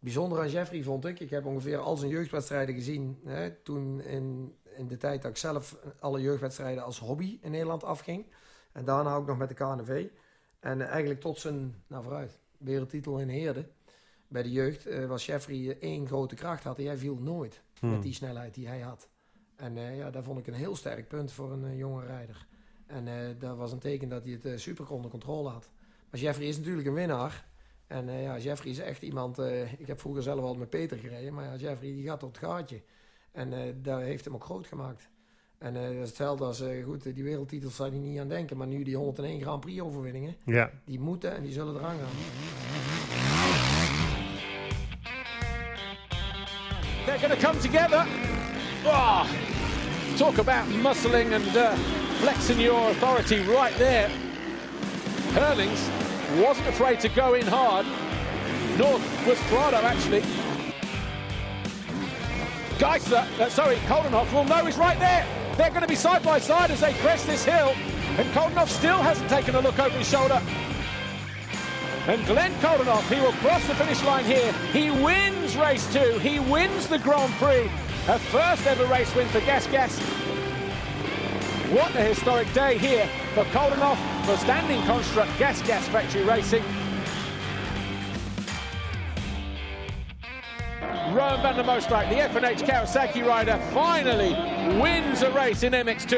bijzonder aan Jeffrey vond ik, ik heb ongeveer al zijn jeugdwedstrijden gezien. Hè, toen in, in de tijd dat ik zelf alle jeugdwedstrijden als hobby in Nederland afging. En daarna ook nog met de KNV. En eigenlijk tot zijn, nou vooruit, wereldtitel in Heerde. Bij de jeugd uh, was Jeffrey één grote kracht had. En jij viel nooit met Hmm. die snelheid die hij had. En eh, ja, dat vond ik een heel sterk punt voor een eh, jonge rijder. En eh, dat was een teken dat hij het eh, super onder controle had. Maar Jeffrey is natuurlijk een winnaar. En eh, ja, Jeffrey is echt iemand... eh, ik heb vroeger zelf al met Peter gereden. Maar ja, Jeffrey die gaat tot het gaatje. En eh dat heeft hem ook groot gemaakt. En eh, dat is hetzelfde als... goed, die wereldtitels zou hij niet aan denken. Maar nu die 101 Grand Prix overwinningen... Ja, die moeten en die zullen eraan gaan. They're going to come together. Oh, talk about muscling and uh, flexing your authority right there. Hurlings wasn't afraid to go in hard. North was Prado actually. Geisler, uh, sorry, Koldenhoff will know he's right there. They're going to be side by side as they crest this hill. And Koldenhoff still hasn't taken a look over his shoulder. And Glenn Koldenhoff, he will cross the finish line here. He wins race two. He wins the Grand Prix. A first ever race win for Gas Gas. What a historic day here for Koldenhoff, for standing construct Gas Gas Factory Racing. Rowan van der Moostrike, the FNH Kawasaki rider, finally wins a race in MX2.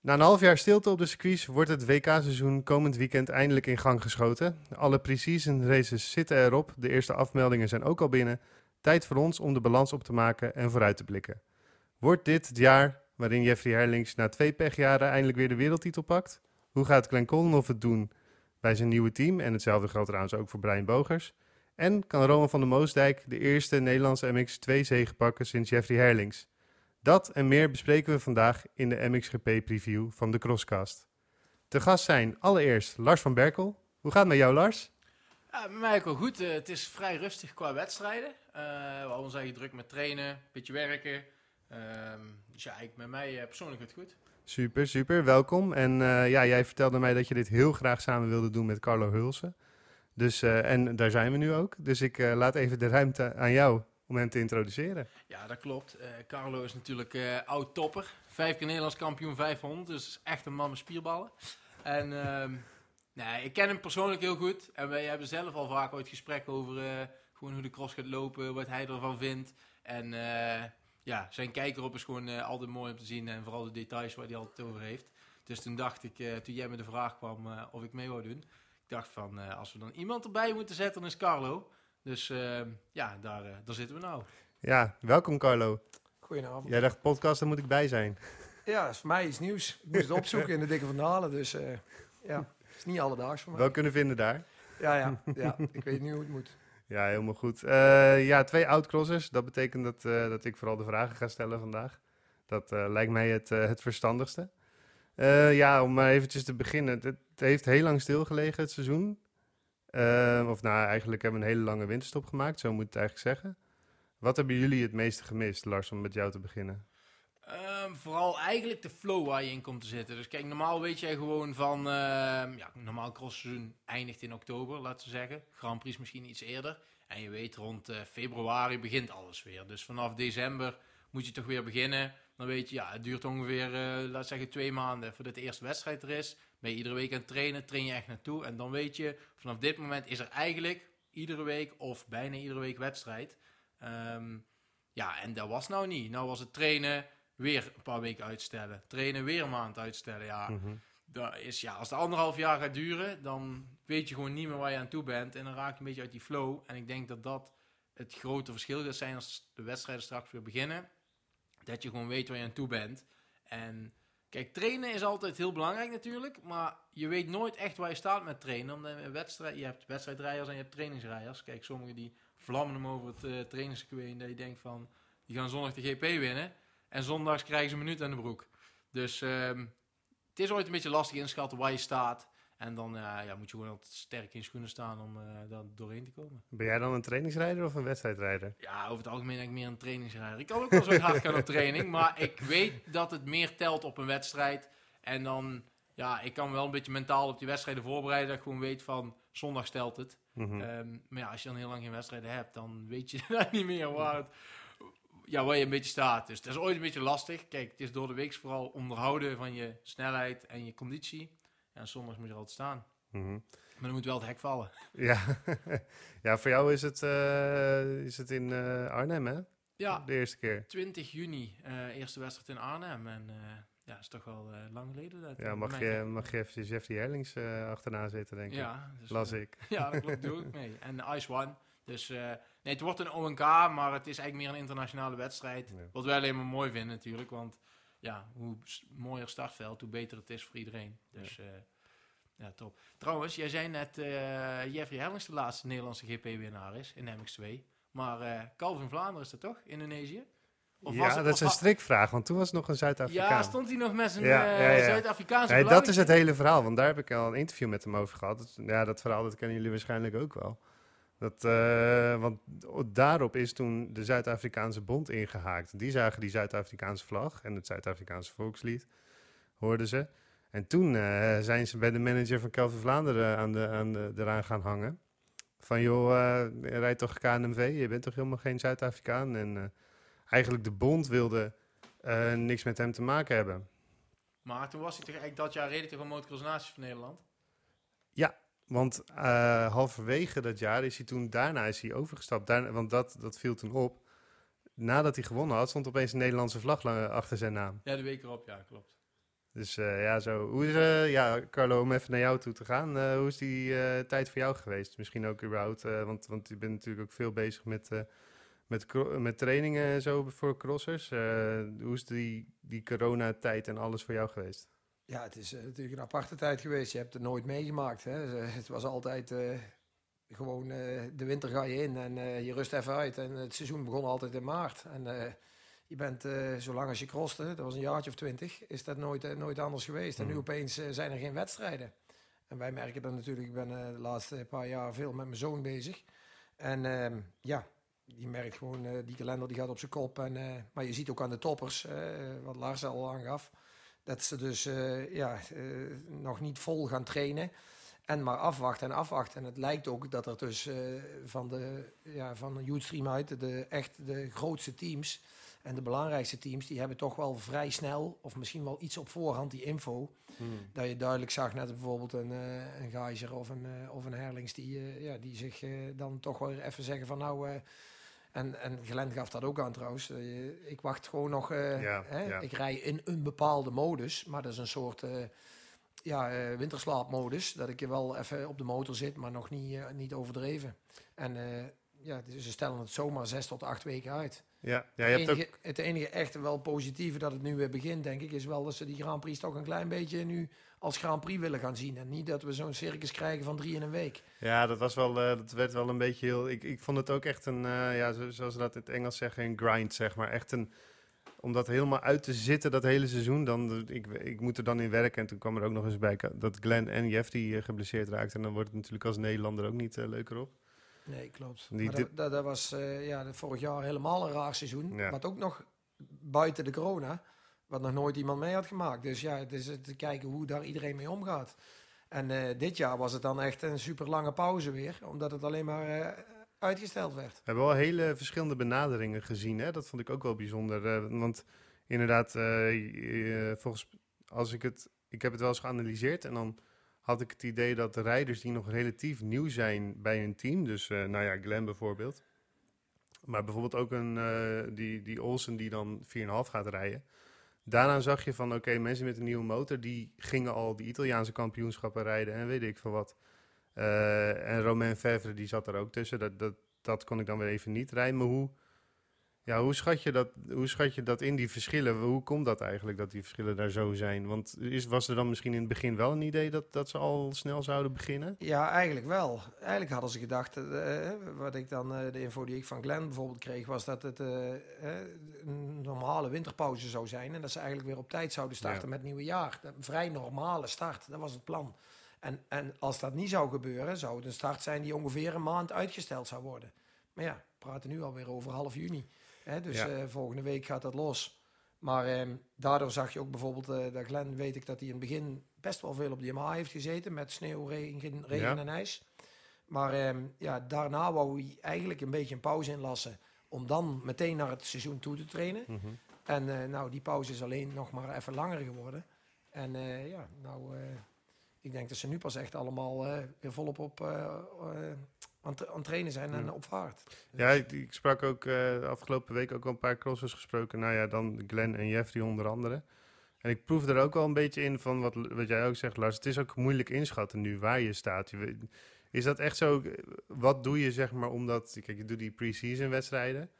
Na een half jaar stilte op de circuits wordt het WK-seizoen komend weekend eindelijk in gang geschoten. Alle pre-season races zitten erop, de eerste afmeldingen zijn ook al binnen. Tijd voor ons om de balans op te maken en vooruit te blikken. Wordt dit het jaar waarin Jeffrey Herlings na twee pechjaren eindelijk weer de wereldtitel pakt? Hoe gaat Glenn Kollenhoff het doen bij zijn nieuwe team? En hetzelfde geldt trouwens ook voor Brian Bogers. En kan Roman van der Moosdijk de eerste Nederlandse MX2 zege pakken sinds Jeffrey Herlings? Dat en meer bespreken we vandaag in de MXGP-preview van de Crosscast. Te gast zijn allereerst Lars van Berkel. Hoe gaat het met jou, Lars? Ja, met mij ook wel goed. Eh, het is vrij rustig qua wedstrijden. Eh we ons eigenlijk druk met trainen, een beetje werken. Ehm, dus ja, ik, met mij eh, persoonlijk het goed. Super, super. Welkom. En eh, ja, jij vertelde mij dat je dit heel graag samen wilde doen met Carlo Hulsen. Dus, eh, en daar zijn we nu ook. Dus ik laat even de ruimte aan jou om hem te introduceren. Ja, dat klopt. Carlo is natuurlijk oud topper. Vijf keer Nederlands kampioen 500. Dus echt een man met spierballen. En ehm, nee, ik ken hem persoonlijk heel goed. En wij hebben zelf al vaak ooit gesprek over gewoon hoe de cross gaat lopen. Wat hij ervan vindt. En ja, zijn kijker op is gewoon eh, altijd mooi om te zien. En vooral de details waar hij altijd over heeft. Dus toen dacht ik, eh, toen jij met de vraag kwam eh, of ik mee wou doen. Ik dacht van, eh, als we dan iemand erbij moeten zetten, dan is Carlo. Dus ehm, ja, daar, daar zitten we nou. Ja, welkom Carlo. Goedenavond. Jij dacht podcast, daar moet ik bij zijn. Ja, dat is voor mij iets nieuws. Ik moest het opzoeken in de dikke vandalen. Dus eh, ja, het is niet alledaags voor mij. Wel kunnen vinden daar. Ja, ja, ja, ik weet niet hoe het moet. Ja, helemaal goed. Eh, ja, twee oud-crossers. Dat betekent dat, eh, dat ik vooral de vragen ga stellen vandaag. Dat eh, lijkt mij het, het verstandigste. Ja, om maar eventjes te beginnen. Het, heeft heel lang stilgelegen, het seizoen. Of nou, eigenlijk hebben we een hele lange winterstop gemaakt. Zo moet ik het eigenlijk zeggen. Wat hebben jullie het meeste gemist, Lars, om met jou te beginnen? Ehm, vooral eigenlijk de flow waar je in komt te zitten. Dus kijk, normaal weet jij gewoon van... ehm, ja, normaal crossseizoen eindigt in oktober, laten we zeggen. Grand Prix misschien iets eerder. En je weet, rond eh, februari begint alles weer. Dus vanaf december moet je toch weer beginnen. Dan weet je, ja, het duurt ongeveer, laten we zeggen, twee maanden voordat de eerste wedstrijd er is. Ben je iedere week aan het trainen, train je echt naartoe. En dan weet je, vanaf dit moment is er eigenlijk iedere week of bijna iedere week wedstrijd. Ehm, ja, en dat was nou niet. Nou was het trainen, weer een paar weken uitstellen. Trainen, weer een maand uitstellen. Ja, Mhm. dat is, ja als het anderhalf jaar gaat duren, dan weet je gewoon niet meer waar je aan toe bent. En dan raak je een beetje uit die flow. En ik denk dat dat het grote verschil gaat zijn als de wedstrijden straks weer beginnen. Dat je gewoon weet waar je aan toe bent. En kijk, trainen is altijd heel belangrijk natuurlijk. Maar je weet nooit echt waar je staat met trainen. Omdat je, een wedstrijd, je hebt wedstrijdrijders en je hebt trainingsrijders. Kijk, sommigen die vlammen hem over het uh, trainingscircuit. En dat je denkt van, die gaan zondag de GP winnen. En zondags krijgen ze een minuut aan de broek. Dus ehm, het is ooit een beetje lastig inschatten waar je staat. En dan uh, ja, moet je gewoon altijd sterk in schoenen staan om uh, daar doorheen te komen. Ben jij dan een trainingsrijder of een wedstrijdrijder? Ja, over het algemeen denk ik meer een trainingsrijder. Ik kan ook wel zo hard gaan op training, maar ik weet dat het meer telt op een wedstrijd. En dan ja, ik kan wel een beetje mentaal op die wedstrijden voorbereiden. Dat ik gewoon weet van zondag stelt het. Mhm. Ehm, maar ja, als je dan heel lang geen wedstrijden hebt, dan weet je dan niet meer waar, het, ja, waar je een beetje staat. Dus dat is ooit een beetje lastig. Kijk, het is door de week vooral onderhouden van je snelheid en je conditie. Ja, en zondags moet je er altijd staan. Mhm. Maar dan moet wel het hek vallen. Ja. ja, voor jou is het, eh, is het in eh, Arnhem, hè? Ja, De eerste keer. 20 juni, eh, eerste wedstrijd in Arnhem. En ja, dat is toch wel lang geleden. Dat, Ja, mag je, mag je even Jeffrey Herlings achterna zitten, denk ik. Ja, dus, Las ik. Ja, dat klopt, doe ik mee. En Ice One. Dus nee, het wordt een ONK, maar het is eigenlijk meer een internationale wedstrijd. Ja. Wat wij alleen maar mooi vinden natuurlijk, want ja, hoe mooier startveld, hoe beter het is voor iedereen. Dus ja, ja top. Trouwens, jij zei net eh Jeffrey Hellings de laatste Nederlandse GP-winnaar is in MX2. Maar eh Calvin Vlaanderen is dat toch, Indonesië? Of was ja, het- dat is een strikvraag, want toen was het nog een Zuid-Afrikaan. Ja, stond hij nog met zijn Ja, eh, ja, ja. Zuid-Afrikaanse Nee, dat is het hele verhaal, want daar heb ik al een interview met hem over gehad. Dat- ja, dat verhaal dat kennen jullie waarschijnlijk ook wel. Dat, eh, want daarop is toen de Zuid-Afrikaanse bond ingehaakt. Die zagen die Zuid-Afrikaanse vlag en het Zuid-Afrikaanse volkslied, hoorden ze. En toen eh, zijn ze bij de manager van Kelvin Vlaanderen aan de, aan de, eraan gaan hangen. Van joh, eh rijd toch KNMV, je bent toch helemaal geen Zuid-Afrikaan? En eigenlijk de bond wilde niks met hem te maken hebben. Maar toen was hij toch eigenlijk dat jaar toch een motocross van Nederland? Want eh, halverwege dat jaar is hij toen, daarna is hij overgestapt. Daarna, want dat, dat viel toen op. Nadat hij gewonnen had, stond opeens een Nederlandse vlag la- achter zijn naam. Ja, de week erop, ja, klopt. Dus eh, ja, zo. Hoe is, eh, ja, Carlo, om even naar jou toe te gaan. hoe is die tijd voor jou geweest? Misschien ook überhaupt, want, want je bent natuurlijk ook veel bezig met, met, met trainingen en zo voor crossers. Hoe is die, die coronatijd en alles voor jou geweest? Ja, het is eh, natuurlijk een aparte tijd geweest. Je hebt het nooit meegemaakt. Hè. Eh, Het was altijd eh, gewoon de winter ga je in en je rust even uit. En het seizoen begon altijd in maart. En je bent, zolang als je crosste, dat was een jaartje of twintig, is dat nooit, nooit anders geweest. En nu Mhm. opeens zijn er geen wedstrijden. En wij merken dat natuurlijk, ik ben de laatste paar jaar veel met mijn zoon bezig. En ehm, ja, je merkt gewoon, die kalender die gaat op zijn kop. En, maar je ziet ook aan de toppers, wat Lars al aangaf, dat ze dus eh, ja, eh, nog niet vol gaan trainen. En maar afwachten en afwachten. En het lijkt ook dat er dus eh, van de ja, van Youthstream uit, de, echt de grootste teams en de belangrijkste teams, die hebben toch wel vrij snel, of misschien wel iets op voorhand, die info. Dat je duidelijk zag, net bijvoorbeeld een, eh een of een, of een Herlings, die, ja, die zich dan toch wel even zeggen van nou... en, en Glenn gaf dat ook aan trouwens. eh, je- ik wacht gewoon nog. eh, Ja, hè, ja. Ik rij in een bepaalde modus, maar dat is een soort eh, ja, winterslaapmodus. Dat ik wel even op de motor zit, maar nog niet, niet overdreven. En ja, dus ze stellen het zomaar zes tot acht weken uit. Ja, ja je het, hebt ook... enige, het enige echte wel positieve dat het nu weer begint, denk ik, is wel dat ze die Grand Prix toch een klein beetje nu als Grand Prix willen gaan zien. En niet dat we zo'n circus krijgen van drie in een week. Ja, dat, was wel, eh, dat werd wel een beetje heel... Ik, ik vond het ook echt een, eh, ja, zo- zoals ze dat in het Engels zeggen, een grind, zeg maar. Echt een... Om dat helemaal uit te zitten, dat hele seizoen, dan, ik, ik moet er dan in werken. En toen kwam er ook nog eens bij dat Glenn en Jeff die eh, geblesseerd raakten. En dan wordt het natuurlijk als Nederlander ook niet leuker op. Nee, klopt. Die maar dat, dat, dat was ja, vorig jaar helemaal een raar seizoen. Ja. Wat ook nog buiten de corona, wat nog nooit iemand mee had gemaakt. Dus ja, het is te kijken hoe daar iedereen mee omgaat. En eh, dit jaar was het dan echt een super lange pauze weer, omdat het alleen maar eh, uitgesteld werd. We hebben wel hele verschillende benaderingen gezien. Hè? Dat vond ik ook wel bijzonder. eh, want inderdaad, volgens als ik het, ik heb het wel eens geanalyseerd en dan had ik het idee dat de rijders die nog relatief nieuw zijn bij hun team, dus nou ja, Glenn bijvoorbeeld, maar bijvoorbeeld ook een die, die Olsen die dan 4,5 gaat rijden. Daaraan zag je van, oké, mensen met een nieuwe motor, die gingen al die Italiaanse kampioenschappen rijden en weet ik veel wat. Eh, en Romain Fevre, die zat er ook tussen. Dat, dat, dat kon ik dan weer even niet rijden. Maar hoe, ja, hoe, schat je dat, hoe schat je dat in, die verschillen? Hoe komt dat eigenlijk, dat die verschillen daar zo zijn? Want is, was er dan misschien in het begin wel een idee dat, dat ze al snel zouden beginnen? Ja, eigenlijk wel. Eigenlijk hadden ze gedacht, eh, wat ik dan, eh, de info die ik van Glenn bijvoorbeeld kreeg, was dat het eh, eh, een normale winterpauze zou zijn. En dat ze eigenlijk weer op tijd zouden starten Ja. met het nieuwe jaar. Een vrij normale start, dat was het plan. En, en als dat niet zou gebeuren, zou het een start zijn die ongeveer een maand uitgesteld zou worden. Maar ja, we praten nu alweer over half juni. Hè, dus Ja. eh, volgende week gaat dat los. Maar ehm, daardoor zag je ook bijvoorbeeld, eh dat Glenn weet ik dat hij in het begin best wel veel op de Yamaha heeft gezeten. Met sneeuw, regen, regen Ja. en ijs. Maar ehm, ja, daarna wou hij eigenlijk een beetje een pauze inlassen. Om dan meteen naar het seizoen toe te trainen. Mhm. En eh, nou, die pauze is alleen nog maar even langer geworden. En ja, nou, ik denk dat ze nu pas echt allemaal weer volop op aan, aan trainen zijn en Ja. op vaart. Ja, ik, ik sprak ook eh, de afgelopen week ook al een paar crossers gesproken. Nou ja, dan Glenn en Jeffrey onder andere. En ik proef er ook al een beetje in van wat, wat jij ook zegt, Lars. Het is ook moeilijk inschatten nu waar je staat. Je is dat echt zo? Wat doe je zeg maar omdat... Kijk, je doet die pre-season wedstrijden.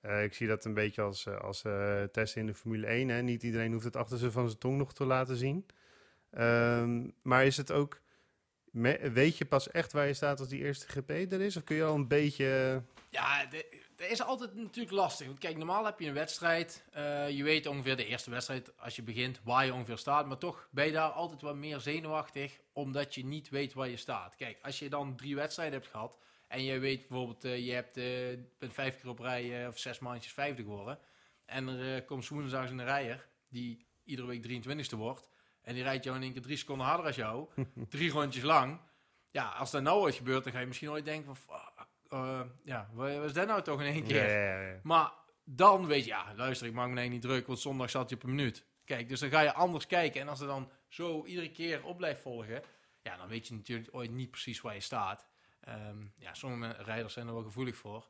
Eh, ik zie dat een beetje als, eh, als eh, testen in de Formule 1. Hè. Niet iedereen hoeft het achter ze van zijn tong nog te laten zien. Ehm, maar is het ook... weet je pas echt waar je staat als die eerste GP er is? Of kun je al een beetje... Ja, de- dat is altijd natuurlijk lastig. Want kijk, normaal heb je een wedstrijd. eh, je weet ongeveer de eerste wedstrijd als je begint waar je ongeveer staat. Maar toch ben je daar altijd wat meer zenuwachtig. Omdat je niet weet waar je staat. Kijk, als je dan drie wedstrijden hebt gehad. En je weet bijvoorbeeld, eh, je hebt, eh, bent vijf keer op rij eh, of zes maandjes vijfde geworden. En er eh, komt woensdags een rijder die iedere week 23ste wordt. En die rijdt jou in één keer drie seconden harder als jou. drie rondjes lang. Ja, als dat nou ooit gebeurt, dan ga je misschien ooit denken van... eh, ja, wat is dat nou toch in één keer? Ja, ja, ja. Maar dan weet je, ja, luister, ik maak me niet druk, want zondag zat je op een minuut. Kijk, dus dan ga je anders kijken. En als het dan zo iedere keer op blijft volgen, ja, dan weet je natuurlijk ooit niet precies waar je staat. Ehm, ja, sommige rijders zijn er wel gevoelig voor.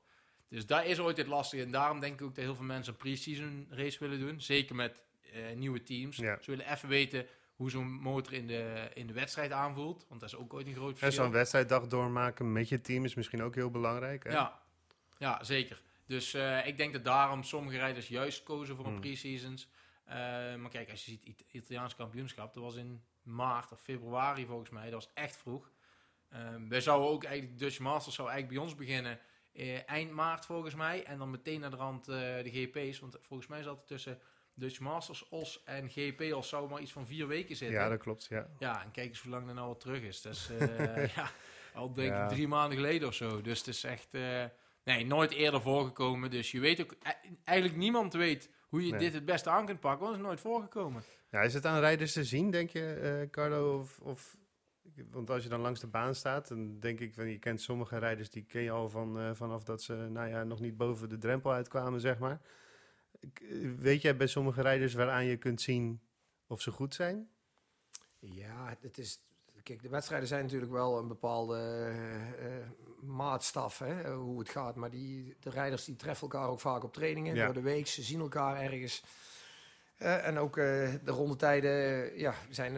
Dus daar is ooit het lastige. En daarom denk ik ook dat heel veel mensen een pre-season race willen doen. Zeker met eh, nieuwe teams. Ze willen even weten hoe zo'n motor in de, in de wedstrijd aanvoelt. Want dat is ook ooit een groot En verschil. zo'n wedstrijddag doormaken met je team is misschien ook heel belangrijk. Hè? Ja, ja zeker. Dus eh, ik denk dat daarom sommige rijders juist kozen voor een Hmm. pre-seasons. Eh, maar kijk, als je ziet het Italiaans kampioenschap, dat was in maart of februari volgens mij, dat was echt vroeg. Ehm wij zouden ook eigenlijk, Dutch Masters zou eigenlijk bij ons beginnen eh, eind maart volgens mij. En dan meteen naar de rand de GP's. Want volgens mij zat er tussen Dutch Masters, OS en GP als zou maar iets van vier weken zitten. Ja, dat klopt. Ja. Ja, en kijk eens hoe lang dat nou al terug is. Dat is eh, ja, al denk Ja. ik drie maanden geleden of zo. Dus het is echt eh, nee, nooit eerder voorgekomen. Dus je weet ook, e- eigenlijk niemand weet hoe je Nee. dit het beste aan kunt pakken, want het is nooit voorgekomen. ja, is het aan rijders te zien, denk je, eh, Carlo? Of, of, want als je dan langs de baan staat, dan denk ik, van, je kent sommige rijders, die ken je al van, eh, vanaf dat ze nou ja, nog niet boven de drempel uitkwamen, zeg maar. Weet jij bij sommige rijders waaraan je kunt zien of ze goed zijn? Ja, het is. Kijk, de wedstrijden zijn natuurlijk wel een bepaalde eh, eh, maatstaf, hè, hoe het gaat. Maar die, de rijders die treffen elkaar ook vaak op trainingen Ja. door de week. Ze zien elkaar ergens. Eh, en ook eh, de rondetijden ja, zijn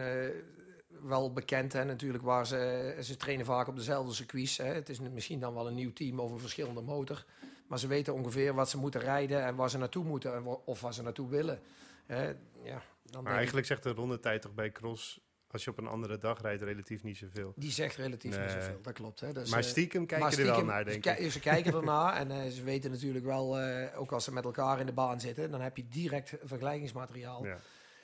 wel bekend. Hè, natuurlijk waar ze, ze trainen vaak op dezelfde circuits. Hè. Het is misschien dan wel een nieuw team of een verschillende motor. Maar ze weten ongeveer wat ze moeten rijden en waar ze naartoe moeten en of waar ze naartoe willen. Hè, ja, dan Maar ik- eigenlijk zegt de rondetijd toch bij cross, als je op een andere dag rijdt, relatief niet zoveel. Die zegt relatief niet zoveel, dat klopt. Hè. Dus, maar eh, stiekem kijk maar je er wel naar, denk ze ik. Ze kijken ernaar en eh, ze weten natuurlijk wel, eh, ook als ze met elkaar in de baan zitten, dan heb je direct vergelijkingsmateriaal. Ja.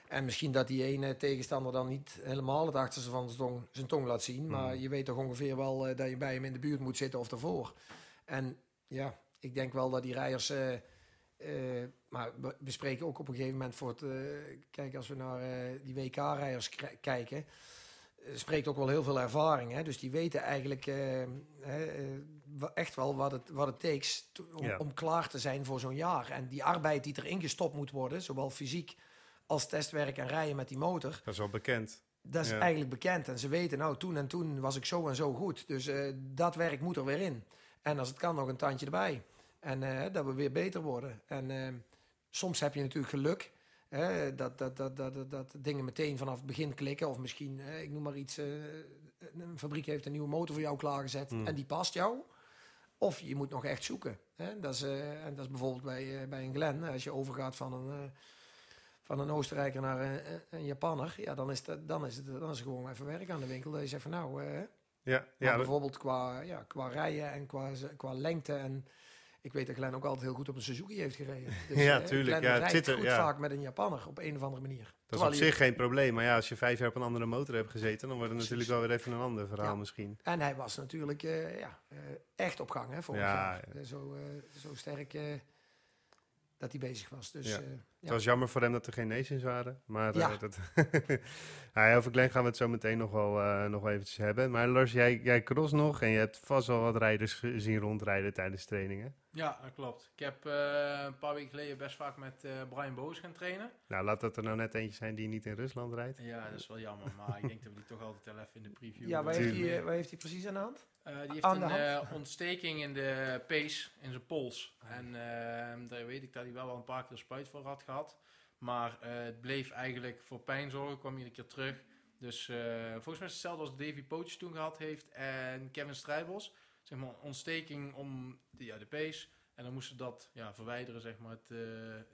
En misschien dat die ene tegenstander dan niet helemaal het achterste van zijn tong, zijn tong laat zien, maar Hmm. je weet toch ongeveer wel dat je bij hem in de buurt moet zitten of ervoor. En ja, ik denk wel dat die rijders. eh, eh, maar we bespreken ook op een gegeven moment voor het. eh, kijk, als we naar die WK-rijders kijken. spreekt ook wel heel veel ervaring. Hè? Dus die weten eigenlijk echt wel wat het, wat het takes om, Ja. om klaar te zijn voor zo'n jaar. En die arbeid die erin gestopt moet worden, zowel fysiek als testwerk en rijden met die motor. Dat is wel bekend. Dat is Ja. eigenlijk bekend. En ze weten, nou, toen en toen was ik zo en zo goed. Dus dat werk moet er weer in. En als het kan, nog een tandje erbij. En eh, dat we weer beter worden. En eh, soms heb je natuurlijk geluk. Hè, dat, dat, dat, dat, dat, dingen meteen vanaf het begin klikken. Of misschien, eh, ik noem maar iets, een fabriek heeft een nieuwe motor voor jou klaargezet. Hmm. En die past jou. Of je moet nog echt zoeken. Hè? Dat, is, en dat is bijvoorbeeld bij, bij een Glen. Als je overgaat van een, van een Oostenrijker naar een, een Japanner. Ja, dan is, dat, dan, is het, dan is er gewoon even werk aan de winkel. Dat je zegt van nou... Ja, maar ja, bijvoorbeeld qua, ja, qua rijden en qua, qua lengte. En ik weet dat Glenn ook altijd heel goed op een Suzuki heeft gereden. Dus, Ja, tuurlijk, Glenn ja, het zit er, goed ja. vaak met een Japanner op een of andere manier. dat is op zich geen probleem. Maar ja, als je vijf jaar op een andere motor hebt gezeten, dan wordt het Precies. natuurlijk wel weer even een ander verhaal Ja. misschien. En hij was natuurlijk eh, ja, eh, echt op gang hè, vorig Ja, jaar. Zo, eh, zo sterk. Dat hij bezig was. Dus Ja. eh, Het ja. was jammer voor hem dat er geen nations waren. Maar Ja. eh, dat ja, over Glenn gaan we het zo meteen nog wel, eh, nog eventjes hebben. Maar Lars, jij, jij cross nog en je hebt vast wel wat rijders gezien rondrijden tijdens trainingen. Ja, dat klopt. Ik heb eh, een paar weken geleden best vaak met eh, Brian Boos gaan trainen. Nou, laat dat er nou net eentje zijn die niet in Rusland rijdt. Ja, dat is wel jammer, maar ik denk dat we die toch altijd wel even in de preview ja, waar heeft, hij, waar heeft hij precies aan de hand? Eh, die heeft Aan de een eh, ontsteking in de pees, in zijn pols. En eh, daar weet ik dat hij wel al een paar keer spuit voor had gehad. Maar eh, het bleef eigenlijk voor pijn zorgen, kwam iedere keer terug. Dus eh, volgens mij is het hetzelfde als Davy Poach toen gehad heeft en Kevin Strijbos. Zeg maar een ontsteking om de, ja, de pees. En dan moesten ze dat ja, verwijderen, zeg maar, het, eh,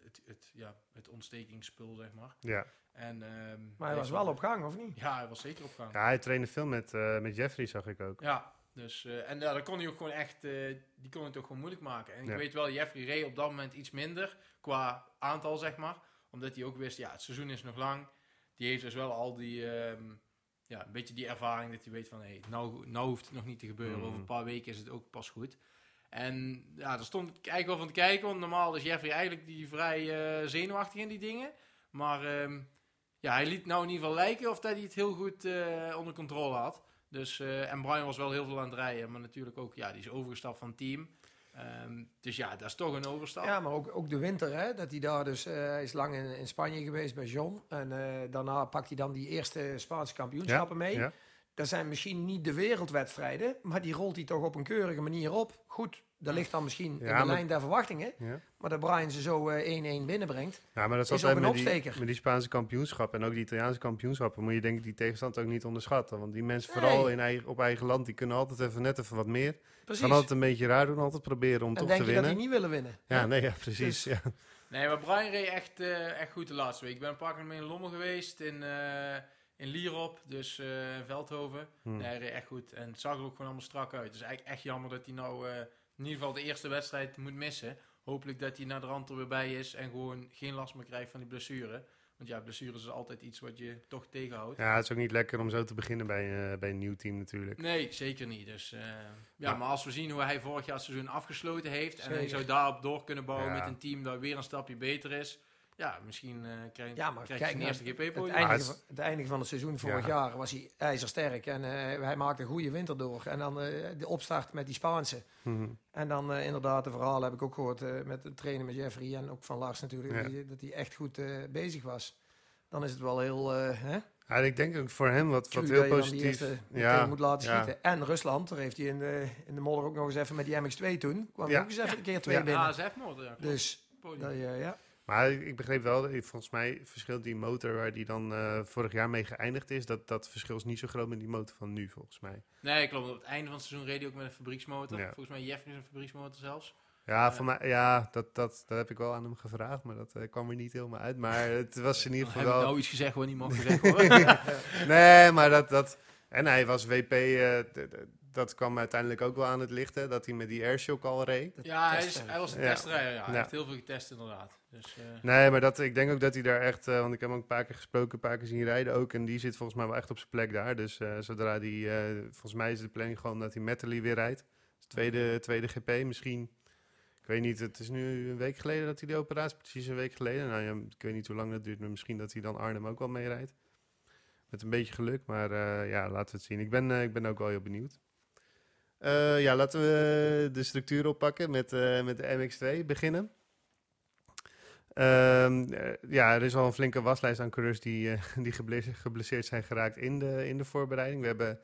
het, het, ja, het ontstekingsspul, zeg maar. Ja. En, ehm, Maar hij was wel op gang, of niet? Ja, hij was zeker op gang. ja, hij trainde veel met, eh, met Jeffrey, zag ik ook. Ja, dus, eh, en ja, dan kon hij ook gewoon echt, eh, die kon het ook gewoon moeilijk maken. En ik Ja. weet wel, Jeffrey reed op dat moment iets minder qua aantal, zeg maar. Omdat hij ook wist, ja, het seizoen is nog lang. Die heeft dus wel al die, ehm, ja, een beetje die ervaring dat hij weet van, hé, hey, nou, nou hoeft het nog niet te gebeuren. Mhm. Over een paar weken is het ook pas goed. En ja, daar stond ik eigenlijk wel van te kijken, want normaal is Jeffrey eigenlijk die vrij eh, zenuwachtig in die dingen. Maar ehm, ja, hij liet nou in ieder geval lijken of dat hij het heel goed onder controle had. Dus, eh, en Brian was wel heel veel aan het rijden, maar natuurlijk ook, ja, die is overgestapt van het team. Ehm, dus ja, dat is toch een overstap. Ja, maar ook, ook de winter, hè, dat hij daar dus, eh, hij is lang in, in Spanje geweest bij John. En eh, daarna pakt hij dan die eerste Spaanse kampioenschappen mee. Ja. Dat zijn misschien niet de wereldwedstrijden, maar die rolt hij toch op een keurige manier op. Goed, dat ligt dan misschien Ja, in de maar- lijn der verwachtingen. Ja. Maar dat Brian ze zo eh, 1-1 binnenbrengt. Ja, maar dat is ook een met die, opsteker. met die Spaanse kampioenschappen en ook die Italiaanse kampioenschappen moet je denk ik die tegenstand ook niet onderschatten. Want die mensen, Nee. vooral in eigen, op eigen land, die kunnen altijd even net even wat meer. Precies. Gaan altijd een beetje raar doen, altijd proberen om en toch denk te je dat winnen. die niet willen winnen? Ja, nee, ja, precies. Dus- ja. Nee, maar Brian reed echt, eh, echt goed de laatste week. Ik ben een paar keer mee in Lommel geweest, in, eh in Lierop, dus eh, Veldhoven. Hm. Nee, hij reed echt goed. En het zag er ook gewoon allemaal strak uit. Het is eigenlijk echt jammer dat hij nou eh, in ieder geval de eerste wedstrijd moet missen. Hopelijk dat hij naar de rand er weer bij is en gewoon geen last meer krijgt van die blessure. Want ja, blessures is altijd iets wat je toch tegenhoudt. ja, het is ook niet lekker om zo te beginnen bij, eh, bij een nieuw team natuurlijk. Nee, zeker niet. Dus, eh, ja, Ja. maar als we zien hoe hij vorig jaar het seizoen afgesloten heeft... en hij zou daarop door kunnen bouwen Ja. met een team dat weer een stapje beter is... ja, misschien eh krijg, Ja, maar krijg kijk je naar zijn eerste Het GP-podium. eindigen, het van, is- het eindigen van het seizoen vorig Ja. jaar was hij ijzersterk. En eh, hij maakte een goede winter door. En dan eh, de opstart met die Spaanse. Mhm. En dan inderdaad, de verhalen heb ik ook gehoord eh, met het trainen met Jeffrey en ook van Lars natuurlijk, Ja. die- dat hij echt goed eh, bezig was. Dan is het wel heel, eh hè, Ja, ik denk ook voor hem wat, wat heel positief. eerste Ja, moet laten ja. schieten. En Rusland, daar heeft hij in de, in de modder ook nog eens even met die MX2 toen. Kwam Ja. hij ook eens even een keer twee Ja. binnen. Klopt. Dus, dat, ja. Maar ik begreep wel, dat- volgens mij verschilt die motor waar die dan eh, vorig jaar mee geëindigd is, dat, dat verschil is niet zo groot met die motor van nu volgens mij. Nee, klopt. Op het einde van het seizoen reed hij ook met een fabrieksmotor. Ja. Volgens mij Jeffrey is een fabrieksmotor zelfs. Ja, Ja. Voor mij, ja dat, dat, dat heb ik wel aan hem gevraagd, maar dat eh, kwam er niet helemaal uit. Maar het was in ieder Heb geval ik wel... nou iets gezegd wat niet mag gezegd worden? Nee, maar dat, dat... En hij was WP, eh, dat kwam uiteindelijk ook wel aan het licht, hè, dat hij met die airshock al reed. ja, hij, is, hij was een Ja. testrijder. Ja. Hij Ja. heeft heel veel getest inderdaad. Dus, eh, Nee, maar dat, ik denk ook dat hij daar echt, eh, want ik heb hem ook een paar keer gesproken, een paar keer zien rijden ook. En die zit volgens mij wel echt op zijn plek daar. Dus eh, zodra die, eh, volgens mij is de planning gewoon dat hij Metally weer rijdt. Dus tweede, tweede GP misschien. Ik weet niet, het is nu een week geleden dat hij de operatie, precies een week geleden. Nou ja, ik weet niet hoe lang dat duurt, maar misschien dat hij dan Arnhem ook wel meerijdt. Met een beetje geluk, maar eh, ja, laten we het zien. Ik ben, eh, ik ben ook wel heel benieuwd. Eh, ja, laten we de structuur oppakken met, eh, met de MX2 beginnen. Ehm, eh, ja, er is al een flinke waslijst aan coureurs die, eh, die geblesseerd, zijn geraakt in de, in de voorbereiding. We hebben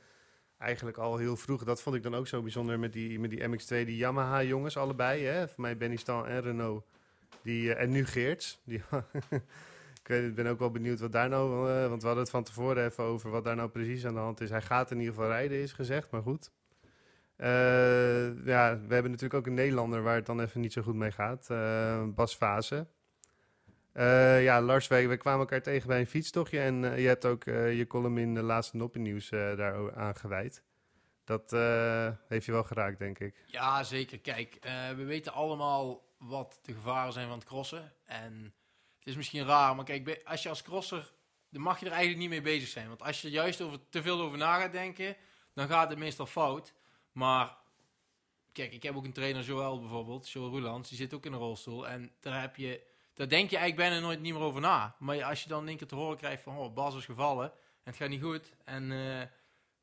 eigenlijk al heel vroeg, dat vond ik dan ook zo bijzonder met die, met die MX2, die Yamaha-jongens allebei. Hè? Voor mij Benny Stan en Renault. Die, eh, en nu Geerts. Die, ik ben ook wel benieuwd wat daar nou, eh, want we hadden het van tevoren even over wat daar nou precies aan de hand is. Hij gaat in ieder geval rijden, is gezegd, maar goed. Eh, ja, we hebben natuurlijk ook een Nederlander waar het dan even niet zo goed mee gaat. eh, Bas Vase. Eh, ja, Lars, wij kwamen elkaar tegen bij een fietstochtje. En je hebt ook je column in de laatste Noppennieuws daar aan gewijd. Dat heeft je wel geraakt, denk ik. Ja, zeker. Kijk, we weten allemaal wat de gevaren zijn van het crossen. En het is misschien raar, maar kijk, als je als crosser, dan mag je er eigenlijk niet mee bezig zijn. Want als je juist over, te veel over na gaat denken, dan gaat het meestal fout. Maar kijk, ik heb ook een trainer, Joël bijvoorbeeld, Joël Roelands, die zit ook in een rolstoel. En daar heb je, daar denk je eigenlijk bijna nooit niet meer over na. Maar als je dan in één keer te horen krijgt van, oh, Bas is gevallen en het gaat niet goed. En eh,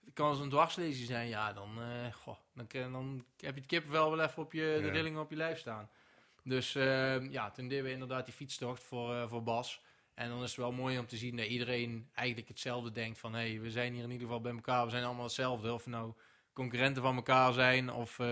het kan zo'n dwarslezing zijn, ja, dan, eh, goh, dan, dan heb je het kippenvel wel even op je, de rillingen op je lijf staan. Dus eh, ja, toen deden we inderdaad die fietstocht voor, eh, voor Bas. En dan is het wel mooi om te zien dat iedereen eigenlijk hetzelfde denkt van... hé, hey, we zijn hier in ieder geval bij elkaar, we zijn allemaal hetzelfde. Of nou concurrenten van elkaar zijn of eh,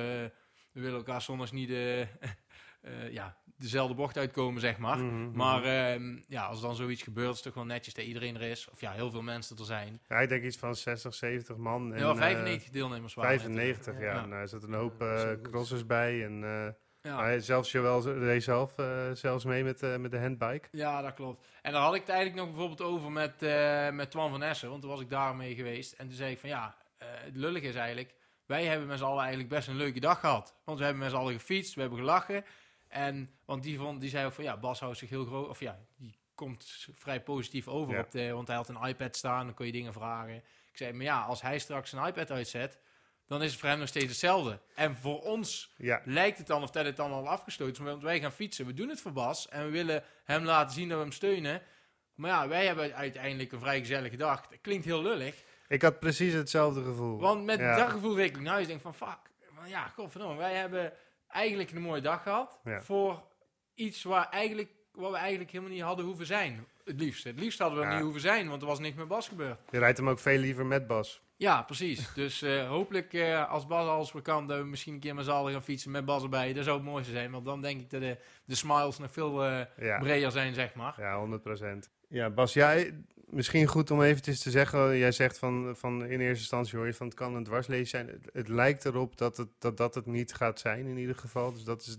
we willen elkaar zondags niet de, eh, ja, dezelfde bocht uitkomen, zeg maar. Mhm, mhm. Maar ehm, ja, als dan zoiets gebeurt, is het toch wel netjes dat iedereen er is. Of ja, heel veel mensen er zijn. Ja, ik denk iets van 60, 70 man. En, ja, eh, 95 deelnemers waren het. 95, ja. Ja. En daar zat een hoop eh, goed. crossers bij. En eh, Ja. hij- zelfs Joël reed zelf, eh, zelfs mee met, eh, met de handbike. Ja, dat klopt. En daar had ik het eigenlijk nog bijvoorbeeld over met, eh, met Twan van Essen, want toen was ik daarmee geweest. En toen zei ik van ja, eh, het lullige is eigenlijk, wij hebben met z'n allen eigenlijk best een leuke dag gehad. Want we hebben met z'n allen gefietst, we hebben gelachen. En, want die, vond, die zei ook van ja, Bas houdt zich heel groot, of ja, die komt vrij positief over Ja. op de, want hij had een iPad staan, dan kon je dingen vragen. Ik zei, maar ja, als hij straks een iPad uitzet, dan is het voor hem nog steeds hetzelfde. En voor ons Ja, lijkt het dan of dat het dan al afgesloten is. Want wij gaan fietsen. We doen het voor Bas. En we willen hem laten zien dat we hem steunen. Maar ja, wij hebben uiteindelijk een vrij gezellige dag. Dat klinkt heel lullig. Ik had precies hetzelfde gevoel. Want met Ja. dat gevoel reed ik naar huis. denk van, fuck. Maar ja, godverdomme. Wij hebben eigenlijk een mooie dag gehad. Ja. Voor iets waar, eigenlijk, waar we eigenlijk helemaal niet hadden hoeven zijn. Het liefst. Het liefst hadden we Ja. niet hoeven zijn. Want er was niks met Bas gebeurd. Je rijdt hem ook veel liever met Bas. Ja, precies. Dus eh, hopelijk eh, als Bas alles weer kan, dat we misschien een keer met z'n allen gaan fietsen met Bas erbij. Dat zou het mooiste zijn. Want dan denk ik dat de, de smiles nog veel eh, Ja, breder zijn, zeg maar. ja 100%. Ja, Bas, jij, misschien goed om eventjes te zeggen. Jij zegt van, van in eerste instantie hoor je van het kan een dwarslezen zijn. Het, het lijkt erop dat het, dat, dat het niet gaat zijn in ieder geval. Dus dat is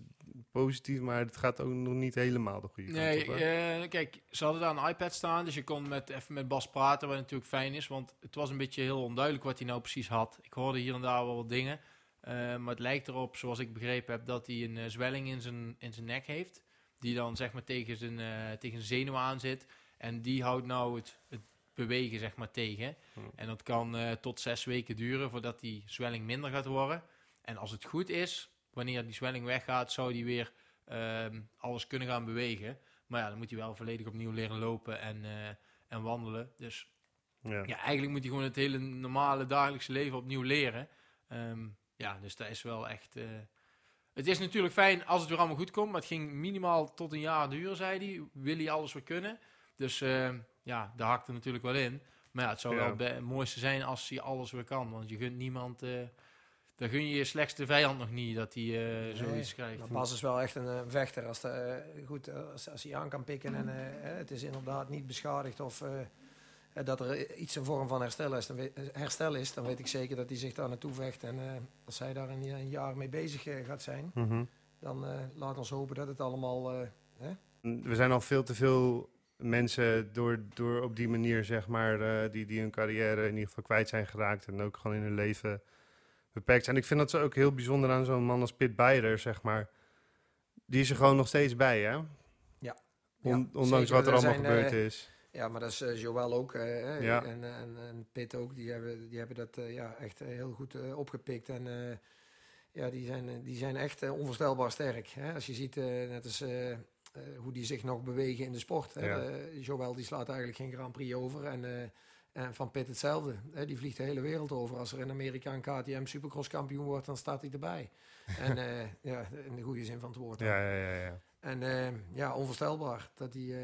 positief, maar het gaat ook nog niet helemaal de goede kant Nee, op. hè? eh, kijk, ze hadden daar een iPad staan, dus je kon met, even met Bas praten, wat natuurlijk fijn is, want het was een beetje heel onduidelijk wat hij nou precies had. Ik hoorde hier en daar wel wat dingen, eh, maar het lijkt erop, zoals ik begrepen heb, dat hij een eh, zwelling in zijn, in zijn nek heeft, die dan zeg maar tegen zijn, tegen zijn zenuw aan zit. En die houdt nou het, het bewegen zeg maar tegen. Hm. En dat kan eh, tot zes weken duren voordat die zwelling minder gaat worden. En als het goed is, wanneer die zwelling weggaat, zou die weer ehm, alles kunnen gaan bewegen. Maar ja, dan moet hij wel volledig opnieuw leren lopen en, eh, en wandelen. Dus Ja. ja, eigenlijk moet hij gewoon het hele normale dagelijkse leven opnieuw leren. Ehm, ja, dus dat is wel echt... eh, het is natuurlijk fijn als het weer allemaal goed komt, maar het ging minimaal tot een jaar duren, zei hij. Wil hij alles weer kunnen? Dus ehm, ja, daar hakte natuurlijk wel in. Maar ja, het zou Ja. wel het mooiste zijn als hij alles weer kan. Want je gunt niemand... eh dan gun je je slechtste vijand nog niet dat hij eh, zoiets krijgt. Maar Bas is wel echt een vechter. Als, de, eh, goed, als, als hij aan kan pikken en het is inderdaad niet beschadigd of dat er iets een vorm van herstel is, dan weet, herstel is, dan weet ik zeker dat hij zich daar naartoe vecht. En eh, als hij daar een, een jaar mee bezig gaat zijn, Mhm. dan eh, laat ons hopen dat het allemaal... eh, We zijn al veel te veel mensen door, door op die manier, zeg maar, eh, die, die hun carrière in ieder geval kwijt zijn geraakt en ook gewoon in hun leven beperkt zijn. Ik vind dat ze ook heel bijzonder aan zo'n man als Pit Beider, zeg maar. Die is er gewoon nog steeds bij, hè? Ja. On- Ja, ondanks zeker. wat er Er allemaal zijn, gebeurd eh, is. Ja, maar dat is eh, Joël ook. hè, Ja. en, en, en Pitt ook. Die hebben, die hebben dat ja, echt heel goed opgepikt. En ja, die zijn, die zijn echt onvoorstelbaar sterk. Hè? Als je ziet, net als eh, hoe die zich nog bewegen in de sport. Ja. Eh, Joël die slaat eigenlijk geen Grand Prix over. En, eh, en Van Pitt hetzelfde. Die vliegt de hele wereld over. Als er in Amerika een KTM Supercross kampioen wordt, dan staat hij erbij. en ja, in de goede zin van het woord. Ja, ja, ja, ja. En ja, onvoorstelbaar dat die,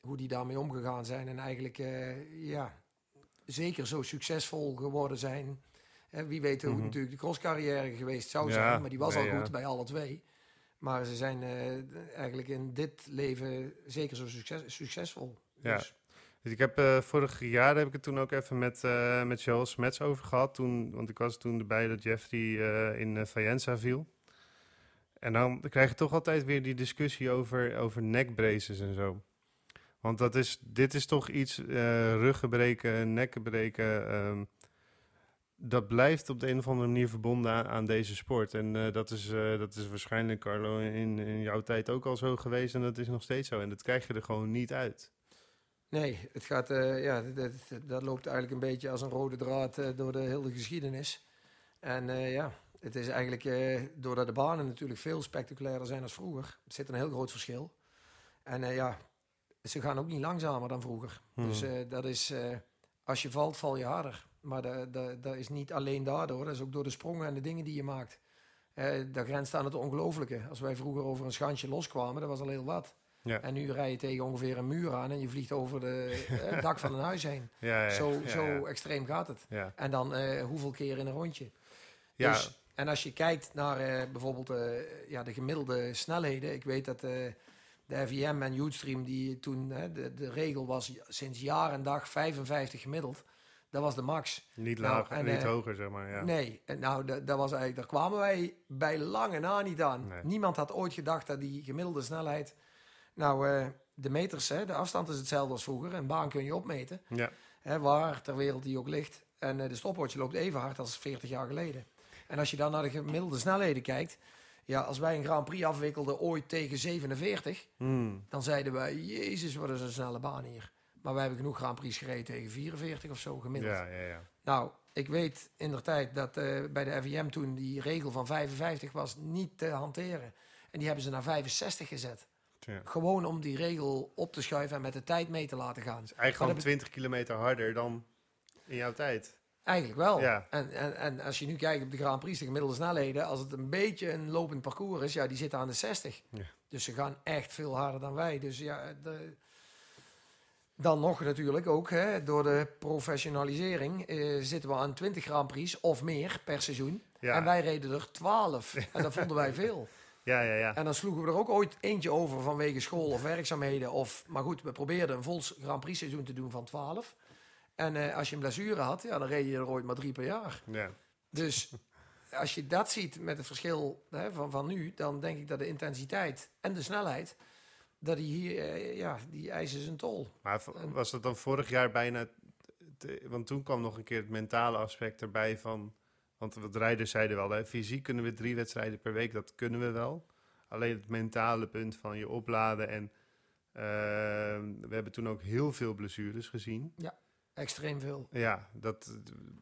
hoe die daarmee omgegaan zijn. En eigenlijk ja, zeker zo succesvol geworden zijn. Wie weet hoe Mhm. natuurlijk de crosscarrière geweest zou zijn. Maar die was al goed bij alle twee. Maar ze zijn eh, eigenlijk in dit leven zeker zo succes, succesvol. Ja. Dus, Dus ik heb eh, vorig jaar heb ik het toen ook even met, eh met Charles Smets over gehad. Toen, want ik was toen erbij dat Jeffrey in Faenza viel. En dan krijg je toch altijd weer die discussie over, over nekbraces en zo. Want dat is, dit is toch iets, ruggen breken, nekken breken. ehm, dat blijft op de een of andere manier verbonden aan, aan deze sport. En eh, dat, is, eh, dat is waarschijnlijk, Carlo, in, in jouw tijd ook al zo geweest. En dat is nog steeds zo. En dat krijg je er gewoon niet uit. nee, het gaat, eh, ja, dat, dat, loopt eigenlijk een beetje als een rode draad door de hele geschiedenis. En ja, Het is eigenlijk, doordat de banen natuurlijk veel spectaculairder zijn als vroeger, zit een heel groot verschil. En ja, ze gaan ook niet langzamer dan vroeger. Hmm. Dus dat is, als je valt, val je harder. Maar dat, dat, dat is niet alleen daardoor, dat is ook door de sprongen en de dingen die je maakt. Eh dat grenst aan het ongelofelijke. Als wij vroeger over een schansje loskwamen, dat was al heel wat. Ja. En nu rij je tegen ongeveer een muur aan en je vliegt over de, eh, het dak van een huis heen. Ja, ja, zo zo extreem gaat het. En dan eh, hoeveel keer in een rondje. Ja, Dus, en als je kijkt naar eh, bijvoorbeeld eh, ja, de gemiddelde snelheden. Ik weet dat eh, de FIM en Youthstream, die toen de, de regel was sinds jaar en dag 55 gemiddeld. Dat was de max. niet Nou, lager, en, niet eh, hoger, zeg maar. Ja. Nee, nou, da- dat was eigenlijk, daar kwamen wij bij lange na niet aan. Nee. Niemand had ooit gedacht dat die gemiddelde snelheid. Nou, eh, de meters, hè, de afstand is hetzelfde als vroeger. Een baan kun je opmeten, Ja. hè, waar ter wereld die ook ligt. En eh, de stopwatch loopt even hard als 40 jaar geleden. En als je dan naar de gemiddelde snelheden kijkt. Ja, als wij een Grand Prix afwikkelden ooit tegen 47, Hmm. dan zeiden wij, jezus, wat is een snelle baan hier. Maar wij hebben genoeg Grand Prix gereden tegen 44 of zo gemiddeld. ja, ja, ja. Nou, ik weet in de tijd dat eh, bij de FIM toen die regel van 55 was niet te hanteren. En die hebben ze naar 65 gezet. Ja. Gewoon om die regel op te schuiven en met de tijd mee te laten gaan. Eigenlijk Maar gewoon dat 20 kilometer harder dan in jouw tijd. Eigenlijk wel. Ja. En, en, en als je nu kijkt op de Grand Prix, de gemiddelde snelheden, als het een beetje een lopend parcours is, ja, die zitten aan de 60. Ja. Dus ze gaan echt veel harder dan wij. Dus ja, de- dan nog natuurlijk ook, hè, door de professionalisering eh, zitten we aan 20 Grand Prix of meer per seizoen. Ja. En wij reden er 12. En dat vonden wij veel. Ja, ja, ja. En dan sloegen we er ook ooit eentje over vanwege school of werkzaamheden. Of, maar goed, we probeerden een vol Grand Prix seizoen te doen van 12. En eh, als je een blessure had, ja, dan reed je er ooit maar drie per jaar. ja. Dus als je dat ziet met het verschil hè, van, van nu, dan denk ik dat de intensiteit en de snelheid, dat die hier, eh, ja, die eisen zijn tol. Maar was dat dan vorig jaar bijna... te- want toen kwam nog een keer het mentale aspect erbij van... Want wat rijders zeiden wel, hè, fysiek kunnen we drie wedstrijden per week, dat kunnen we wel. Alleen het mentale punt van je opladen en... eh, we hebben toen ook heel veel blessures gezien. Extreem veel. Ja, dat...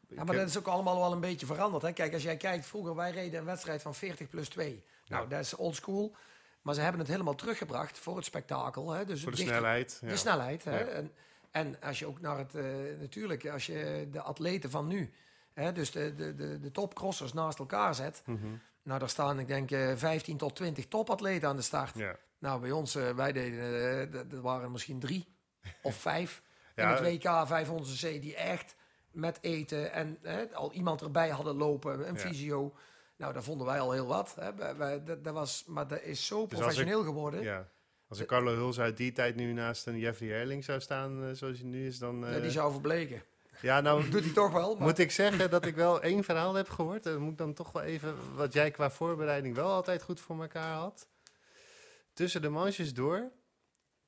Ja, maar dat is ook allemaal wel een beetje veranderd. Hè? Kijk, als jij kijkt, vroeger wij reden een wedstrijd van 40 plus 2. Nou, Ja. dat is old school. Maar ze hebben het helemaal teruggebracht voor het spektakel. Hè? Dus Voor de dichter- snelheid. De ja. snelheid. Hè? Ja. En, en als je ook naar het, eh, natuurlijk, als je de atleten van nu, hè, dus de, de, de, de topcrossers naast elkaar zet. Mhm. Nou, daar staan, ik denk, eh 15 tot 20 topatleten aan de start. Ja. Nou, bij ons, eh, wij deden, eh, d- er waren misschien drie of vijf Ja. in het WK 500 C die echt met eten en hè, al iemand erbij hadden lopen, een fysio. Nou, dat vonden wij al heel wat. Hè. Wij- dat, dat was, maar dat is zo ik- professioneel geworden. Ja. Als een Carlo Huls uit die tijd nu naast een Jeffrey Herling zou staan, eh, zoals hij nu is, dan... Ja, eh, die zou verbleken. ja, nou, Doet hij toch wel. Maar moet ik zeggen dat ik wel één verhaal heb gehoord. Dan moet ik dan toch wel even, wat jij qua voorbereiding wel altijd goed voor elkaar had. Tussen de manches door,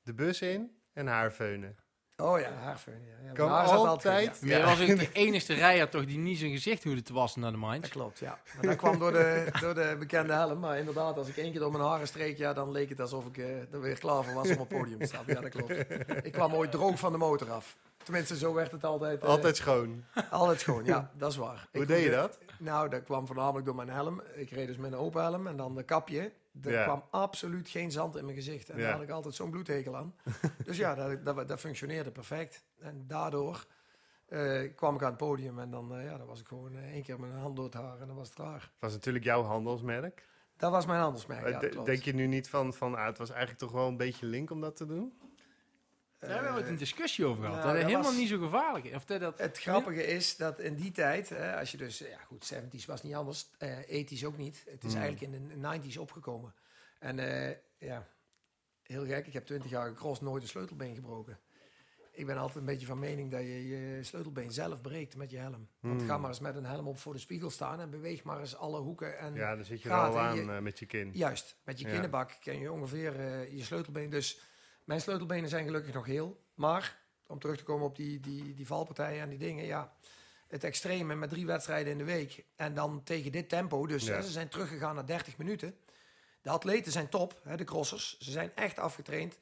de bus in en haarveunen. Oh ja, haarfeun. Ja. Ja, Kan maar haar zat altijd. ja. Jij was ook de enige rijder toch die niet zijn gezicht hoefde te wassen naar de Dat Mainz. klopt, ja. Maar dat kwam door de, door de bekende helm. Maar inderdaad, als ik één keer door mijn haren streek, ja, dan leek het alsof ik eh, er weer klaar voor was om op het podium te staan. Ja, dat klopt. Ik kwam ooit droog van de motor af. Tenminste, zo werd het altijd. eh, Altijd schoon. Altijd schoon, ja, dat is waar. Hoe Ik deed je dat? Nou, dat kwam voornamelijk door mijn helm. Ik reed dus met een open helm en dan de kapje. Er Ja. kwam absoluut geen zand in mijn gezicht. En Ja. daar had ik altijd zo'n bloedhekel aan. dus ja, dat, dat, dat functioneerde perfect. En daardoor eh, kwam ik aan het podium en dan, eh, ja, dan was ik gewoon eh, één keer met een hand door het haar en dan was het klaar. Dat was natuurlijk jouw handelsmerk. Dat was mijn handelsmerk, ja, denk je nu niet van, van ah, het was eigenlijk toch wel een beetje link om dat te doen? Daar hebben we het een discussie over gehad. nou, dat helemaal was- niet zo gevaarlijk. Of dat, dat, Het grappige is dat in die tijd, hè, als je dus, ja goed, 70s was niet anders, eh 80s ook niet. Het is Hmm. eigenlijk in de 90s opgekomen. En eh, ja, heel gek, ik heb 20 jaar gecrossed, nooit een sleutelbeen gebroken. Ik ben altijd een beetje van mening dat je je sleutelbeen zelf breekt met je helm. Want Hmm. ga maar eens met een helm op voor de spiegel staan en beweeg maar eens alle hoeken. En Ja, dan zit je er al aan Je- eh, met je kin. Juist, met je Ja. kinnenbak ken je ongeveer eh, je sleutelbeen. Dus mijn sleutelbenen zijn gelukkig nog heel. Maar om terug te komen op die, die, die valpartijen en die dingen, ja. Het extreme met drie wedstrijden in de week. En dan tegen dit tempo. Dus Ja. hè, ze zijn teruggegaan naar 30 minuten. De atleten zijn top, hè, de crossers. Ze zijn echt afgetraind.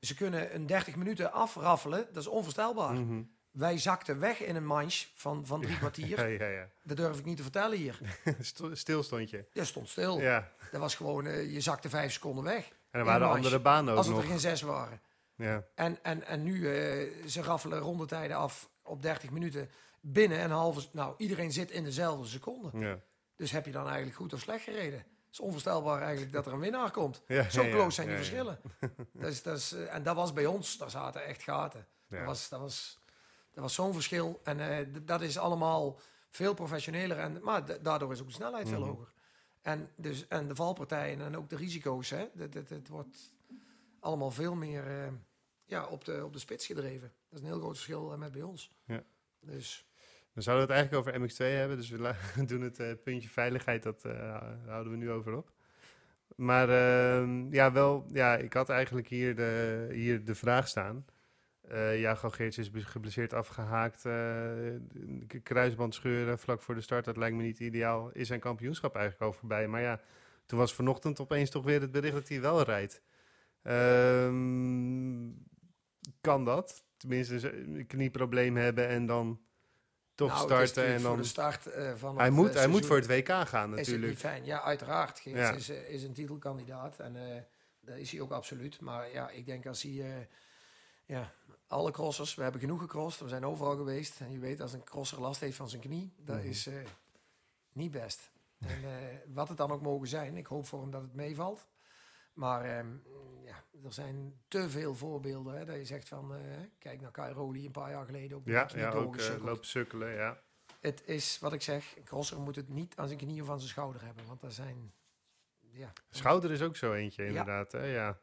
Ze kunnen een 30 minuten afraffelen. Dat is onvoorstelbaar. Mhm. wij zakten weg in een manche van, van drie kwartier. Ja, ja, ja. Dat durf ik niet te vertellen hier. Stil stond je. Je stond stil. Ja. Dat was gewoon, eh, je zakte vijf seconden weg. En er waren andere banen ook Als het nog. er geen zes waren. Ja. En, en, en nu, eh, ze raffelen rondetijden af op 30 minuten binnen een halve... Nou, iedereen zit in dezelfde seconde. Ja. Dus heb je dan eigenlijk goed of slecht gereden? Het is onvoorstelbaar eigenlijk dat er een winnaar komt. Ja, Zo close zijn die verschillen. Dat is, dat is, eh, en dat was bij ons, daar zaten echt gaten. Ja. Dat was, dat was, dat was zo'n verschil. En eh, dat is allemaal veel professioneler. En, maar daardoor is ook de snelheid veel Mhm. hoger. En, dus, en de valpartijen en ook de risico's. Hè, het, het, het wordt allemaal veel meer eh, ja, op, de, op de spits gedreven. Dat is een heel groot verschil eh, met bij ons. Ja. Dus Dan zouden we het eigenlijk over MX2 hebben. Dus we doen het eh, puntje veiligheid, dat houden we nu over op. Maar ehm, ja, wel, ja, ik had eigenlijk hier de, hier de vraag staan. Eh ja, Geertje is geblesseerd afgehaakt. eh, kruisband scheuren vlak voor de start, dat lijkt me niet ideaal. Is zijn kampioenschap eigenlijk al voorbij. Maar ja, toen was vanochtend opeens toch weer het bericht dat hij wel rijdt. Ehm, kan dat? Tenminste, een knieprobleem hebben en dan toch nou, starten. En natuurlijk dan... voor de start eh, van Hij moet, eh, hij moet voor het WK gaan Is het natuurlijk. niet fijn? Ja, uiteraard. Ja. is, eh, is een titelkandidaat. En eh dat is hij ook absoluut. Maar ja, ik denk als hij... eh, ja, alle crossers, we hebben genoeg gecrossed. We zijn overal geweest. En je weet, als een crosser last heeft van zijn knie, dat Mhm. is eh, niet best. En eh, wat het dan ook mogen zijn, ik hoop voor hem dat het meevalt. Maar ehm, ja, er zijn te veel voorbeelden. Hè, dat je zegt van, eh, kijk naar Kai Roli een paar jaar geleden ook. Ja, ja ook lopen sukkelen, ja. Het is wat ik zeg, een crosser moet het niet aan zijn knie of aan zijn schouder hebben. Want dat zijn, ja... Schouder is ook zo eentje, Ja. inderdaad. Hè? Ja.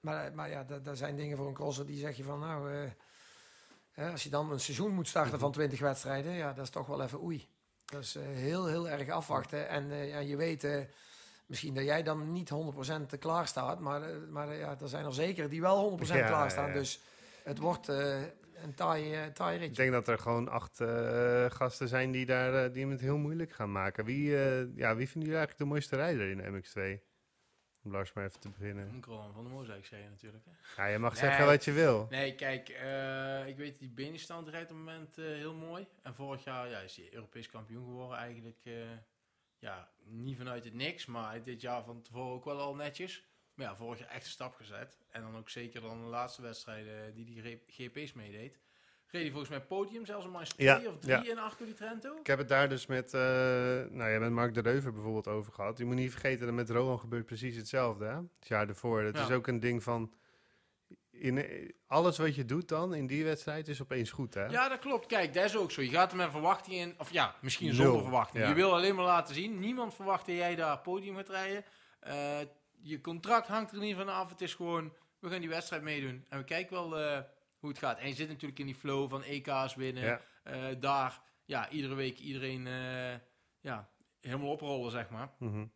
Maar, maar ja, dat zijn dingen voor een crosser die zeg je van nou, eh, hè, als je dan een seizoen moet starten van 20 wedstrijden, ja, dat is toch wel even oei. Dat is eh, heel, heel erg afwachten. En eh, ja, je weet misschien dat jij dan niet 100% klaar staat, maar, maar ja, er zijn er zeker die wel 100% Ja, klaar staan. ja. Dus het wordt een taai, taai Ik ritje. denk dat er gewoon acht gasten zijn die, daar, die hem het heel moeilijk gaan maken. Wie, ja, wie vinden jullie eigenlijk de mooiste rijder in de MX2? Om Lars maar even te beginnen. Ik Roland van zou ik zeggen natuurlijk. Hè? Ja, je mag Nee. zeggen wat je wil. Nee, kijk, eh, ik weet die Benestand rijdt op het moment eh, heel mooi. En vorig jaar ja, is hij Europees kampioen geworden eigenlijk. eh, ja, niet vanuit het niks, maar dit jaar van tevoren ook wel al netjes. Maar ja, vorig jaar echt een stap gezet. En dan ook zeker dan de laatste wedstrijden die die GP's meedeed. Reed hij volgens mij podium, zelfs een Ja, 2 of 3 ja. in Arco di Trento. Ik heb het daar dus met, eh, nou ja, met Mark de Reuver bijvoorbeeld over gehad. Je moet niet vergeten dat met Rowan gebeurt precies hetzelfde. Hè? Het jaar ervoor. Het Ja. is ook een ding van... In, alles wat je doet dan in die wedstrijd is opeens goed. Hè? Ja, dat klopt. Kijk, dat is ook zo. Je gaat er met verwachting in, of ja, misschien Nul, zonder verwachting. ja. Je wil alleen maar laten zien. Niemand verwacht dat jij daar podium gaat rijden. Eh, je contract hangt er niet van af. Het is gewoon, we gaan die wedstrijd meedoen. En we kijken wel eh, hoe het gaat. En je zit natuurlijk in die flow van EK's winnen. Ja. Eh, daar, ja, iedere week iedereen eh, ja, helemaal oprollen, zeg maar. Mhm.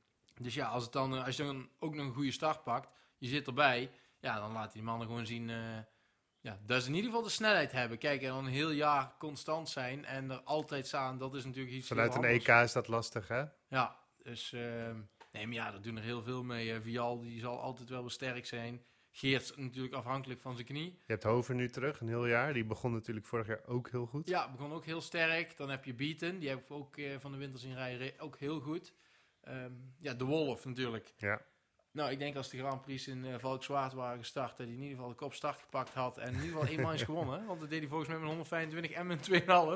Dus ja, als, het dan, eh, als je dan ook nog een goede start pakt, je zit erbij, ja, dan laten die mannen gewoon zien ja, dat ze in ieder geval de snelheid hebben. Kijk, en dan een heel jaar constant zijn en er altijd staan, dat is natuurlijk iets Vanuit een. EK is dat lastig, hè? Ja, dus ehm, nee, maar ja, daar doen er heel veel mee. Vial, die zal altijd wel wel sterk zijn. Geert natuurlijk afhankelijk van zijn knie. Je hebt Hover nu terug, een heel jaar. Die begon natuurlijk vorig jaar ook heel goed. Ja, begon ook heel sterk. Dan heb je Beaton, die heb ik ook eh, van de winter zien rijden, ook heel goed. Ehm, ja, de Wolf natuurlijk. Ja. Nou, ik denk als de Grand Prix in uh, Valkenswaard waren gestart, dat hij in ieder geval de kop start gepakt had. En in ieder geval één man is gewonnen. Want dat deed hij volgens mij met 125 en met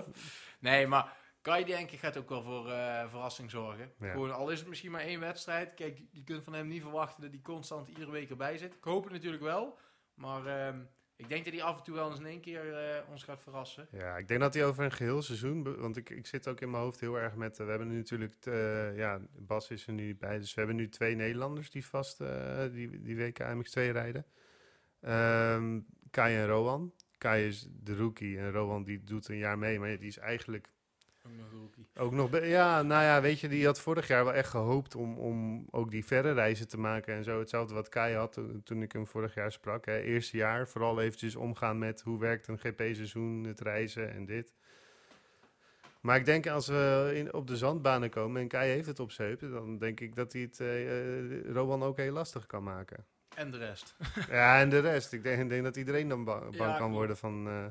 2,5. Nee, maar Kai denk ik gaat ook wel voor eh, verrassing zorgen. Ja. Gewoon, al is het misschien maar één wedstrijd. Kijk, je kunt van hem niet verwachten dat hij constant iedere week erbij zit. Ik hoop het natuurlijk wel. Maar ehm, ik denk dat hij af en toe wel eens in één keer eh, ons gaat verrassen. Ja, ik denk dat hij over een geheel seizoen... Want ik, ik zit ook in mijn hoofd heel erg met... eh, we hebben nu natuurlijk... ja, Bas is er nu bij. Dus we hebben nu twee Nederlanders die vast die, die WK MX2 rijden. Ehm Kai en Rowan. Kai is de rookie en Rowan die doet een jaar mee. Maar die is eigenlijk Ook nog rookie. ook nog... Ja, nou ja, weet je, die had vorig jaar wel echt gehoopt om, om ook die verre reizen te maken en zo. Hetzelfde wat Kai had toen, toen ik hem vorig jaar sprak. Hè. Eerste jaar vooral eventjes omgaan met hoe werkt een GP-seizoen, het reizen en dit. Maar ik denk als we in, op de zandbanen komen en Kai heeft het op zijn heupen, dan denk ik dat hij het eh, eh, Rowan ook heel lastig kan maken. En de rest. ja, en de rest. Ik denk, denk dat iedereen dan ba- bang Ja, kan klopt. worden van, eh,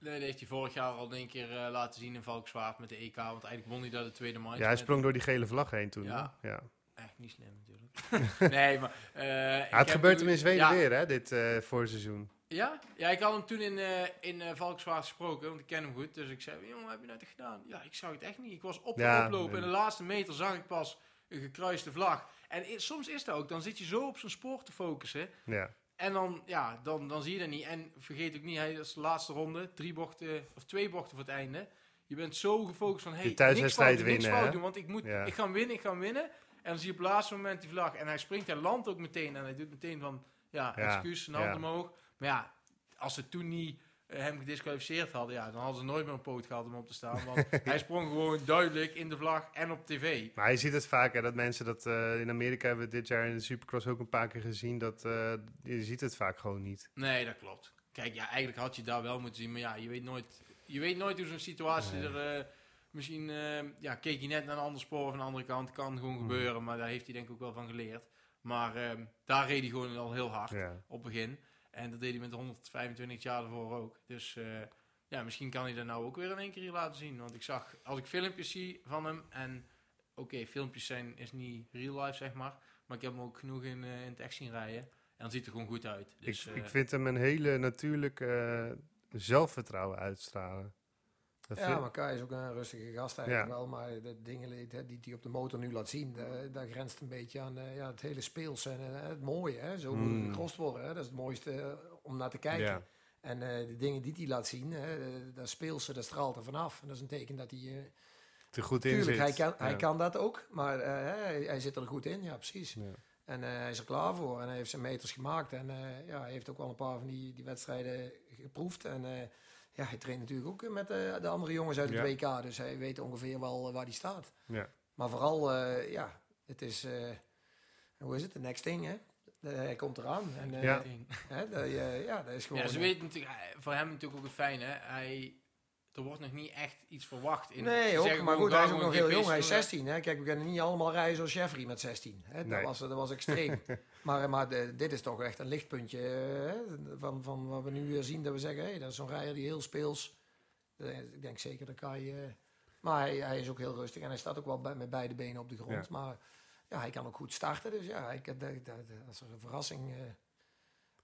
Nee, dat heeft hij vorig jaar al een keer eh, laten zien in Valkenswaard met de EK. Want eigenlijk won hij daar de tweede match. Ja, hij sprong door die gele vlag heen toen. Ja. hè? ja. Echt niet slim natuurlijk. nee, maar... eh, Ja, het gebeurt hem in Zweden ja, weer, hè, dit eh voorseizoen. Ja? Ja, ik had hem toen in, in Valkenswaard gesproken, want ik ken hem goed. Dus ik zei, jongen, wat heb je nou toch gedaan? Ja, ik zag het echt niet. Ik was op de oplopen en de laatste meter zag ik pas een gekruiste vlag. En soms is dat ook, dan zit je zo op zijn spoor te focussen. Ja. En dan, ja, dan, dan zie je dat niet. En vergeet ook niet, hij is de laatste ronde, drie bochten, of twee bochten voor het einde. Je bent zo gefocust van, hey, niks thuiswedstrijd fout doen, niks winnen, fout doen, want ik, moet, Ja. ik ga winnen, ik ga winnen. En dan zie je op het laatste moment die vlag. En hij springt, hij landt ook meteen. En hij doet meteen van, ja, Ja, excuus, zijn hand ja. omhoog. Maar ja, als ze toen niet hem gedisqualificeerd hadden, ja, dan hadden ze nooit meer een poot gehad om op te staan. Want hij sprong gewoon duidelijk in de vlag en op tv. Maar je ziet het vaak, hè, dat mensen dat... eh, in Amerika hebben we dit jaar in de Supercross ook een paar keer gezien. Dat, eh, je ziet het vaak gewoon niet. Nee, dat klopt. Kijk, ja, eigenlijk had je daar wel moeten zien. Maar ja, je weet nooit, je weet nooit hoe zo'n situatie Nee. er... eh, misschien ja, keek hij net naar een ander spoor of een andere kant. Kan gewoon Mhm. gebeuren, maar daar heeft hij denk ik ook wel van geleerd. Maar ehm, daar reed hij gewoon al heel hard Ja. op begin. En dat deed hij met 125 jaar ervoor ook. Dus eh, ja, misschien kan hij dat nou ook weer in één keer laten zien. Want ik zag, als ik filmpjes zie van hem... En oké, filmpjes zijn, is niet real life, zeg maar. Maar ik heb hem ook genoeg in, eh, in het echt zien rijden. En dan ziet er gewoon goed uit. Dus, ik, eh, ik vind hem een hele natuurlijke eh, zelfvertrouwen uitstralen. Dat Ja, maar Kai is ook een rustige gast eigenlijk wel. Maar de dingen die hij op de motor nu laat zien, daar, daar grenst een beetje aan eh, ja, het hele speelse en eh, het mooie. Hè? Zo moet Mm. gekost worden. Hè? Dat is het mooiste eh, om naar te kijken. Ja. En eh, de dingen die hij laat zien, hè, eh, dat speelse, dat straalt er vanaf. En dat is een teken dat hij... eh, er goed in tuurlijk, zit. hij, kan, hij kan dat ook. Maar eh, hij, hij zit er goed in, ja precies. En eh, hij is er klaar voor en hij heeft zijn meters gemaakt. En eh, ja, hij heeft ook wel een paar van die, die wedstrijden geproefd. En eh, ja, hij traint natuurlijk ook met eh, de andere jongens uit het Ja. WK. Dus hij weet ongeveer wel eh, waar hij staat. Ja. Maar vooral, eh, ja, het is, eh, hoe is het, de next thing, hè? De- hij komt eraan. En, eh, Ja. Hè, ja, dat is gewoon... Ja, ze eh, weten natuurlijk, voor hem natuurlijk ook het fijne. hè. Hij, er wordt nog niet echt iets verwacht. In, Nee, ook, maar goed, hij is ook nog heel jong. Hij is GP's doen. 16. Hè? Kijk, we kunnen niet allemaal rijden zoals Jeffrey met 16. Hè? Dat, Nee. was, dat was extreem. maar maar de- dit is toch echt een lichtpuntje eh, hè? van, van wat we nu eh, zien. Dat we zeggen, hé, dat is zo'n rijder die heel speels... Eh, ik denk zeker dat Kai... eh, maar hij, hij is ook heel rustig en hij staat ook wel bij, met beide benen op de grond. Ja. Maar ja, hij kan ook goed starten. Dus ja, ik, dat, als er een verrassing... eh,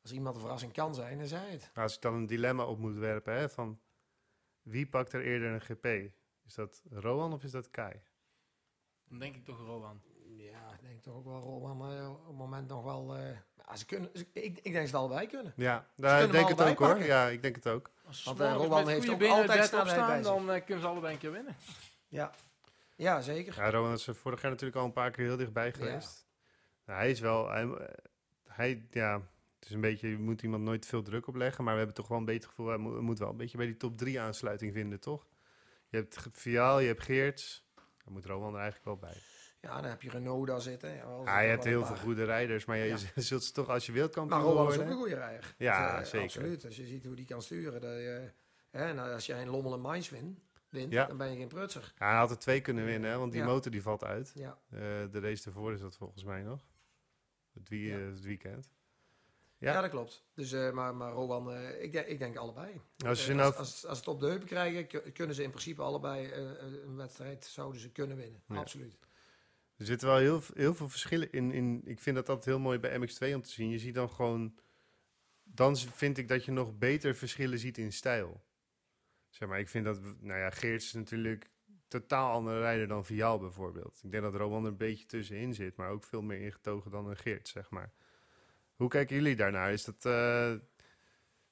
als iemand een verrassing kan zijn, dan zij het. Als ik dan een dilemma op moet werpen, hè, van wie pakt er eerder een GP? Is dat Rowan of is dat Kai? Dan denk ik toch Rowan. Ja, ik denk toch ook wel, Roman, eh, op het moment nog wel... eh, ja, ze kunnen, ze- ik, ik denk dat ze het allebei kunnen. Ja, daar hem denk ik het ook hoor. Ja, ik denk het ook. Als Want, ze eh, Rowan heeft goede ook benen altijd bij zich. dan kunnen ze allebei een keer winnen. Ja, ja zeker. Ja, Rowan is er vorig jaar natuurlijk al een paar keer heel dichtbij geweest. Nou, hij is wel... Hij, hij, ja, het is een beetje... Je moet iemand nooit veel druk opleggen, maar we hebben toch wel een beter gevoel. Hij moet, wel een beetje bij die top 3 aansluiting vinden, toch? Je hebt Viaal, je hebt Geerts. Dan moet Rowan er eigenlijk wel bij. Ja, dan heb je Renault daar zitten. Ja, wel, je hebt heel veel goede rijders, maar je Ja. zult ze toch als je wereldkampioen Maar Rowan is worden... ook een goede rijder. Ja, Eh, zeker. Absoluut. Als je ziet hoe die kan sturen. Dat je, hè, en als jij een Lommel en Mainz wint, wint Ja. dan ben je geen prutser. Ja, hij had er twee kunnen winnen, hè, want die motor die valt uit. Ja. Eh, de race ervoor is dat volgens mij nog. Het, wie, eh, het weekend. Ja. Ja. dat klopt. Dus, eh, maar, maar Rowan, eh, ik, denk, ik denk allebei. Als je Eh, nou... als, als, als ze het op de heupen krijgen, ku- kunnen ze in principe allebei een wedstrijd zouden ze kunnen winnen. Ja. Absoluut. Er zitten wel heel, heel veel verschillen in, in. Ik vind dat altijd heel mooi bij MX2 om te zien. Je ziet dan gewoon. Dan vind ik dat je nog beter verschillen ziet in stijl. Zeg maar, ik vind dat. Nou ja, Geerts is natuurlijk totaal andere rijder dan Vial bijvoorbeeld. Ik denk dat Roman er een beetje tussenin zit, maar ook veel meer ingetogen dan een Geerts, zeg maar. Hoe kijken jullie daarnaar? Is dat. eh,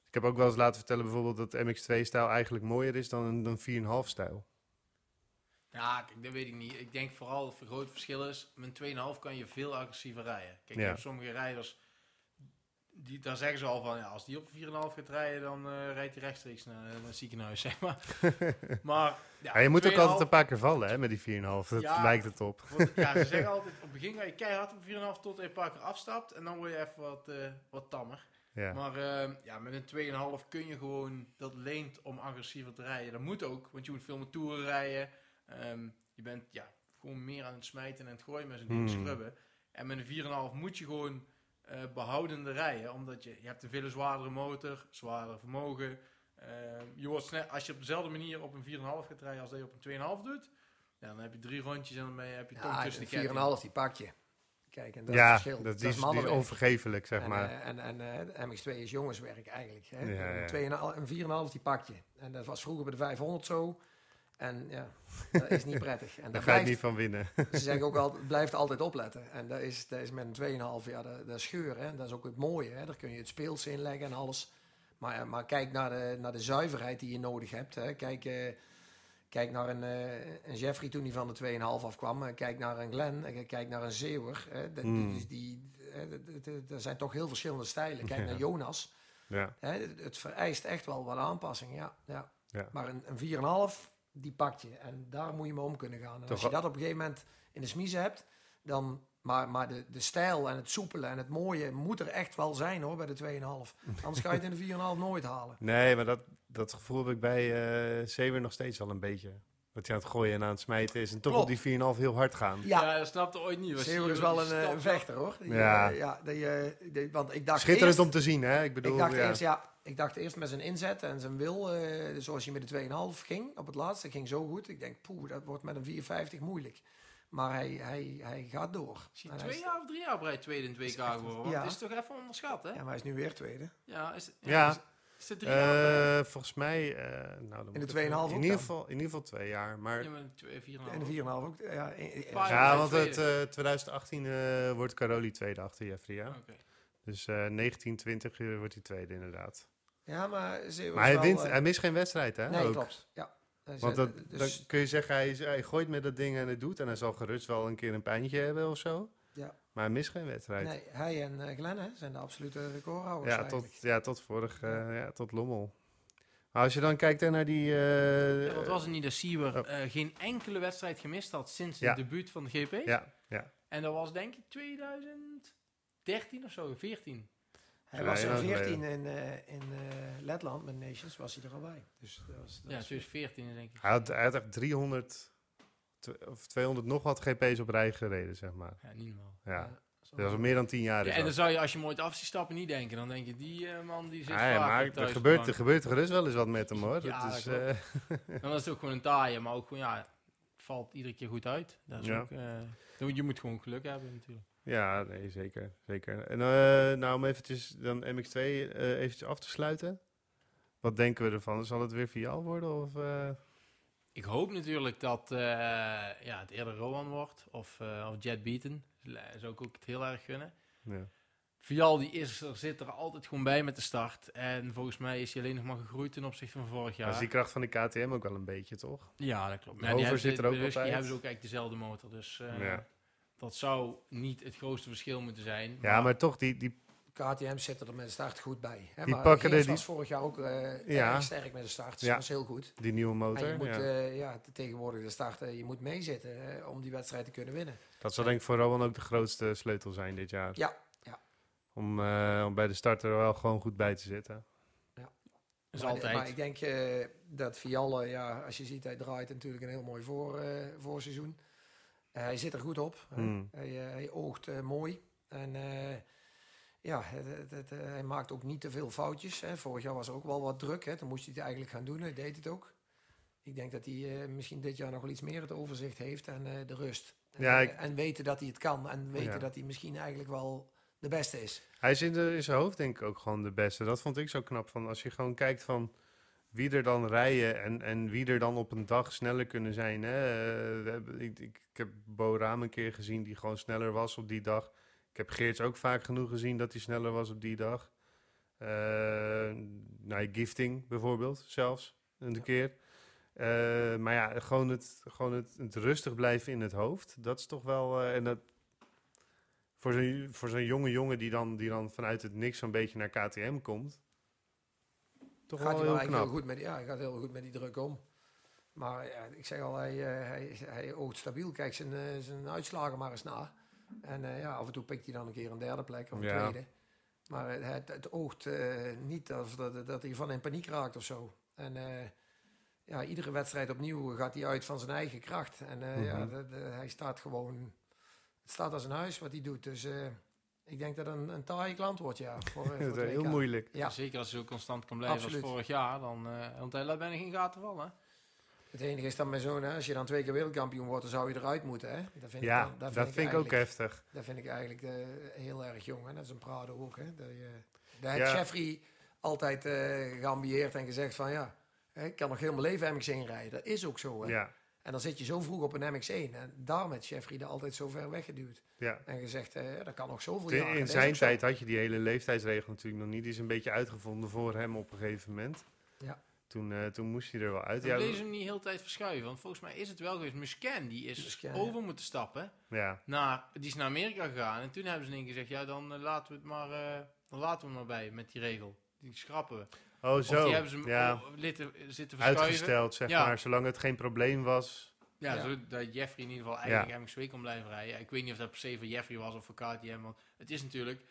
ik heb ook wel eens laten vertellen bijvoorbeeld dat MX2-stijl eigenlijk mooier is dan een dan 4,5-stijl. Ja, kijk, dat weet ik niet. Ik denk vooral het groot verschil is. Met een 2,5 kan je veel agressiever rijden. Kijk, je Ja. hebt sommige rijders, die, daar zeggen ze al van, ja, als die op 4,5 gaat rijden, dan eh, rijdt hij rechtstreeks naar, naar het ziekenhuis, zeg maar. maar ja, Ja, je moet ook 2,5 altijd een paar keer vallen hè, met die 4,5. Dat Ja. lijkt het op. Want, ja, ze zeggen altijd, op het begin ga je keihard op 4,5 tot je een paar keer afstapt. En dan word je even wat, eh, wat tammer. Ja. Maar eh, ja, met een 2,5 kun je gewoon, dat leent om agressiever te rijden. Dat moet ook, want je moet veel met toeren rijden. Ehm, je bent ja, gewoon meer aan het smijten en het gooien met zo'n ding Hmm. scrubben. En met een 4,5 moet je gewoon eh behoudende rijden. Omdat je, je hebt een veel zwaardere motor, zwaarder vermogen. Eh, je wordt snel, als je op dezelfde manier op een 4,5 gaat rijden als dat je op een 2,5 doet, ja, dan heb je drie rondjes en dan ben je, heb je Ja, tussen de de 4,5 ketting. die pak je. Kijk, en dat ja, is het verschil. dat is, die is mannenwerk. onvergeeflijk, zeg en, maar. eh, en, en eh, de MX2 is jongenswerk eigenlijk. Hè? Ja, ja. Een 2,5 Een 4,5 die pak je. En dat was vroeger bij de 500 zo. En ja, dat is niet prettig. En Daar dat ga je niet van winnen. ze zeggen ook altijd, blijft altijd opletten. En dat is, dat is met een 2,5 ja, dat, dat is scheur. Hè? Dat is ook het mooie. Hè? Daar kun je het speels in leggen en alles. Maar, maar kijk naar de, naar de zuiverheid die je nodig hebt. Hè? Kijk, eh, kijk naar een, eh, een Jeffrey toen hij van de 2,5 afkwam. Eh, Kijk naar een Glenn. Kijk naar een Zeeuwer. Hè? Dat- Mm. die, dat- Er zijn toch heel verschillende stijlen. Kijk Ja. naar Jonas. Ja, Hè? Het- Het vereist echt wel wat aanpassing. Ja, ja. Ja. Maar een, een 4,5 die pak je. En daar moet je mee om kunnen gaan. En Toch als je dat op een gegeven moment in de smiezen hebt, dan. Maar, maar de, de stijl en het soepele en het mooie moet er echt wel zijn hoor bij de 2,5. Anders ga je het in de 4,5 nooit halen. nee, maar dat, dat gevoel heb ik bij eh Zeewer nog steeds wel een beetje. Dat hij aan het gooien en aan het smijten is en toch Klopt. op die 4,5 heel hard gaan. Ja, Ja, dat snapte ooit niet. Was Zeeuwer is wel een, eh, een vechter hoor. Die, Ja. eh, ja die, die- want ik dacht Schitterend eerst, om te zien, hè? Ik bedoel, ik dacht ja. eerst, ja, ik dacht eerst met zijn inzet en zijn wil, eh, zoals hij met de 2,5 ging op het laatste, ging zo goed. Ik denk, poeh, dat wordt met een 4,50 moeilijk. Maar hij, hij, hij gaat door. Is hij twee jaar of drie jaar rij tweede in het WK Is echt- geworden? Ja. Het is toch even onderschat, hè? Ja, maar hij is nu weer tweede. Ja, is, Ja. Is, is het drie jaar? Eh, volgens mij, eh, nou, dan moet de ik 2,5 even- ook in ieder geval, in ieder geval twee jaar. Maar Ja, maar een twee, vier en de half. 4,5 ook. Ja, ja, jaar want het tweede. eh, 2018 eh, wordt Caroli tweede achter Jeffrey, ja. Oké. Dus eh 1920 eh, wordt hij tweede inderdaad. Ja, maar hij, wel, wint, eh, hij mist geen wedstrijd, hè? Nee, ook. klopt. Ja. Dus, Want dat, dus- dan kun je zeggen, hij, is- hij gooit met dat ding en het doet. En hij zal gerust wel een keer een pijntje hebben of zo. Ja. Maar hij mist geen wedstrijd. nee, hij en eh, Glenn hè, zijn de absolute recordhouders ja, eigenlijk. tot, ja, tot vorig, eh, ja, tot Lommel. Maar als je dan kijkt hè, naar die... eh, Ja, wat was het niet dat Siewer oh. eh, geen enkele wedstrijd gemist had sinds Ja. het debuut van de GP? Ja, ja. En dat was denk ik 2013 of zo, 14. Hij Ja, was in lang 14 in, eh, in eh, Letland met Nations, was hij er al bij. Dus dat was, dat Ja, was- 2014 denk ik. Hij had, hij had echt 300 tw- of 200 nog wat GP's op rij gereden, zeg maar. Ja, niet normaal. Ja, dat was al meer dan 10 jaar. Ja, en dan zou je als je hem ooit af ziet stappen niet denken. Dan denk je, die eh, man die zit Ja, ja, vaak maar thuis er gebeurt, er gebeurt gerust wel eens wat met hem hoor. Ja, dat is, eh, Dan is het ook gewoon een taaie, maar ook gewoon, ja, het valt iedere keer goed uit. Dat is Ja. ook, eh, dan- je moet gewoon geluk hebben natuurlijk. Ja, nee, zeker. zeker. En eh, nou, om eventjes dan MX2 eh eventjes af te sluiten. Wat denken we ervan? Zal het weer Vial worden? Of, eh? Ik hoop natuurlijk dat ja, het eerder Rowan wordt of, of Jet Beaton. Dat zou ik ook het heel erg gunnen. ja. Vial die is er, zit er altijd gewoon bij met de start. En volgens mij is hij alleen nog maar gegroeid ten opzichte van vorig Dat jaar. is die kracht van die KTM ook wel een beetje, toch? Ja, dat klopt. De Ja, die zit er ook bij altijd. hebben ze ook eigenlijk dezelfde motor. Dus Ja. Dat zou niet het grootste verschil moeten zijn. Ja, maar toch, die, die, KTM zit er met de start goed bij. Hè? Die maar pakken de- was vorig jaar ook eh Ja. erg sterk met de start. Dus Ja. Dat was heel goed. die nieuwe En motor. je moet ja. eh, ja, te- tegenwoordig de start, eh, je moet meezitten eh, om die wedstrijd te kunnen winnen. Dat zal denk ik voor Rowan ook de grootste sleutel zijn dit jaar. Ja, Om, eh, om bij de starter wel gewoon goed bij te zitten. is maar, altijd. maar ik denk eh, dat Vialle, ja, als je ziet, hij draait natuurlijk een heel mooi voor, eh, voorseizoen. Eh, hij zit er goed op. Hmm. Hij, eh, hij oogt eh, mooi. En ja, het, het- het, hij maakt ook niet te veel foutjes. Hè. Vorig jaar was er ook wel wat druk. Hè. Toen moest hij het eigenlijk gaan doen. Hij deed het ook. Ik denk dat hij misschien dit jaar nog wel iets meer het overzicht heeft en de rust. Ja, en, weten dat hij het kan. En weten Ja. dat hij misschien eigenlijk wel de beste is. Hij is in, de, in zijn hoofd denk ik ook gewoon de beste. Dat vond ik zo knap. Van als je gewoon kijkt van wie er dan rijden en, en wie er dan op een dag sneller kunnen zijn. Hè. Eh, hebben- ik, ik, ik heb Bo Raam een keer gezien die gewoon sneller was op die dag. Ik heb Geerts ook vaak genoeg gezien dat hij sneller was op die dag. Nou, gifting bijvoorbeeld zelfs een Ja. keer. Eh, maar ja, gewoon, het, gewoon het, het rustig blijven in het hoofd. Dat is toch wel... en dat, voor zo'n voor zo'n jonge jongen die dan, die dan vanuit het niks zo'n beetje naar KTM komt. Toch gaat wel hij wel heel eigenlijk knap. heel goed met, ja, hij gaat heel goed met die druk om. Maar ja, ik zeg al, hij, eh, hij, hij oogt stabiel. Kijk zijn, eh, zijn uitslagen maar eens na. En eh, ja, af en toe pikt hij dan een keer een derde plek of een Ja. tweede. Maar het, het, oogt niet alsof dat, dat hij van in paniek raakt of zo. En ja, iedere wedstrijd opnieuw gaat hij uit van zijn eigen kracht. En ja, Mhm. dat- dat- hij staat gewoon... Het staat als een huis wat hij doet. Dus Ik denk dat een, een taai klant wordt, ja. Voor, voor Dat is heel moeilijk. Ja, Zeker als ze zo constant kan blijven Absoluut. als vorig jaar. Dan, eh want hij laat bijna geen gaten vallen. het enige is dan met zo'n, hè, als je dan twee keer wereldkampioen wordt, dan zou je eruit moeten. Hè? Dat vind Ja, ik, dan- dat vind ik ook heftig. Dat vind ik eigenlijk eh, heel erg jong. Hè? Dat is een Prado ook. Hè? Dat je, daar Ja. Jeffrey altijd eh geambieerd en gezegd van ja, hè, ik kan nog heel mijn leven MX1 rijden. Dat is ook zo. Hè? Ja, En dan zit je zo vroeg op een MX1. En daarom heeft Jeffrey er altijd zo ver weggeduwd. ja. En gezegd, eh, ja, dat kan nog zoveel In, jaar. in zijn tijd had je die hele leeftijdsregel natuurlijk nog niet. Die is een beetje uitgevonden voor hem op een gegeven moment. Ja. Toen, eh, toen moest hij er wel uit. Dan Ja, bleef ze hem niet de hele tijd verschuiven. Want volgens mij is het wel geweest. Muscan, die is Muscan, ja. over moeten stappen. ja, Naar, die is naar Amerika gegaan. En toen hebben ze in één keer gezegd, ja, dan eh, laten we het maar, eh, dan laten we hem maar bij met die regel. Die schrappen we. Oh, Of zo. die hebben ze hem ja, zitten verschuiven. uitgesteld, zeg Ja. maar. Zolang het geen probleem was. Ja, Ja. zodat Jeffrey in ieder geval eigenlijk MX2 kon blijven rijden. Ik weet niet of dat per se voor Jeffrey was of voor KTM. Want het is natuurlijk...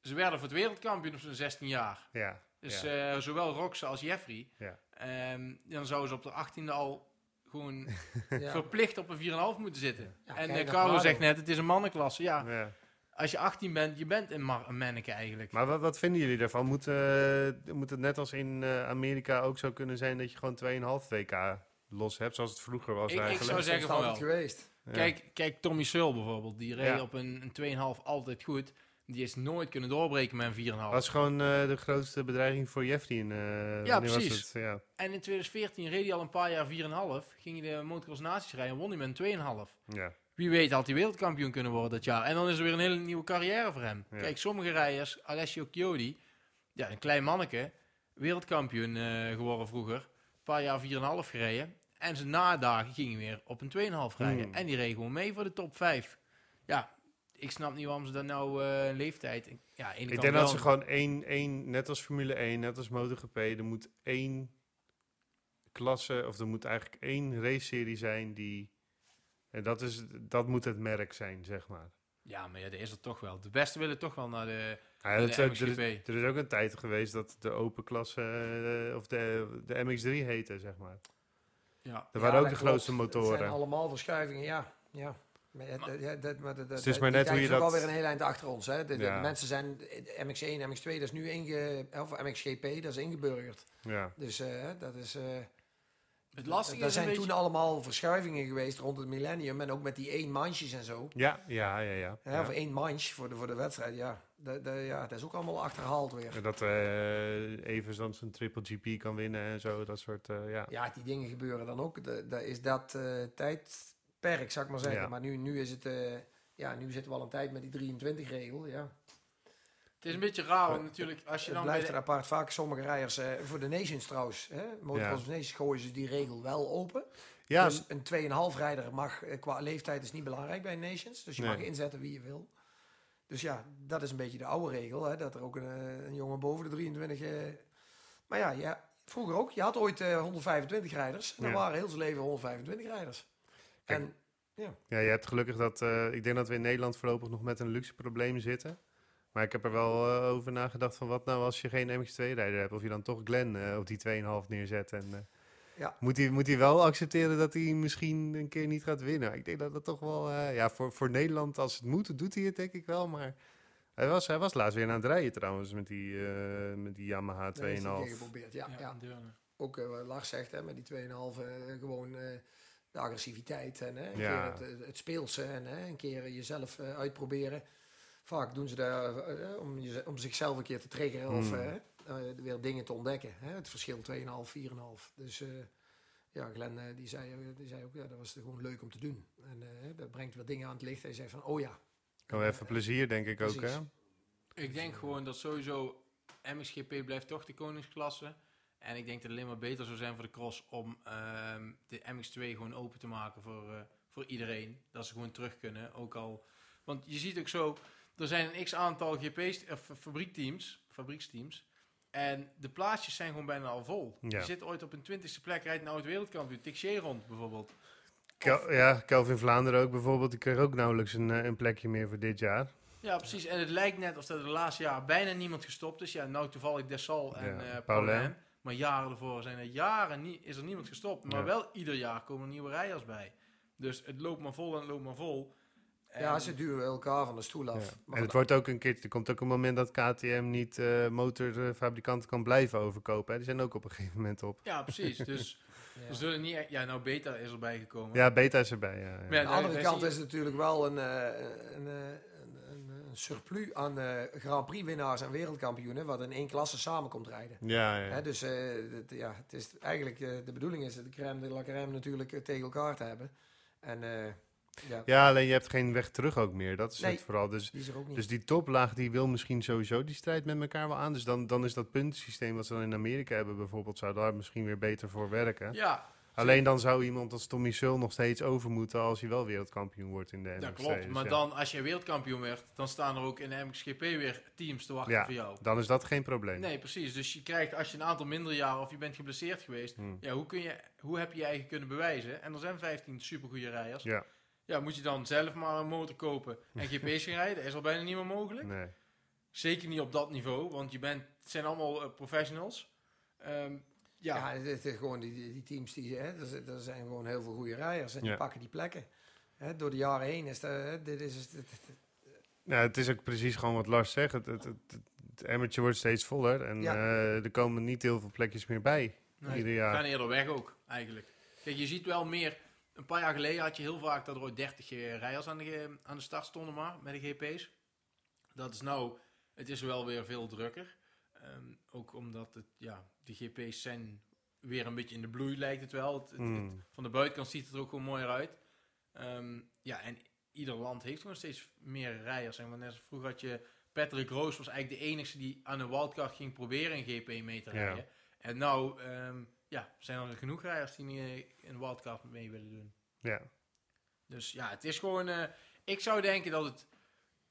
Ze werden voor het wereldkampioen op zijn 16 jaar. Ja, Dus ja. eh, zowel Roxe als Jeffrey. Ja. Ehm, dan zouden ze op de 18e al gewoon Ja. verplicht op een 4,5 moeten zitten. Ja, en eh, naar Carlo zegt net, het is een mannenklasse. Ja, ja. Als je 18 bent, je bent een, mar- een manneke eigenlijk. Maar wat, wat vinden jullie daarvan? Moet, eh, moet het net als in eh, Amerika ook zo kunnen zijn dat je gewoon 2,5 WK los hebt, zoals het vroeger was Ik- ik eigenlijk? zou Zo is zeggen van wel. geweest. Ja. Kijk, kijk, Tommy Searle bijvoorbeeld, die reed Ja. op een, een 2,5 altijd goed. Die is nooit kunnen doorbreken met een 4,5. Dat was gewoon eh, de grootste bedreiging voor Jeffrey. In, eh, Ja, wanneer was precies. het? Ja, En in 2014 reed hij al een paar jaar 4,5. Ging hij de Motocross Naties rijden en won hij met een 2,5. ja. Wie weet had hij wereldkampioen kunnen worden dat jaar. En dan is er weer een hele nieuwe carrière voor hem. Ja. Kijk, sommige rijders, Alessio Chiodi, ja, een klein manneke, wereldkampioen eh, geworden vroeger. Een paar jaar 4,5 gereden. En zijn nadagen gingen weer op een 2,5 rijden. Hmm. En die reed gewoon mee voor de top 5. Ja, ik snap niet waarom ze dan nou eh, leeftijd... Ja, Ik denk wel- dat ze gewoon één, één, net als Formule 1, net als MotoGP, er moet één klasse, of er moet eigenlijk één race-serie zijn die... En dat, is, dat moet het merk zijn, zeg maar. Ja, maar ja, dat is er toch wel. De beste willen toch wel naar de, Ja, naar de er, is, MXGP. er is ook een tijd geweest dat de open klasse, eh, of de, de MX3 heette, zeg maar. Ja. Dat Ja, waren ook dat de grootste klopt. Het zijn motoren. allemaal verschuivingen, ja. ja. Maar, het- Maar- ja, dat, maar dat, Het is maar net hoe je dat- alweer een heel eind achter ons. Hè. De, de Ja. mensen zijn, de MX1, MX2, dat is nu inge, of MXGP, dat is ingeburgerd. Ja. Dus eh, dat is... eh, Het lastige Er zijn beetje... toen allemaal verschuivingen geweest rond het millennium. En ook met die één manches en zo. Ja, ja, ja, ja. Ja. Of één manche voor de, voor de wedstrijd. Ja. Dat, dat, ja, dat is ook allemaal achterhaald weer. En Dat eh Evers dan zijn triple GP kan winnen en zo, dat soort, eh, ja. Ja, die dingen gebeuren dan ook. Da- da- is dat eh, tijdperk, zou ik maar zeggen. Ja. Maar nu, nu is het... eh, ja, nu zitten we al een tijd met die 23-regel. Ja. Het is een beetje raar, want natuurlijk als je Het dan bij blijft er apart. Vaak sommige rijders, eh, voor de Nations trouwens, hè, Motocross Nations gooien ze die regel wel open. Ja, Dus een 2,5 rijder mag, eh, qua leeftijd is niet belangrijk bij Nations. Dus je Nee. mag inzetten wie je wil. Dus ja, dat is een beetje de oude regel. Hè, dat er ook een, eh, een jongen boven de 23... eh, maar ja, ja, vroeger ook. Je had ooit eh, 125 rijders. En er Ja. waren heel zijn leven 125 rijders. Kijk, en ja, je hebt gelukkig dat, eh, ik denk dat we in Nederland voorlopig nog met een luxe probleem zitten. Maar ik heb er wel eh, over nagedacht van wat nou als je geen MX2-rijder hebt, of je dan toch Glenn eh, op die 2,5 neerzet. En, eh, Ja. moet, hij, moet hij wel accepteren dat hij misschien een keer niet gaat winnen? Ik denk dat dat toch wel, eh, ja, voor, voor Nederland als het moet, doet hij het denk ik wel. Maar hij was, hij was laatst weer aan het rijden trouwens met die, eh, met die Yamaha 2,5. dat heeft hij een keer geprobeerd. Ja, ja. Ook wat Lars zegt, hè, met die 2,5 eh, gewoon eh, de agressiviteit en hè, een Ja. keer het, het speelse en hè, een keer jezelf eh, uitproberen. Vaak doen ze dat eh, om, je, om zichzelf een keer te triggeren of Hmm. eh, eh, weer dingen te ontdekken. Hè, het verschil 2,5, 4,5. Dus eh, ja, Glenn die, zei, die zei ook, ja, dat was gewoon leuk om te doen. En eh, dat brengt weer dingen aan het licht. Hij zei van, oh ja. Kan wel even plezier denk ik ook, hè? Ik denk gewoon dat sowieso MXGP blijft toch de koningsklasse. En ik denk dat het alleen maar beter zou zijn voor de cross om ehm, de MX2 gewoon open te maken voor, eh, voor iedereen. Dat ze gewoon terug kunnen. Ook al, want je ziet ook zo, er zijn een x aantal GP's, of fabriekteams, fabrieksteams. En de plaatsjes zijn gewoon bijna al vol. Ja. Je zit ooit op een twintigste plek, rijdt een oud wereldkampioen. Tixier rond bijvoorbeeld. Kel- ja, Kelvin Vlaanderen ook bijvoorbeeld. Die kreeg ook nauwelijks een, eh, een plekje meer voor dit jaar. Ja, precies. En het lijkt net alsof er de laatste jaar bijna niemand gestopt is. Ja, nou toevallig Dessal en Ja, eh Paulin. Maar jaren ervoor zijn er jaren nie- is er niemand gestopt. Maar Ja. wel ieder jaar komen er nieuwe rijders bij. Dus het loopt maar vol en het loopt maar vol. Ja, ze duwen elkaar van de stoel af. Ja. En het wordt ook een keer, er komt ook een moment dat KTM niet eh motorfabrikanten kan blijven overkopen. Hè. Die zijn ook op een gegeven moment op. Ja, precies. Dus ja. we zullen niet... echt- Ja, nou, Beta is erbij gekomen. Ja, Beta is erbij. Ja, ja. Maar ja, Aan de andere kant is het natuurlijk wel een, eh, een, eh, een, een, een surplus aan eh, Grand Prix winnaars en wereldkampioenen, wat in één klasse samen komt rijden. ja, ja. Hè, dus eh, het, ja, het is eigenlijk de bedoeling is de crème de la crème natuurlijk tegen elkaar te hebben. En eh, ja, Ja, alleen je hebt geen weg terug ook meer. Dat is Nee. het vooral. Dus, die dus die toplaag die wil misschien sowieso die strijd met elkaar wel aan. Dus dan, dan is dat puntensysteem wat ze dan in Amerika hebben bijvoorbeeld, zou daar misschien weer beter voor werken. Ja, Alleen dan zou iemand als Tommy Sul nog steeds over moeten als hij wel wereldkampioen wordt in de dat MXC. klopt. Dus Maar ja, dan, als je wereldkampioen werd, dan staan er ook in de MXGP weer teams te wachten Ja. voor jou. dan is dat geen probleem. Nee, precies. Dus je krijgt, als je een aantal mindere jaren of je bent geblesseerd geweest, Hmm. ja, hoe, kun je, hoe heb je je eigen kunnen bewijzen? En er zijn 15 supergoeie rijders. Ja, Ja, moet je dan zelf maar een motor kopen en GP's gaan rijden? Dat is al bijna niet meer mogelijk. nee. Zeker niet op dat niveau, want je bent, het zijn allemaal eh, professionals. Ehm, ja, ja, het is gewoon die, die, teams, die, hè, er, zijn- er zijn gewoon heel veel goede rijders en die pakken die plekken. Hè, door de jaren heen is dat, hè, dit is, het, Ja, het is ook precies gewoon wat Lars zegt. Het, het, het, het emmertje wordt steeds voller en Ja. eh, er komen niet heel veel plekjes meer bij. nee, ieder we jaar. gaan eerder weg ook, eigenlijk. Kijk, je ziet wel meer, een paar jaar geleden had je heel vaak dat er ooit 30 eh, rijders aan de, ge- aan de start stonden maar, met de GP's. Dat is nou, het is wel weer veel drukker. Ehm, ook omdat het, ja, de GP's zijn weer een beetje in de bloei lijkt het wel. Het, het- het- Hmm. van de buitenkant ziet het er ook gewoon mooier uit. Ehm, ja, en ieder land heeft gewoon steeds meer rijders. En wanneer vroeger had je Patrick Roos was eigenlijk de enige die aan een wildcard ging proberen een GP mee te Ja. rijden. En nou ehm, ja, zijn er genoeg rijders die niet een wildcard mee willen doen. Ja. Dus ja, het is gewoon. eh, ik zou denken dat het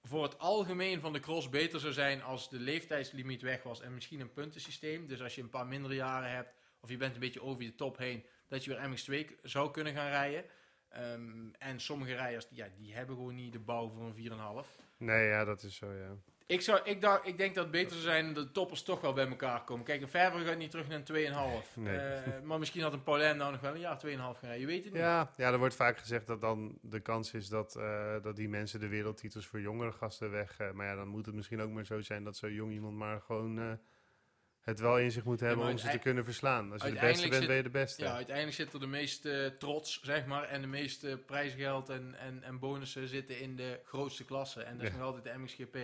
voor het algemeen van de cross beter zou zijn als de leeftijdslimiet weg was en misschien een puntensysteem. Dus als je een paar mindere jaren hebt of je bent een beetje over je top heen, dat je weer MX2 k- zou kunnen gaan rijden. Ehm, en sommige rijders, die, ja, die hebben gewoon niet de bouw voor een 4,5. Nee, ja, dat is zo, ja. Ik, zou, ik, dacht, ik denk dat het beter zou zijn dat de toppers toch wel bij elkaar komen. Kijk, een Verver gaat niet terug naar een 2,5. Nee. Eh, maar misschien had een Paulin nou nog wel een jaar 2,5 gaan. Je weet het niet. Ja, ja, er wordt vaak gezegd dat dan de kans is dat, eh, dat die mensen de wereldtitels voor jongere gasten weg... eh, maar ja, dan moet het misschien ook maar zo zijn dat zo jong iemand maar gewoon het wel in zich moet hebben om ze te kunnen verslaan. Als je de beste bent, zit- ben je de beste. Ja, uiteindelijk zit er de meeste trots, zeg maar, en de meeste prijsgeld en, en, en bonussen zitten in de grootste klasse. En dat is Ja. nog altijd de MXGP.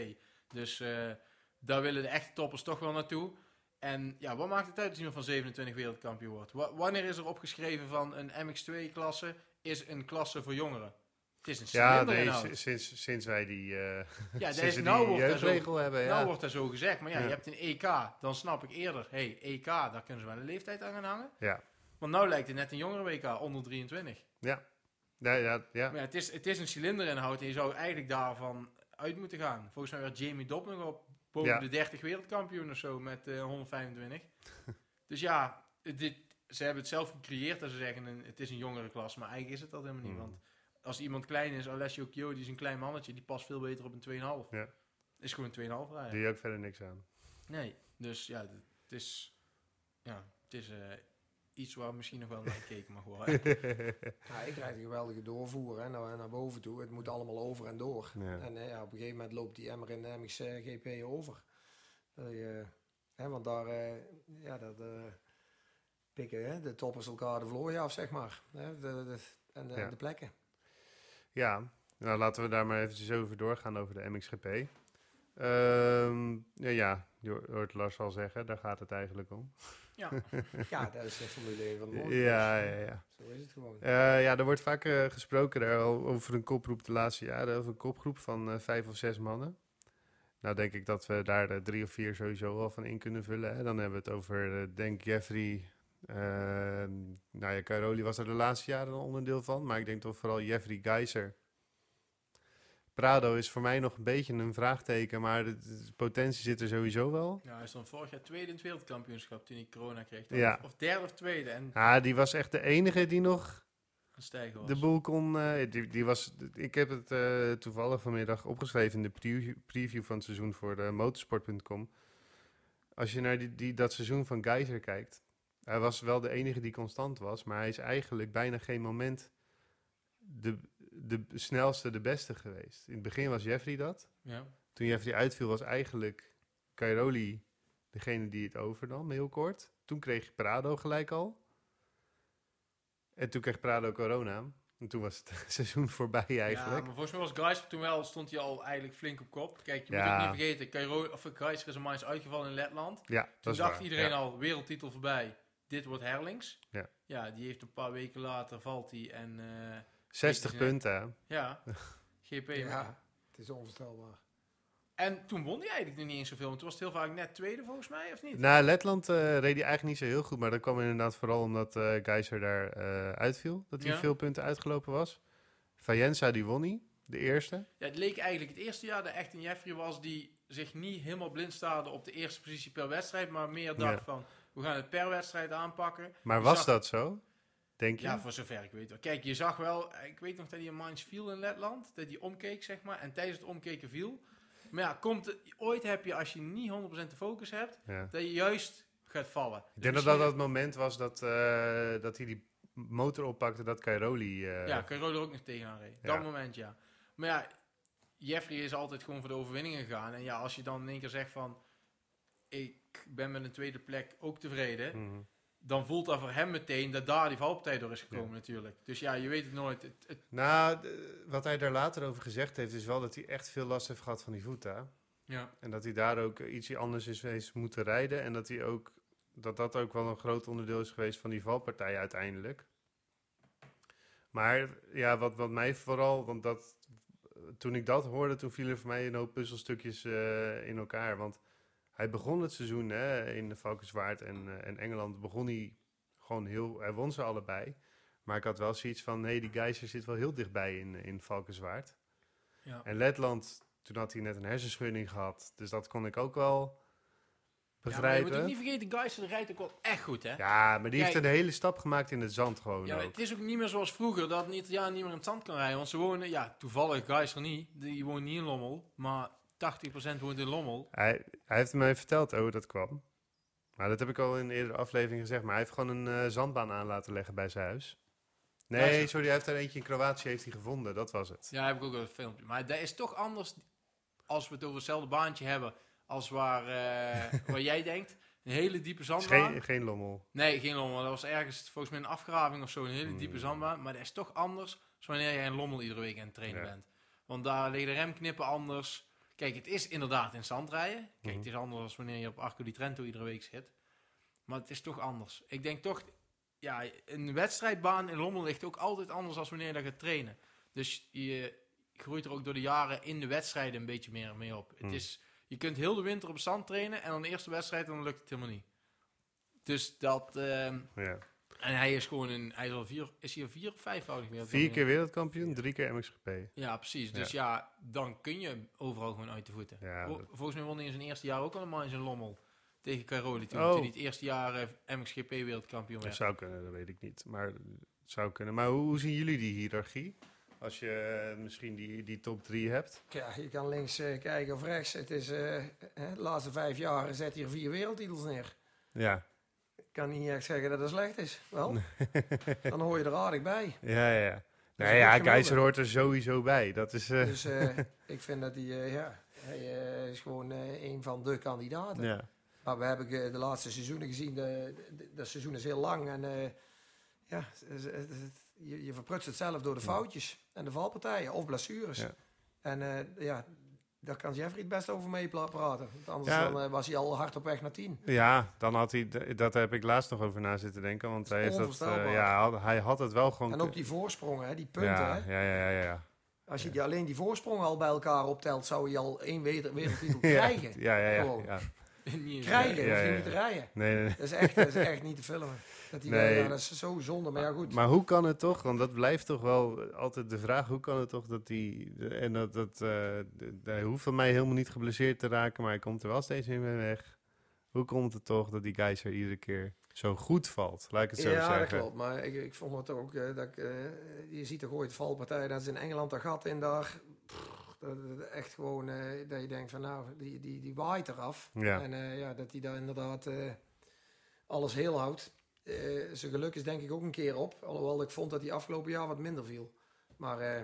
Dus eh, daar willen de echte toppers toch wel naartoe. En ja, wat maakt het uit als iemand van 27 wereldkampioen wordt? Wa- wanneer is er opgeschreven van een MX2-klasse is een klasse voor jongeren? Het is een Ja, sinds, sinds wij die, eh Ja, sinds nou, die wordt zo, hebben, nou wordt dat zo gezegd. Maar ja, Ja. je hebt een EK. Dan snap ik eerder, hey, EK, daar kunnen ze wel een leeftijd aan gaan hangen. Ja. Want nou lijkt het net een jongere WK, onder 23. Ja, ja, ja. ja. Maar ja, het is, het is een cilinderinhoud en je zou eigenlijk daarvan uit moeten gaan. Volgens mij werd Jamie Dobb nog op boven Ja. de 30 wereldkampioen of zo met eh, 125. dus ja, dit, ze hebben het zelf gecreëerd dat ze zeggen een, het is een jongere klas, maar eigenlijk is het dat helemaal niet. Hmm. Want als iemand klein is, Alessio Chio, die is een klein mannetje, die past veel beter op een 2,5. Ja. Is gewoon een 2,5 rijden. Je ook verder niks aan. Nee, dus ja, het is, ja, het is eh, iets waar misschien nog wel naar gekeken mag worden. ja, ik krijg een geweldige doorvoer hè, naar, naar boven toe. Het moet allemaal over en door. Ja. En eh, ja, op een gegeven moment loopt die emmer in de MX eh, GP over. Dat je, hè, want daar eh, ja, dat, eh, pikken hè, de toppers elkaar de vlooien af, zeg maar. Hè, de, de, en de, Ja. de plekken. Ja, nou laten we daar maar eventjes over doorgaan over de MXGP. Ehm, ja, ja, je hoort Lars al zeggen, daar gaat het eigenlijk om. Ja, Ja, dat is de Formule 1 van de. Ja, ja, ja. Zo is het gewoon. Eh, ja, er wordt vaak eh, gesproken daar over een kopgroep de laatste jaren, over een kopgroep van eh, vijf of zes mannen. Nou denk ik dat we daar drie of vier sowieso wel van in kunnen vullen. Hè. Dan hebben we het over, denk Jeffrey, nou ja, Caroli was er de laatste jaren een onderdeel van, maar ik denk toch vooral Jeffrey Geiser. Prado is voor mij nog een beetje een vraagteken, maar de, de potentie zit er sowieso wel. Ja, hij is dan vorig jaar tweede in het wereldkampioenschap toen hij corona kreeg. Ja. Of, of derde of tweede en Ah, die was echt de enige die nog was. de boel kon. eh, die, die was, ik heb het eh, toevallig vanmiddag opgeschreven in de preview, preview van het seizoen voor de motorsport.com. Als je naar die, die, dat seizoen van Geiser kijkt, hij was wel de enige die constant was, maar hij is eigenlijk bijna geen moment de, de snelste, de beste geweest. In het begin was Jeffrey dat. Ja. Toen Jeffrey uitviel was eigenlijk Cairoli degene die het overnam, heel kort. Toen kreeg Prado gelijk al. En toen kreeg Prado corona. En toen was het seizoen voorbij Ja, eigenlijk. maar volgens mij was Geiser toen wel, stond hij al eigenlijk flink op kop. Kijk, je Ja. moet ook niet vergeten, Cairo, of Geiser is een maand uitgevallen in Letland. Ja, Toen dacht waar. iedereen Ja. al, wereldtitel voorbij, dit wordt Herlings. Ja. ja, die heeft een paar weken later, valt hij en eh, 60 Ja. punten. hè? ja, GP. Ja, het is onvoorstelbaar. En toen won hij eigenlijk nog niet eens zoveel, want toen was het heel vaak net tweede volgens mij, of niet? Na Letland eh, reed hij eigenlijk niet zo heel goed. Maar dat kwam inderdaad vooral omdat eh Geiser daar eh, uitviel. Dat hij Ja. veel punten uitgelopen was. Fayenza die won niet, de eerste. Ja, het leek eigenlijk het eerste jaar dat echt een Jeffrey was die zich niet helemaal blind staarde op de eerste positie per wedstrijd, maar meer dacht Ja. van, we gaan het per wedstrijd aanpakken. Maar Je was zag- dat zo? Denk je? Ja, voor zover ik weet wel. Kijk, je zag wel, ik weet nog dat hij een Mainz viel in Letland, dat hij omkeek, zeg maar, en tijdens het omkeken viel. Maar ja, komt het, ooit heb je, als je niet 100% de focus hebt, Ja. dat je juist gaat vallen. Ik Dus denk dat dat dat moment was dat, eh, dat hij die motor oppakte, dat Cairoli... eh, Ja, je er ook nog tegenaan reed. Ja. Dat moment, ja. Maar ja, Jeffrey is altijd gewoon voor de overwinning gegaan. En ja, als je dan in één keer zegt van, ik ben met een tweede plek ook tevreden, mhm. Dan voelt dat voor hem meteen dat daar die valpartij door is gekomen natuurlijk. Dus ja, je weet het nooit. Het, het- Nou, wat hij daar later over gezegd heeft, is wel dat hij echt veel last heeft gehad van die voet. ja. En dat hij daar ook ietsje anders is geweest moeten rijden. En dat hij ook dat dat ook wel een groot onderdeel is geweest van die valpartij uiteindelijk. Maar ja, wat, wat mij vooral, want dat, toen ik dat hoorde, toen vielen voor mij een hoop puzzelstukjes eh, in elkaar. Want hij begon het seizoen hè, in de Valkenswaard en, eh, en Engeland, begon hij gewoon heel, hij won ze allebei. Maar ik had wel zoiets van, hé, die Geiser zit wel heel dichtbij in, in Valkenswaard. Ja. En Letland, toen had hij net een hersenschudding gehad. Dus dat kon ik ook wel Ja, maar je begrijpen. moet ook Ja, niet vergeten, Geiser rijdt ook wel echt goed, hè? maar die heeft een hele stap gemaakt in het zand gewoon Ja, ook. het is ook niet meer zoals vroeger dat een Italiaan niet meer in het zand kan rijden. Want ze wonen, ja, toevallig Geiser niet. Die woont niet in Lommel, maar 80% woont in Lommel. Hij, hij heeft mij verteld hoe dat kwam. Maar dat heb ik al in een eerdere aflevering gezegd. Maar hij heeft gewoon een eh, zandbaan aan laten leggen bij zijn huis. Nee, sorry, hij heeft er eentje in Kroatië heeft hij gevonden. Dat was het. Ja, heb ik ook een filmpje. Maar dat is toch anders als we het over hetzelfde baantje hebben als waar, eh, waar jij denkt. Een hele diepe zandbaan. geen, geen lommel. Nee, geen lommel. Dat was ergens volgens mij een afgraving of zo. Een hele diepe Hmm. zandbaan. Maar dat is toch anders als wanneer jij een lommel iedere week aan het trainen Ja. bent. Want daar liggen de remknippen anders. Kijk, het is inderdaad in zand rijden. Kijk, Mhm. het is anders als wanneer je op Arco di Trento iedere week zit. Maar het is toch anders. Ik denk toch, ja, een wedstrijdbaan in Lommel ligt ook altijd anders als wanneer je daar gaat trainen. Dus je groeit er ook door de jaren in de wedstrijden een beetje meer mee op. Mhm. Het is, je kunt heel de winter op zand trainen en dan de eerste wedstrijd en dan lukt het helemaal niet. Dus dat, ehm, Ja. En hij is gewoon een, hij is al vier, is hij al vier of vijfvoudig Vier wereldkampioen? keer wereldkampioen, drie keer MXGP. Ja, precies. Dus ja. dan kun je overal gewoon uit de voeten. Ja, Vol- dat- Volgens mij won hij in zijn eerste jaar ook allemaal in zijn lommel. Tegen Caroli toen. Oh. Toen hij het eerste jaar eh, MXGP wereldkampioen Dat werd. zou kunnen, dat weet ik niet. Maar het zou kunnen. Maar hoe, hoe zien jullie die hiërarchie? Als je eh, misschien die, die top drie hebt. Ja, je kan links eh, kijken of rechts. Het is, eh, hè, de laatste vijf jaar zet hier vier wereldtitels neer. Ja, kan niet echt zeggen dat dat slecht is. Wel, dan hoor je er aardig bij. ja, ja. Nee, ja. Keizer hoort er sowieso bij. Dat is... eh, Dus eh, ik vind dat hij, eh, ja, hij is gewoon een van de kandidaten. ja. Maar we hebben de laatste seizoenen gezien. De, de, dat seizoen is heel lang. En ja, het- het- het- je, je verprutst het zelf door de foutjes en de valpartijen of blessures. Ja. En ja, daar kan Jeffrey het best over mee praten. Want anders Ja. dan, eh, was hij al hard op weg naar tien. Ja, dan had hij, dat heb ik laatst nog over na zitten denken. Want hij, heeft dat, eh, onvoorstelbaar. ja, had- hij had het wel gewoon... En ook die voorsprongen, hè, die punten. ja, Hè? ja, ja, ja, ja. Als je die, alleen die voorsprongen al bij elkaar optelt, zou je al één wereld- wereldtitel krijgen. ja, ja, ja, Krijgen, Ja, niet rijden. Nee, nee, nee. Dat is echt, dat is echt niet te filmen. Dat, die, Nee. ja, dat is zo zonde, maar ja goed. Maar hoe kan het toch, want dat blijft toch wel altijd de vraag, hoe kan het toch dat die, en dat, dat, eh, hij hoeft van mij helemaal niet geblesseerd te raken, maar hij komt er wel steeds in mee weg. Hoe komt het toch dat die Geiser iedere keer zo goed valt, laat ik het zo ja, zeggen. dat klopt. Maar ik, ik vond het ook, eh, dat ik, eh, je ziet toch ooit valpartijen, dat is in Engeland dat gat in daar. pff, dat, dat echt gewoon, dat je denkt van nou, die, die, die waait eraf. Ja. En ja, dat hij daar inderdaad alles heel houdt. Eh, zijn geluk is denk ik ook een keer op. Alhoewel ik vond dat hij afgelopen jaar wat minder viel. Maar eh,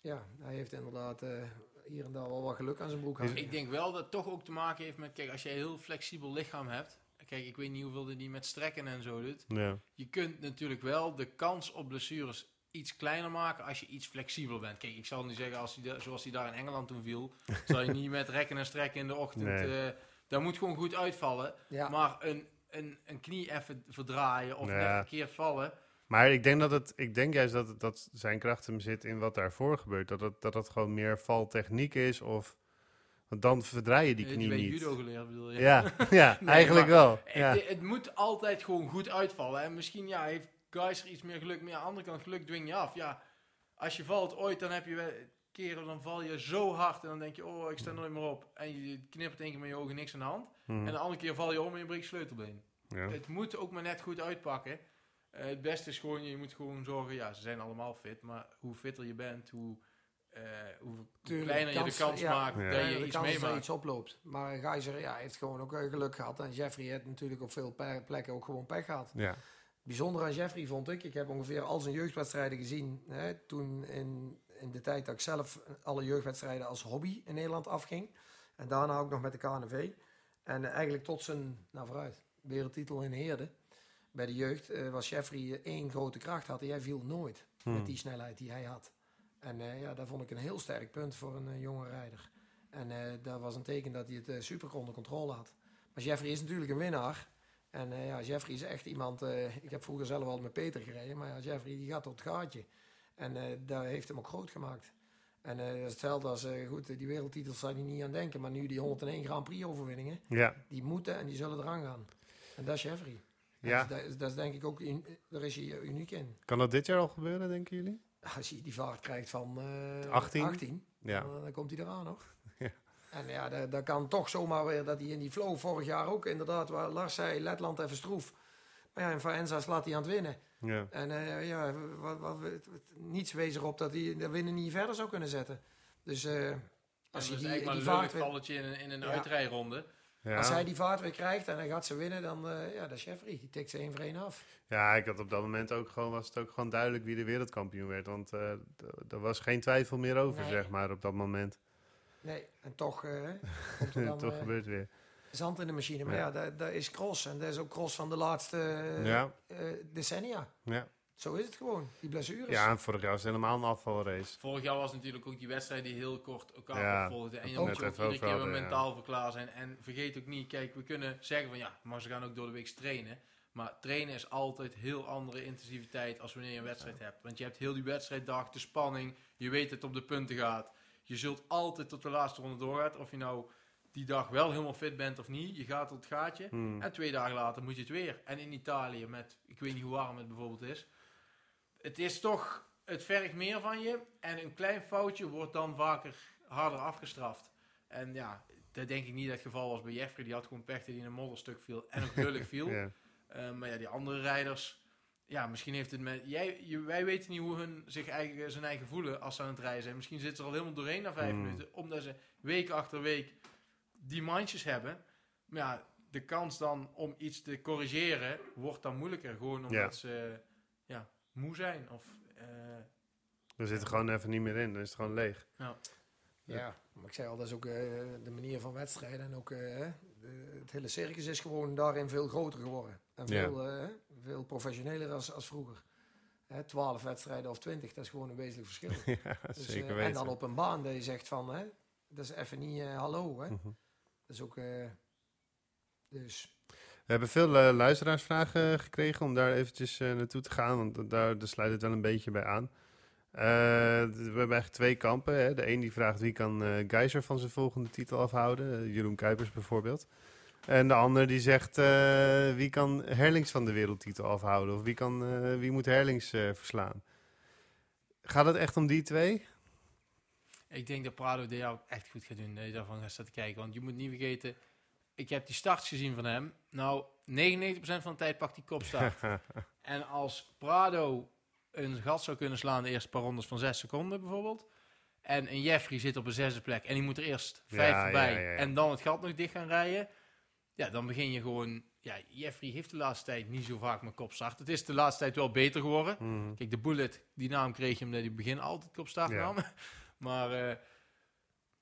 ja, hij heeft inderdaad eh, hier en daar wel wat geluk aan zijn broek hangen. Ik denk wel dat het toch ook te maken heeft met, kijk, als jij een heel flexibel lichaam hebt. Kijk, ik weet niet hoeveel die met strekken en zo doet. Ja. Je kunt natuurlijk wel de kans op blessures iets kleiner maken als je iets flexibeler bent. Kijk, ik zal niet zeggen, als hij zoals hij daar in Engeland toen viel, zal je niet met rekken en strekken in de ochtend. Nee. eh, dat moet gewoon goed uitvallen. Ja, Maar een, een, een knie even verdraaien of Ja. net verkeerd vallen. Maar ik denk, dat het, ik denk juist dat, het- dat zijn kracht hem zit in wat daarvoor gebeurt. Dat het, dat het gewoon meer valtechniek is. Of, want dan verdraai je die knie niet. judo geleerd bedoel je? Ja, ja Nee, eigenlijk wel. Ja. Het, het moet altijd gewoon goed uitvallen. En misschien ja, heeft Geiser iets meer geluk. Maar aan de andere kant, geluk dwing je af. Ja, als je valt ooit, dan heb je wel keren, dan val je zo hard. En dan denk je, oh, ik sta nooit meer op. En je knippert één keer met je ogen, niks aan de hand. Hm, En de andere keer val je om en je breekt sleutelbeen. ja. Het moet ook maar net goed uitpakken. Eh, het beste is gewoon, je moet gewoon zorgen, ja, ze zijn allemaal fit. Maar hoe fitter je bent, hoe, eh, hoe Tuurlijk, kleiner je de kans- ja. maakt Ja. dat je de iets meemaakt. iets oploopt. Maar Geiser ja, heeft gewoon ook eh, geluk gehad. En Jeffrey heeft natuurlijk op veel plekken ook gewoon pech gehad. ja. Bijzonder aan Jeffrey vond ik, ik heb ongeveer al zijn jeugdwedstrijden gezien. Hè, toen in, in de tijd dat ik zelf alle jeugdwedstrijden als hobby in Nederland afging. En daarna ook nog met de KNV. En eigenlijk tot zijn, nou vooruit, wereldtitel in Heerde. Bij de jeugd eh, was Jeffrey eh, één grote kracht had. En hij viel nooit Hm. met die snelheid die hij had. En eh, ja, dat vond ik een heel sterk punt voor een jonge rijder. En eh, dat was een teken dat hij het super onder controle had. Maar Jeffrey is natuurlijk een winnaar. En ja, Jeffrey is echt iemand. ik heb vroeger zelf al met Peter gereden, maar ja, Jeffrey die gaat tot het gaatje. En eh daar heeft hem ook groot gemaakt. En dat is hetzelfde als, eh, goed, die wereldtitels zou hij niet aan denken. Maar nu die 101 Grand Prix overwinningen, ja. die moeten en die zullen eraan gaan. En dat is Jeffrey. Ja. Dat, is, dat is denk ik ook, daar is hij uniek in. Kan dat dit jaar al gebeuren, denken jullie? Als hij die vaart krijgt van eh 18? 18 Ja. dan, dan komt hij eraan nog. Ja. En ja, dat, dat kan toch zomaar weer dat hij in die flow vorig jaar ook inderdaad, waar Lars zei, Letland even stroef. Maar ja, in Faenza slaat hij aan het winnen. Ja. En eh, ja, wat, wat, wat- niets wees erop dat hij de winnen niet verder zou kunnen zetten. Dus eh, Als hij is die, eigenlijk maar die een leuk valletje in een, in een Ja. uitrijronde. Ja. als hij die vaart weer krijgt en hij gaat ze winnen, dan eh, ja, dat is Jeffrey. Die tikt ze één voor één af. ja, ik had op dat moment ook gewoon, was het ook gewoon duidelijk wie de wereldkampioen werd. Want eh, er was geen twijfel meer over, Nee. zeg maar, op dat moment. Nee, en toch eh, komt er dan Toch gebeurt weer. Zand in de machine. Maar Ja. ja, dat, dat is cross. En dat is ook cross van de laatste eh, ja, eh, decennia. ja. Zo is het gewoon. Die blessures. ja, en vorig jaar was het helemaal een afvalrace. Vorig jaar was natuurlijk ook die wedstrijd die heel kort elkaar Ja, opvolgden. En je moet ook iedere keer weer mentaal voor klaar zijn. En vergeet ook niet, kijk, we kunnen zeggen van ja, maar ze gaan ook door de week trainen. Maar trainen is altijd heel andere intensiviteit als wanneer je een wedstrijd hebt. Want je hebt heel die wedstrijddag, de spanning. Je weet dat het op de punten gaat. Je zult altijd tot de laatste ronde doorgaan. Of je nou die dag wel helemaal fit bent of niet. Je gaat tot het gaatje. Hmm. En twee dagen later moet je het weer. En in Italië met, ik weet niet hoe warm het bijvoorbeeld is. Het is toch, het vergt meer van je. En een klein foutje wordt dan vaker harder afgestraft. En ja, dat denk ik niet dat het geval was bij Jeffrey. Die had gewoon pech dat hij in een modderstuk viel. En ook lullig viel. Ja. Eh, maar ja, die andere rijders... Ja, misschien heeft het met... Jij, je- wij weten niet hoe hun zich eigen, zijn eigen voelen als ze aan het rijden zijn. Misschien zitten ze er al helemaal doorheen na vijf Hmm. minuten. Omdat ze week achter week die mindjes hebben. Maar ja, de kans dan om iets te corrigeren wordt dan moeilijker. Gewoon omdat Ja. ze ja, moe zijn. Of, eh, We zitten gewoon even niet meer in, dan is het gewoon leeg. Ja, maar ik zei al, dat is ook eh, de manier van wedstrijden. En ook eh, de- het hele circus is gewoon daarin veel groter geworden. En Ja. veel, veel professioneler als, als vroeger. Hè, 12 wedstrijden of 20, dat is gewoon een wezenlijk verschil. ja, Dus, zeker weten. en dan op een baan dat je zegt van, hè, dat is even niet eh, hallo. Hè. Mhm. Dat is ook, eh, dus We hebben veel eh, luisteraarsvragen gekregen om daar eventjes eh, naartoe te gaan, want daar, sluit het wel een beetje bij aan. We hebben eigenlijk twee kampen. Hè. De een die vraagt wie kan eh Geiser van zijn volgende titel afhouden, Eh, Jeroen Kuipers bijvoorbeeld. En de ander die zegt wie kan Herlings van de wereldtitel afhouden of wie, kan, wie moet Herlings verslaan. Gaat het echt om die twee? Ik denk dat Prado dit jaar ook echt goed gaat doen. Dat je daarvan gaat zitten kijken. Want je moet niet vergeten, ik heb die starts gezien van hem. Nou, 99% van de tijd pakt hij kopstart. en als Prado een gat zou kunnen slaan de eerste paar rondes van 6 seconden bijvoorbeeld. En een Jeffrey zit op een zesde plek en die moet er eerst vijf ja, voorbij. ja, ja. En dan het gat nog dicht gaan rijden. Ja, dan begin je gewoon ja, Jeffrey heeft de laatste tijd niet zo vaak met kopstart. Het is de laatste tijd wel beter geworden. Mhm. Kijk, de Bullet, die naam kreeg je omdat hij begin altijd kopstart nam. Maar eh,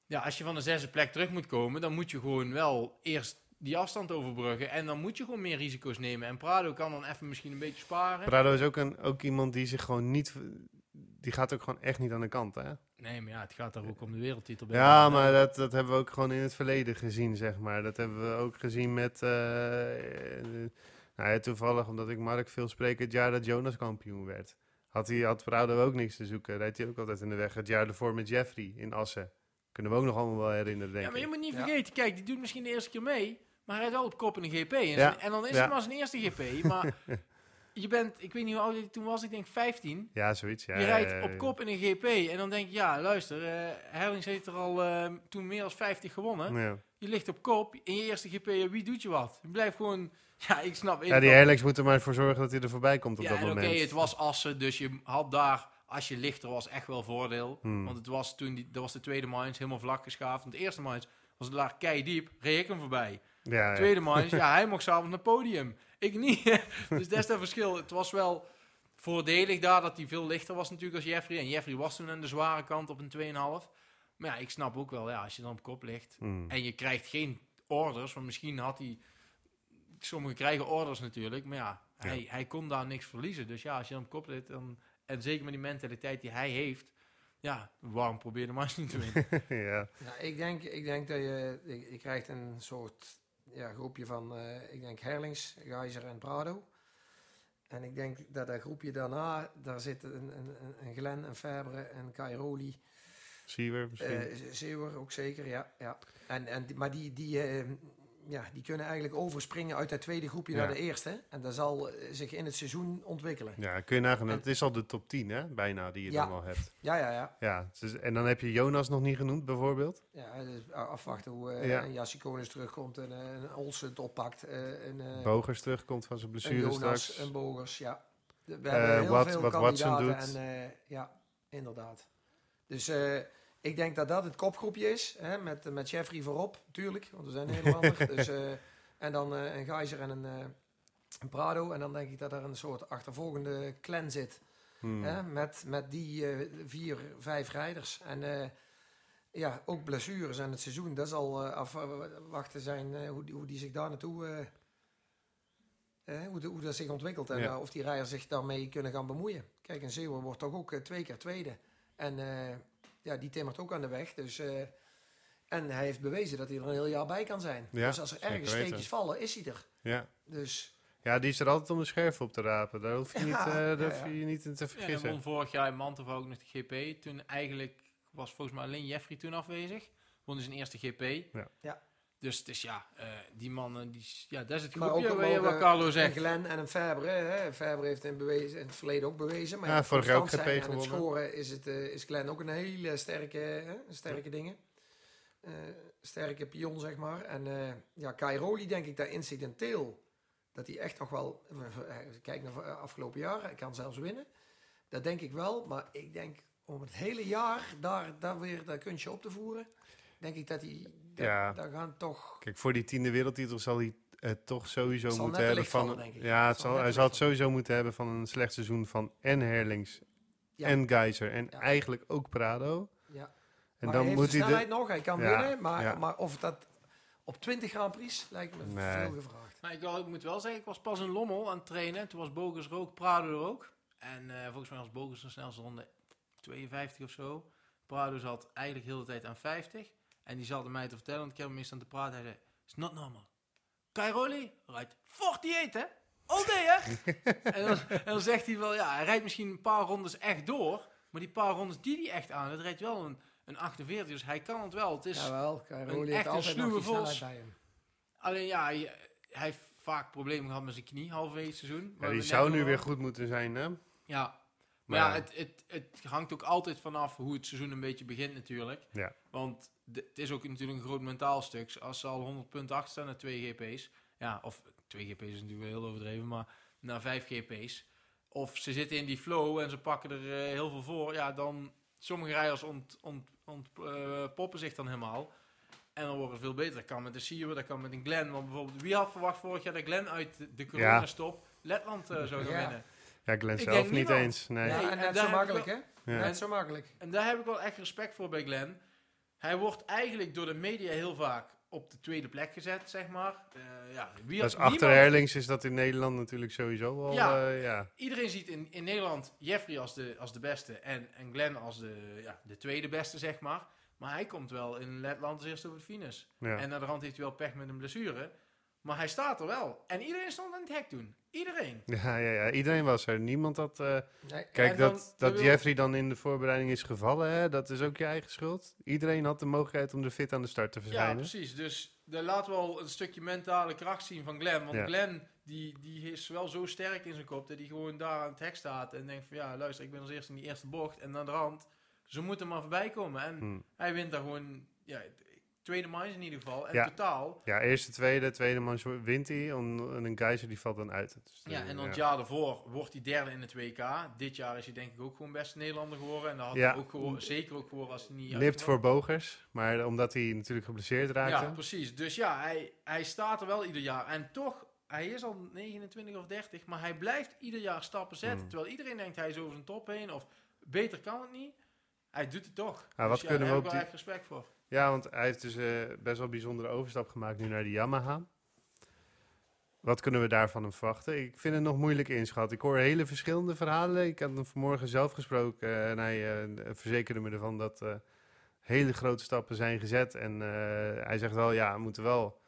ja, als je van de zesde plek terug moet komen, dan moet je gewoon wel eerst die afstand overbruggen. En dan moet je gewoon meer risico's nemen. En Prado kan dan even misschien een beetje sparen. Prado is ook, een, ook iemand die zich gewoon niet... Die gaat ook gewoon echt niet aan de kant, hè? nee, maar ja, het gaat daar ook om de wereldtitel. bij. Ja, maar dat, dat hebben we ook gewoon in het verleden gezien, zeg maar. Dat hebben we ook gezien met... eh, eh, nou ja, toevallig, omdat ik Mark veel spreek, het jaar dat Jonas kampioen werd. Had, hij, had Prado ook niks te zoeken. Rijdt hij ook altijd in de weg. Het jaar ervoor met Jeffrey in Assen. Kunnen we ook nog allemaal wel herinneren, denk Ja, maar je ik. moet niet Ja. vergeten, kijk, die doet misschien de eerste keer mee, maar hij rijdt wel op kop in een GP. En, Ja. en dan is Ja. het maar zijn eerste GP. Maar je bent, ik weet niet hoe oud ik toen was, ik denk 15. Ja, zoiets. Ja, je rijdt ja, ja, op kop in een GP en dan denk je, ja, luister, eh Herlings heeft er al eh, toen meer dan 50 gewonnen. Ja. Je ligt op kop in je eerste GP, wie doet je wat? Je blijft gewoon, ja, ik snap. Ja, die Herlex moet er maar voor zorgen dat hij er voorbij komt op ja, dat en oké, moment. het was Assen, dus je had daar, als je lichter was, echt wel voordeel. Hmm. Want het was toen, die, dat was de tweede mines, helemaal vlak geschaafd. Want de eerste mines was het daar kei diep, reed ik hem voorbij. ja, ja. Tweede mines, ja, hij mocht s'avonds naar het podium. Ik niet. dus dat is het verschil. Het was wel voordelig daar dat hij veel lichter was natuurlijk als Jeffrey. En Jeffrey was toen aan de zware kant op een 2,5. Maar ja, ik snap ook wel, ja, als je dan op kop ligt Hmm. en je krijgt geen orders, want misschien had hij... Sommigen krijgen orders natuurlijk, maar ja, Ja. Hij, hij kon daar niks verliezen. Dus ja, als je op kop ligt, dan, en zeker met die mentaliteit die hij heeft, ja, waarom probeer je de match niet te winnen? ja. Ja, ik, denk, ik denk dat je, je, je krijgt een soort ja, groepje van, eh, ik denk Herlings, Geiser en Prado. En ik denk dat dat groepje daarna, daar zitten een, een, een- Glen, een Fabre, een Cairoli, Siever misschien. eh Zeeuwer ook zeker, ja. ja. En, en, die- maar die, die, eh, ja, die kunnen eigenlijk overspringen uit dat tweede groepje Ja. naar de eerste. En dat zal eh, zich in het seizoen ontwikkelen. ja, kun je nagaan. en- Het is al de top 10, hè? Bijna, die je Ja. dan al hebt. Ja, ja, ja. Ja, en dan heb je Jonas nog niet genoemd, bijvoorbeeld. ja dus afwachten hoe eh Ja. terugkomt en eh, een Olsen het oppakt. eh, en, eh, Bogers terugkomt van zijn blessure Jonas, straks. een Bogers, ja. We Eh, hebben heel wat- veel wat Watson doet. en eh, ja, inderdaad. Dus eh, ik denk dat dat het kopgroepje is, hè, met, met Jeffrey voorop, natuurlijk, want we zijn Nederlander. dus, eh, en dan eh, een Geiser en een, eh, een Prado. En dan denk ik dat er een soort achtervolgende clan zit, Hmm. hè, met, met die vier, vijf rijders. En ja, ook blessures en het seizoen, dat zal afwachten zijn hoe, die, hoe die zich daar naartoe... eh, hoe, de- hoe dat zich ontwikkelt en Ja. of die rijders zich daarmee kunnen gaan bemoeien. Kijk, een Zeeuwer wordt toch ook twee keer tweede. En ja, die timmert ook aan de weg. Dus, eh, en hij heeft bewezen dat hij er een heel jaar bij kan zijn. Ja, dus als er ergens weten. steekjes vallen, is hij er. Ja. Dus ja, die is er altijd om de scherf op te rapen. Daar hoef je, Ja, niet, eh, daar ja, hoef ja. je niet in te Ja, vergissen. won vorig jaar in Mantova ook nog de GP. Toen eigenlijk was volgens mij alleen Jeffrey toen afwezig. Won dus zijn eerste GP. Ja. Dus het is ja, eh, die mannen, die, is- ja, dat is het maar groepje ook waar je- mogen wat Carlo een zegt. Glen en een Fabre. Hè. Fabre heeft in, bewezen, in het verleden ook bewezen. Maar Ja, jaar ook constant GP zijn en het gewonnen. scoren is, het, eh, is Glen ook een hele sterke, hè, sterke dingen. Eh, sterke pion, zeg maar. En eh ja, Cairoli denk ik dat incidenteel, dat hij echt nog wel, eh, kijk naar de afgelopen jaren, hij kan zelfs winnen. Dat denk ik wel, maar ik denk om het hele jaar daar, daar weer dat kunstje op te voeren, denk ik dat hij, Ja. daar gaan toch... Kijk, voor die tiende wereldtitel zal hij het toch sowieso Het zal moeten hebben van... vallen, denk ik. Ja, het Het zal zal, net hij zal het sowieso moeten hebben van een slecht seizoen van en Herlings Ja. en Geiser en Ja. eigenlijk ook Prado. Ja. En maar dan hij heeft moet de hij snelheid de... nog, hij kan Ja, winnen, maar, ja. maar of dat op 20 Grand Prix lijkt me Nee. veel gevraagd. Maar ik, wel- ik moet wel zeggen, ik was pas in Lommel aan het trainen. Toen was Bogus er ook, Prado er ook. En eh, volgens mij was Bogus de snelste ronde 52 of zo. Prado zat eigenlijk heel de tijd aan 50. En die zat mij te vertellen, want ik heb hem eens aan te praten. Hij zei, it's not normal. Cairoli rijdt 48 hè? All day hè? en, dan, en dan zegt hij wel, ja, hij rijdt misschien een paar rondes echt door. Maar die paar rondes die hij echt aan, dat rijdt wel een, een 48. Dus hij kan het wel. Het is, Jawel, een Cairoli heeft altijd nog sluwe vos. bij hem. Alleen ja, hij, hij heeft vaak problemen gehad met zijn knie halverwege het seizoen. Ja, die zou nu weer goed moeten zijn, hè? Ja, Maar ja, het, het, het hangt ook altijd vanaf hoe het seizoen een beetje begint natuurlijk. Ja. Want de- het is ook natuurlijk een groot mentaal stuk. Als ze al 100 punten achter staan naar twee GP's, ja, of twee GP's is natuurlijk wel heel overdreven, maar naar vijf GP's. Of ze zitten in die flow en ze pakken er eh, heel veel voor, ja, dan sommige rijders ont, ont, ont, eh, poppen zich dan helemaal. En dan wordt het veel beter. Dat kan met een Siewer, dat kan met een Glen. Want bijvoorbeeld, wie had verwacht vorig jaar dat Glen uit de- de coronastop Letland eh, zou gaan Ja. winnen? Ja, Glenn Ik zelf denk niet eens. Nee. Ja, Nee, en net daar zo heb ik makkelijk, hè? Ja. Net zo makkelijk. En daar heb ik wel echt respect voor bij Glen. Hij wordt eigenlijk door de media heel vaak op de tweede plek gezet, zeg maar. Eh, ja, wie Dat is had- achter niemand- Herlings is dat in Nederland natuurlijk sowieso al. Ja. Ja. ja. Iedereen ziet in, in Nederland Jeffrey als de, als de beste en, en Glenn als de, ja, de tweede beste, zeg maar. Maar hij komt wel in Letland als eerste over de finish. Ja. En naar de rand heeft hij wel pech met een blessure. Maar hij staat er wel. En iedereen stond aan het hek toen. Iedereen. Ja, ja, ja, iedereen was er. Niemand had. eh, Nee. kijk, dan- dat, dat wil- Jeffrey dan in de voorbereiding is gevallen, hè, dat is ook je eigen schuld. Iedereen had de mogelijkheid om er fit aan de start te Ja, verschijnen. precies. Dus daar laten we al een stukje mentale kracht zien van Glenn. Want Ja. Glenn, die, die is wel zo sterk in zijn kop dat hij gewoon daar aan het hek staat en denkt van ja, luister, ik ben als eerste in die eerste bocht en naar de rand. Ze moeten maar voorbij komen. En Hm. hij wint daar gewoon, ja, tweede minds in ieder geval. En Ja. totaal. Ja, eerste, tweede, tweede man wint hij. En en een Geiser die valt dan uit. Dus, Ja, eh, en dan het ja. jaar daarvoor wordt hij derde in het WK. Dit jaar is hij denk ik ook gewoon beste Nederlander geworden. En dat had Ja. hij ook gewoon, zeker ook geworden als hij niet Lipt voor Bogers, maar omdat hij natuurlijk geblesseerd raakte. Ja, precies. Dus ja, hij, hij staat er wel ieder jaar. En toch, hij is al 29 of 30, maar hij blijft ieder jaar stappen zetten. Hmm. Terwijl iedereen denkt hij is over zijn top heen of beter kan het niet. Hij doet het toch. Wat dus kunnen ja, we daar op heb ik die- respect voor. Ja, want hij heeft dus eh, best wel een bijzondere overstap gemaakt nu naar de Yamaha. Wat kunnen we daarvan hem verwachten? Ik vind het nog moeilijk inschatten. Ik hoor hele verschillende verhalen. Ik had hem vanmorgen zelf gesproken eh, en hij eh, verzekerde me ervan dat hele grote stappen zijn gezet. En hij zegt wel, ja, we moeten wel...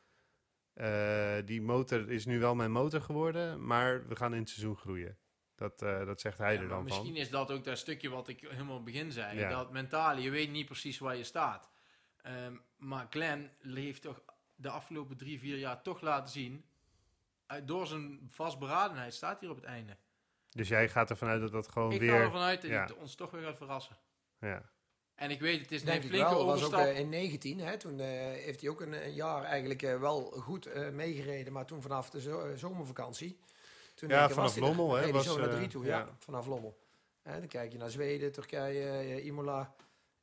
die motor is nu wel mijn motor geworden, maar we gaan in het seizoen groeien. Dat, dat zegt hij Ja, er dan van. misschien is dat ook dat stukje wat ik helemaal begin zei. Ja. Dat mentale, je weet niet precies waar je staat. Ehm, maar Glenn heeft toch de afgelopen drie, vier jaar toch laten zien. eh, door zijn vastberadenheid staat hier op het einde. Dus jij gaat ervan uit dat dat gewoon ik weer... ga ervan uit dat ja. het ons toch weer gaat verrassen. Ja. En ik weet, het is Denk een ik flinke wel. was ook overstap. eh, in 19, hè, toen eh, heeft hij ook een, een jaar eigenlijk wel goed eh, meegereden. Maar toen vanaf de zo- zomervakantie. Toen Ja, vanaf. Lommel, hè, was, zo naar eh, drie toe, ja. ja. Vanaf Lommel. Hè, dan kijk je naar Zweden, Turkije, Imola.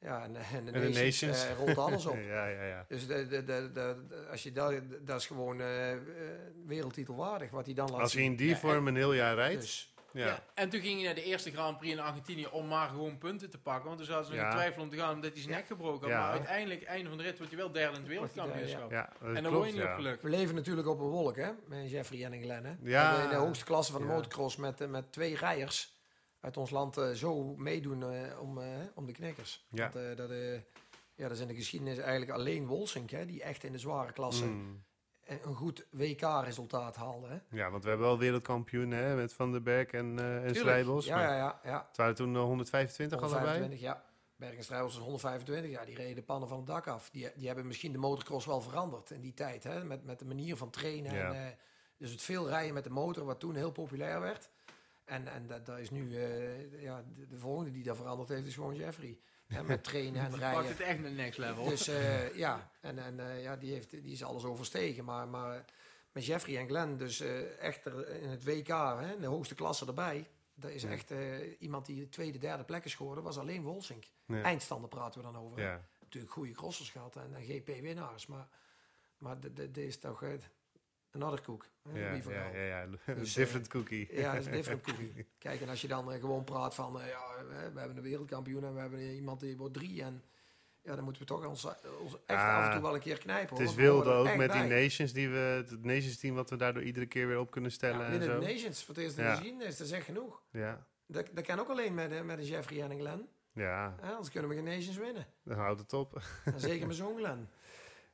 Ja, en, en de En de Nations, Nations. eh, rolt alles op. ja, ja, ja. Dus de, de, de, als je dat, dat is gewoon eh, wereldtitelwaardig wat hij dan laat Als hij in die Ja, vorm een heel jaar rijdt. Dus, ja. Ja. En toen ging hij naar de eerste Grand Prix in Argentinië om maar gewoon punten te pakken. Want toen zaten ze Ja. in twijfel om te gaan omdat hij zijn nek gebroken had. Ja. Maar uiteindelijk, einde van de rit, wordt hij wel derde in het wereldkampioenschap. Ja, En dan klopt, word je niet ja. op geluk. we leven natuurlijk op een wolk, hè? Met Jeffrey en Glenn, hè? Ja. In de hoogste klasse van de Ja. motocross met, eh, met twee rijders uit ons land eh, zo meedoen eh, om, eh, om de knikkers. Ja. Want, dat, ja, dat is in de geschiedenis eigenlijk alleen Wolsink, hè? Die echt in de zware klasse Mm. een goed WK-resultaat haalde, hè? Ja, want we hebben wel wereldkampioen hè, met Van den Berg en, eh en. Strijbos. Ja, ja, ja. ja. Het waren toen eh, 125 allebei. 125, ja. Berg en Strijbos is 125, ja, die reden de pannen van het dak af. Die, die hebben misschien de motocross wel veranderd in die tijd, hè? Met, met de manier van trainen. Ja. En, dus het veel rijden met de motor, wat toen heel populair werd. En, en dat, dat is nu, eh, ja, de, de volgende die dat veranderd heeft, is gewoon Jeffrey. Hè, met trainen en Pakt rijden. het echt naar next level. Dus eh, ja, en, en eh, ja, die, heeft, die is alles overstegen. Maar, maar met Jeffrey en Glenn, dus eh, echt er in het WK, hè, in de hoogste klasse erbij. Dat is echt iemand die de tweede, derde plek is geworden, was alleen Wolsink. Ja. Eindstanden praten we dan over. Ja. Natuurlijk goede crossers gehad en, en GP-winnaars. Maar, maar dit is toch eh, een other cook. Ja, van ja, Gaal. ja, ja. Dus, Different cookie. Ja, dat is een different cookie. Kijk, en als je dan eh, gewoon praat van, eh, ja, we, we hebben een wereldkampioen en we hebben iemand die wordt drie. En ja, dan moeten we toch ons, ons echt Ah, af en toe wel een keer knijpen. Het is wilde ook met die nations die we, het nations team wat we daardoor iedere keer weer op kunnen stellen Ja, en zo. de Nations, voor het eerst Ja. de geschiedenis, dat is echt genoeg. Ja, Dat, dat kan ook alleen met, eh, met een Jeffrey en een Glenn. ja, Hè, anders kunnen we geen Nations winnen. dan houdt het op. En zeker met zo'n Glenn.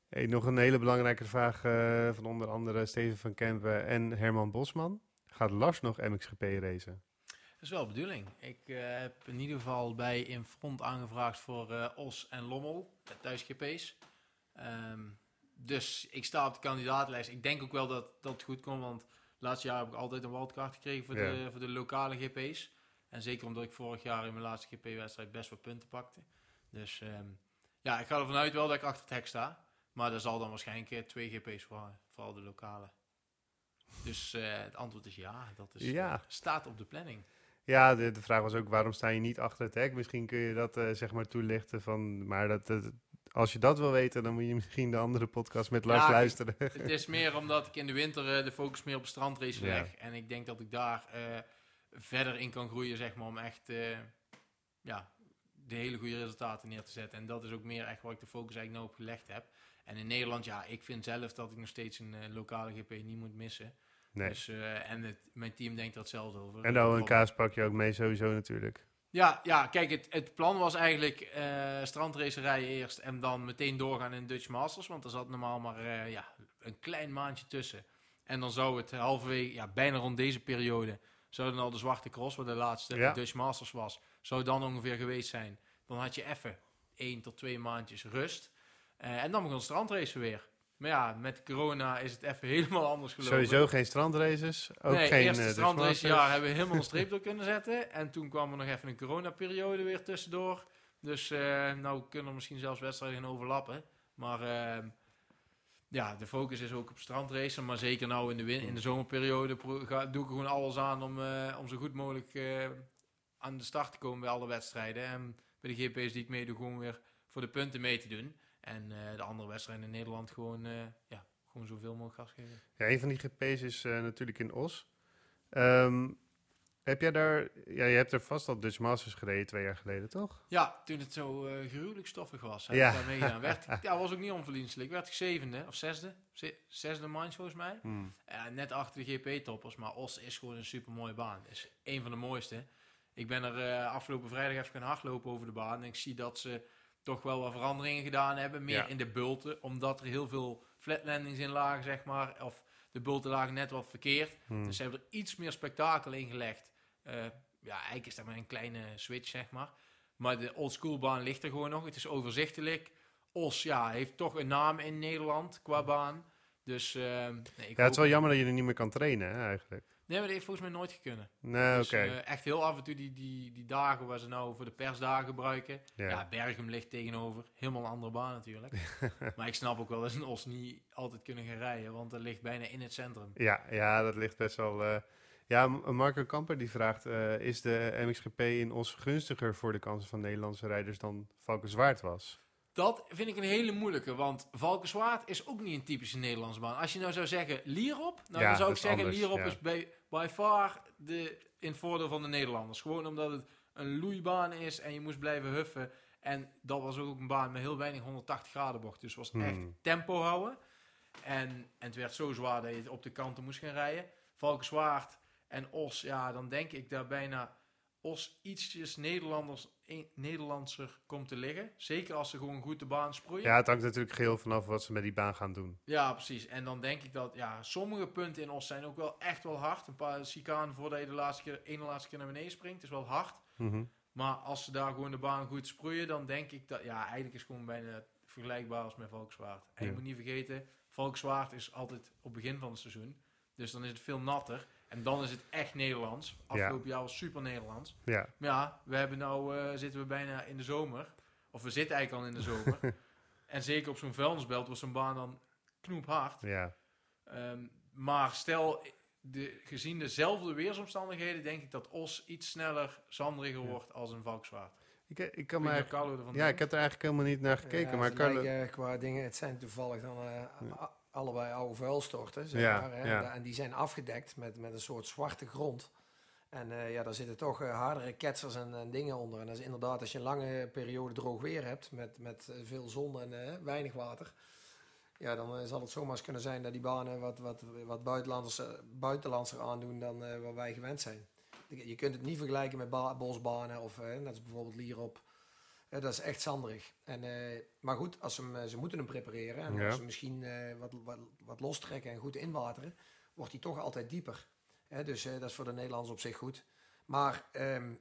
Hey, nog een hele belangrijke vraag eh, van onder andere Steven van Kempen en Herman Bosman. Gaat Lars nog MXGP racen? Dat is wel de bedoeling. Ik eh, heb in ieder geval bij Infront aangevraagd voor eh, Os en Lommel, de thuis-GP's. Ehm, dus ik sta op de kandidaatlijst. Ik denk ook wel dat dat goed komt, want laatste jaar heb ik altijd een wildcard gekregen voor, Ja. de, voor de lokale GP's. En zeker omdat ik vorig jaar in mijn laatste GP-wedstrijd best wel punten pakte. Dus ehm, ja, ik ga ervan uit wel dat ik achter het hek sta. Maar er zal dan waarschijnlijk eh, twee GP's voor, vooral de lokale. Dus eh, het antwoord is ja, dat is, Ja. eh, staat op de planning. Ja, de, de vraag was ook waarom sta je niet achter het hek? Misschien kun je dat zeg maar toelichten van, maar dat, dat als je dat wil weten, dan moet je misschien de andere podcast met Lars Ja, luisteren. Het is meer omdat ik in de winter de focus meer op strandrace Ja. leg. En ik denk dat ik daar verder in kan groeien, zeg maar, om echt ja, de hele goede resultaten neer te zetten. En dat is ook meer echt waar ik de focus eigenlijk nou op gelegd heb. En in Nederland, ja, ik vind zelf dat ik nog steeds een eh, lokale GP niet moet missen. Nee. Dus, eh, en het, mijn team denkt er hetzelfde over. En de ONK's pak je ook mee sowieso natuurlijk. Ja, ja kijk, het, het plan was eigenlijk eh strandracerij eerst en dan meteen doorgaan in Dutch Masters. Want er zat normaal maar ja, een klein maandje tussen. En dan zou het halverwege, ja, bijna rond deze periode, zou dan al de Zwarte Cross, wat de laatste Ja. Dutch Masters was, zou dan ongeveer geweest zijn. Dan had je even één tot twee maandjes rust. Eh, en dan begon strandracen weer. Maar ja, met corona is het even helemaal anders gelopen. Sowieso geen strandraces. Ook nee, geen eerste eh, strandracejaar Dutch hebben we helemaal een streep door kunnen zetten. En toen kwam er nog even een coronaperiode weer tussendoor. Dus eh, nou kunnen er misschien zelfs wedstrijden gaan overlappen. Maar ehm, ja, de focus is ook op strandracen. Maar zeker nou in de, win in de zomerperiode ga, doe ik er gewoon alles aan om, eh, om zo goed mogelijk eh, aan de start te komen bij alle wedstrijden. En bij de GP's die ik meedoe gewoon weer voor de punten mee te doen. En eh, de andere wedstrijden in Nederland gewoon, eh, ja, gewoon zoveel mogelijk gas geven. Ja, een van die GP's is eh, natuurlijk in Os. Ehm, heb jij daar... Ja, je hebt er vast al Dutch Masters gereden twee jaar geleden, toch? Ja, toen het zo eh, gruwelijk stoffig was. Ja. ik daar meegedaan. Werd, ik- ja, was ook niet onverdienstelijk. Werd ik zevende of zesde. Ze- zesde minds volgens mij. Hmm. Ja, net achter de GP-toppers. Maar Os is gewoon een super mooie baan. Is een van de mooiste. Ik ben er afgelopen vrijdag even gaan hardlopen over de baan. En ik zie dat ze toch wel wat veranderingen gedaan hebben. Meer Ja. in de bulten. Omdat er heel veel flatlandings in lagen, zeg maar. Of de bulten lagen net wat verkeerd. Hmm. Dus ze hebben er iets meer spektakel in gelegd. Eh, ja, eigenlijk is dat maar een kleine switch, zeg maar. Maar de oldschoolbaan ligt er gewoon nog. Het is overzichtelijk. Os, ja, heeft toch een naam in Nederland qua baan. Dus, ehm, nee, ik Ja, het is wel jammer dat je er niet meer kan trainen, hè, eigenlijk. Nee, maar dat heeft volgens mij nooit gekund. Nee, Dus, oké. eh, echt heel af en toe die, die, die dagen waar ze nou voor de persdagen gebruiken. ja. Ja, ligt tegenover. Helemaal een andere baan natuurlijk. maar ik snap ook wel dat ze in Os niet altijd kunnen gaan rijden. Want dat ligt bijna in het centrum. Ja, ja, dat ligt best wel... eh, Ja, Marco Kamper die vraagt... eh, is de MXGP in Os gunstiger voor de kansen van Nederlandse rijders dan Valkenswaard was? Dat vind ik een hele moeilijke, want Valkenswaard is ook niet een typische Nederlandse baan. Als je nou zou zeggen Lierop, nou Ja, dan zou ik zeggen anders, Lierop ja. is bij, by far de, in het voordeel van de Nederlanders. Gewoon omdat het een loeibaan is en je moest blijven huffen. En dat was ook een baan met heel weinig 180 graden bocht. Dus het was echt Hmm. tempo houden. En, en het werd zo zwaar dat je het op de kanten moest gaan rijden. Valkenswaard en Os, ja, dan denk ik daar bijna Os ietsjes Nederlanders, Nederlandser komt te liggen. Zeker als ze gewoon goed de baan sproeien. Ja, het hangt natuurlijk geheel vanaf wat ze met die baan gaan doen. Ja, precies. En dan denk ik dat ja, sommige punten in Os zijn ook wel echt wel hard. Een paar chicanen voordat je de laatste keer, ene laatste keer naar beneden springt, is wel hard. Mhm. Maar als ze daar gewoon de baan goed sproeien, dan denk ik dat, ja, eigenlijk is het gewoon bijna vergelijkbaar als met Volkswaard. En je moet niet vergeten, Volkswaard is altijd op het begin van het seizoen. Dus dan is het veel natter. En dan is het echt Nederlands. Afgelopen jaar was super Nederlands. Ja, Maar ja, we hebben nou, eh, zitten we bijna in de zomer. Of we zitten eigenlijk al in de zomer. en zeker op zo'n vuilnisbelt was zo'n baan dan knoephard. ja. Ehm, maar stel, de, gezien dezelfde weersomstandigheden, denk ik dat Os iets sneller zandriger Ja. wordt als een Valkswaard. Ik, ik Ik kan ervan ja, ik heb er eigenlijk helemaal niet naar gekeken. Ja, maar Carlo, lijken qua dingen, het zijn toevallig dan eh, allebei oude vuilstorten, zeg Ja, maar. Hè? ja. En die zijn afgedekt met, met een soort zwarte grond. En eh, ja, daar zitten toch eh, hardere ketsers en, en dingen onder. En dat is inderdaad, als je een lange periode droog weer hebt, met, met eh, veel zon en weinig water, ja, dan zal het zomaar eens kunnen zijn dat die banen wat, wat, wat buitenlanders, buitenlandser aandoen dan wat wij gewend zijn. Je kunt het niet vergelijken met ba- bosbanen of net als bijvoorbeeld Lierop. Eh, dat is echt zanderig. En, eh, maar goed, als ze, hem, eh, ze moeten hem prepareren en Ja. als ze misschien wat, wat, wat lostrekken en goed inwateren, wordt hij toch altijd dieper. Dus dat is voor de Nederlanders op zich goed. Maar ehm,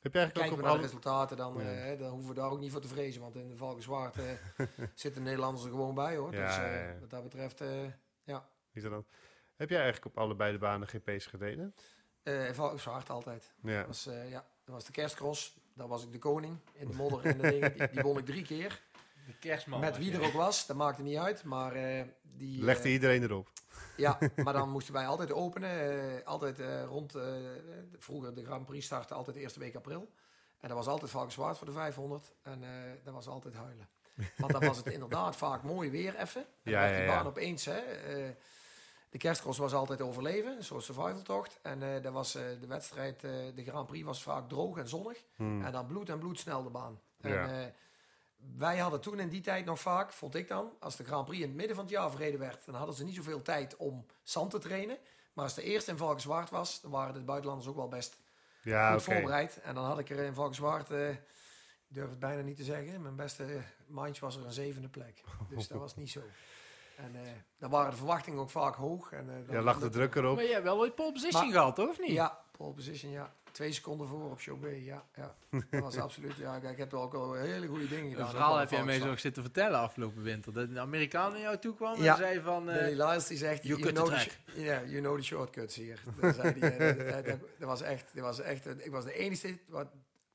heb je eigenlijk kijken ook op naar de alle... resultaten, dan, Ja. eh, dan hoeven we daar ook niet voor te vrezen. Want in de Valkenswaard eh zitten de Nederlanders er gewoon bij hoor. Ja, dus eh, ja, ja. wat dat betreft, eh Is dat dan? Heb jij eigenlijk op allebei de banen GP's gereden? eh Valkenswaard altijd. Ja. Dat was, ja, dat was de kerstcross. Daar was ik de koning in de modder en de dingen. Die, die won ik drie keer. De kerstman. Met wie er ook was, dat maakte niet uit. Maar eh, die. Legde eh, iedereen erop? Ja, maar dan moesten wij altijd openen. eh, altijd eh, rond. eh, vroeger de Grand Prix startte altijd de eerste week april. En dat was altijd Valkenswaard voor de 500. En eh, dat was altijd huilen. Want dan was het inderdaad vaak mooi weer even. En Ja, ja, die ja. baan opeens, hè. De kerstcross was altijd overleven, een soort survivaltocht. En eh dat was, eh, de wedstrijd, eh, de Grand Prix was vaak droog en zonnig. Hmm. En dan bloed en bloed snel de baan. Ja. En, wij hadden toen in die tijd nog vaak, vond ik dan, als de Grand Prix in het midden van het jaar verreden werd, dan hadden ze niet zoveel tijd om zand te trainen. Maar als de eerste in Valkenswaard was, dan waren de buitenlanders ook wel best Ja, goed voorbereid. En dan had ik er in Valkenswaard, ik durf het bijna niet te zeggen, mijn beste mandje was er een zevende plek. Dus dat was niet zo. En eh, dan waren de verwachtingen ook vaak hoog. En, eh, Ja, lag de druk erop. Maar je hebt wel ooit pole position Maar- gehad, toch? Of niet? Ja, pole position, ja. Twee seconden voor op show B, ja. ja. Dat was absoluut, ja. Kijk, ik heb ook al hele goede dingen gedaan. Een ook verhaal heb jij mij zo zitten vertellen afgelopen winter. Dat een Amerikaan naar jou toe kwam Ja. en zei van... eh, Billy Lyles die zegt, you you, cut the know the, track." sh- yeah, you know the shortcuts hier. Dat, zei eh, dat, dat- dat- dat was echt, dat was echt, ik was de enige, wat,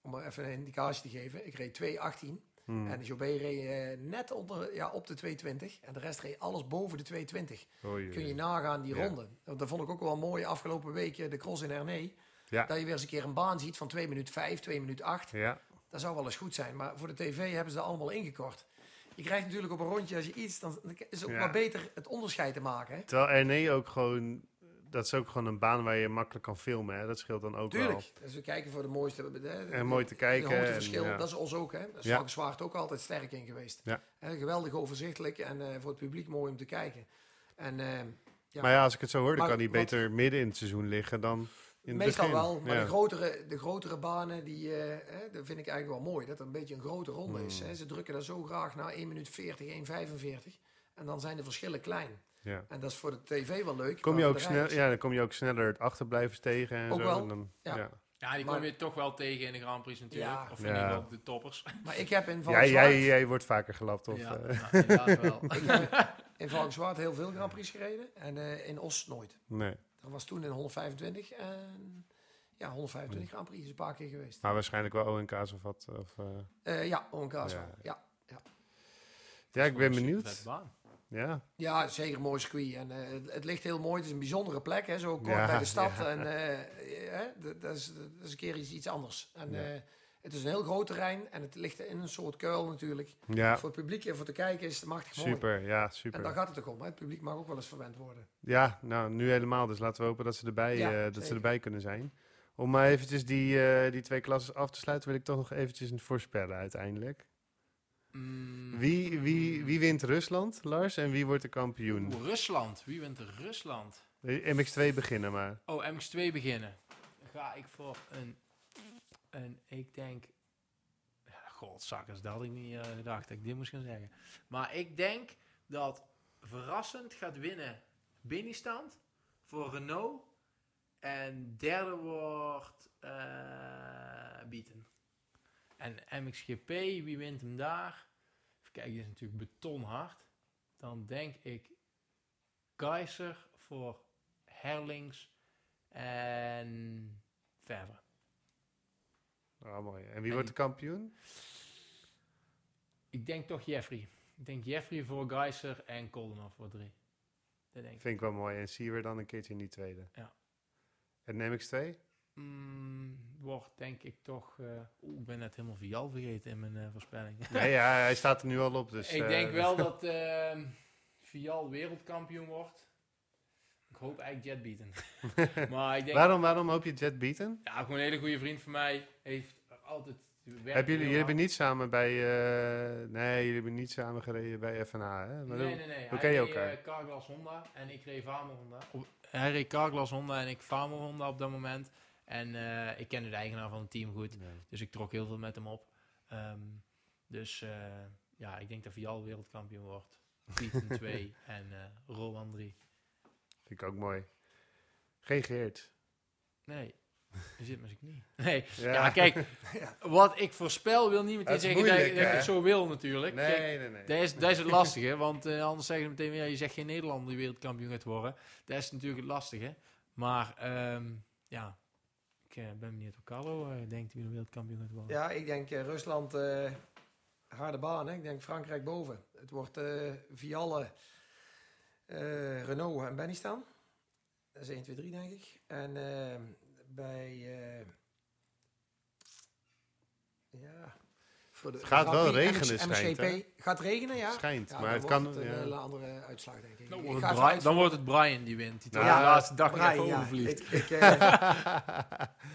om even een indicatie te geven, ik reed 2.18 Hmm. en Jobé reed eh, net onder, ja, op de 2.20 en de rest reed alles boven de 2.20. Oei, Kun je nagaan die Ja. ronde. Dat vond ik ook wel mooi afgelopen week, de cross in Hernay. Ja. Dat je weer eens een keer een baan ziet van 2 minuten 5, 2 minuten 8. Ja, Dat zou wel eens goed zijn, maar voor de tv hebben ze dat allemaal ingekort. Je krijgt natuurlijk op een rondje, als je iets, dan is het ook Ja. maar beter het onderscheid te maken. Hè? terwijl RNE ook gewoon... Dat is ook gewoon een baan waar je makkelijk kan filmen. Hè? Dat scheelt dan ook Tuurlijk. Dus we kijken voor de mooiste. De, de- En mooi te de kijken. en, hoogteverschil, ja. dat is ons ook. Hè? Dat is Ja. Valkenswaard ook altijd sterk in geweest. Ja. Geweldig overzichtelijk en eh, voor het publiek mooi om te kijken. En eh, ja, Maar ja, als ik het zo hoor, dan Maar kan die wat- beter midden in het seizoen liggen dan in het meestal begin. wel. Maar Ja. de, grotere, de grotere banen, die, eh, hè, dat vind ik eigenlijk wel mooi. Dat er een beetje een grote ronde is. Hmm. Hè? Ze drukken daar zo graag naar 1 minuut 40, 1,45. En dan zijn de verschillen klein. Ja. En dat is voor de tv wel leuk. Kom je ook snel, ja, dan kom je ook sneller het achterblijvers tegen en Ook zo. wel, en dan, ja. ja. ja, die Maar- kom je toch wel tegen in de Grand Prix natuurlijk. Ja. Of in Ja. ieder geval de toppers. Maar ik heb in Jij, Valkenswaard... jij, jij wordt vaker gelapt, of? ja, eh, ja, inderdaad wel. Ik heb in Valkenswaard heel veel Grand Prix gereden. En eh, in Os nooit. nee. Dat was toen in 125. En ja, 125 Grand Prix is een paar keer geweest. Maar waarschijnlijk wel ONK's of wat. Of, eh, Eh, ja, ONK's Ja. wel. Ja. ja, ik ben benieuwd. Ja, ja, zeker een mooi circuit. En eh, het, ligt heel mooi. Het is een bijzondere plek, hè, zo kort Ja, bij de stad. ja. En hè, dat, is, dat is een keer iets, iets anders. En Ja. het is een heel groot terrein en het ligt in een soort kuil natuurlijk. ja Voor het publiek en voor te kijken is het machtig mooi. super. Ja, En daar super. gaat het ook om. Hè. Het publiek mag ook wel eens verwend worden. Ja, nou, nu helemaal. Dus laten we hopen dat ze erbij, dat ze erbij kunnen zijn. Om maar eventjes die, die twee klassen af te sluiten, wil ik toch nog eventjes een voorspellen uiteindelijk. Mm, Wie, wie, wie wint Rusland, Lars, en wie wordt de kampioen? oeh, Rusland. Wie wint Rusland? Eh, MX2 beginnen maar. Oh, MX2 beginnen. Dan ga ik voor een... een ik denk... Ja, Godzakkers, dat had ik niet eh, gedacht dat ik dit moest gaan zeggen. Maar ik denk dat verrassend gaat winnen Beniestand voor Renault. En derde wordt eh Bieten. En MXGP, wie wint hem daar? Even kijken, die is natuurlijk betonhard. Dan denk ik Keizer voor Herlings en Verve. Oh, mooi. En wie En- wordt de kampioen? Ik denk toch Jeffrey. Ik denk Jeffrey voor Geiser en Koldenhoff voor drie. Dat denk ik. Vind ik wel mooi. En Siewer dan een keertje in die tweede. Ja. En MX2? Mm, wordt denk ik toch... eh, Oeh, ik ben net helemaal Vial vergeten in mijn eh, voorspelling. Nee, ja, hij staat er nu al op. Dus, ik eh, denk wel dat ehm Vial wereldkampioen wordt. Ik hoop eigenlijk Jet beaten. maar ik denk... waarom, waarom hoop je Jet beaten? Ja, gewoon een hele goede vriend van mij. Heeft altijd... Heb jullie, jullie hebben niet samen bij... eh, nee, jullie hebben niet samen gereden bij FNH, hè? Maar Nee, hoe- nee, nee. hoe Hij ken je reed elkaar? eh, Carglass Honda en ik reed Vamo Honda. Op- hij reed Carglass Honda en ik Vamo Honda op dat moment. En eh, ik kende de eigenaar van het team goed. Nee. Dus ik trok heel veel met hem op. Ehm, dus eh, ja, ik denk dat Vial wereldkampioen wordt. Pieten 2 en eh Rowan 3. Vind ik ook mooi. Geen Geert. Nee, je zit met zijn knie. Nee, Ja. ja, kijk, wat ik voorspel wil niet meteen zeggen dat, ik- het zo wil natuurlijk. Kijk, Nee, nee, nee. Dat is, dat is het lastige, want anders zeggen ze meteen, ja, je zegt geen Nederlander die wereldkampioen gaat worden. Dat is natuurlijk het lastige. Maar ehm, ja, ik eh, ben benieuwd of Carlo eh, denkt wie de wereldkampioen gaat worden. Ja, ik denk eh, Rusland, harde baan. Hè? Ik denk Frankrijk boven. Het wordt Vialle, Renault en Benny staan. Dat is 1, 2, 3 denk ik. En bij... ja, voor de Het gaat wel regenen, schijnt? MXGP. Gaat regenen, ja? Schijnt, Ja, maar dan het wordt kan... Het een ja. hele andere uitslag, denk ik. Dan Ik wordt, het even Bri- uit dan van- wordt het Brian die wint. Die Nou, de ja, laatste dag Brian, even ja. overvliegt. Ik, ik, eh,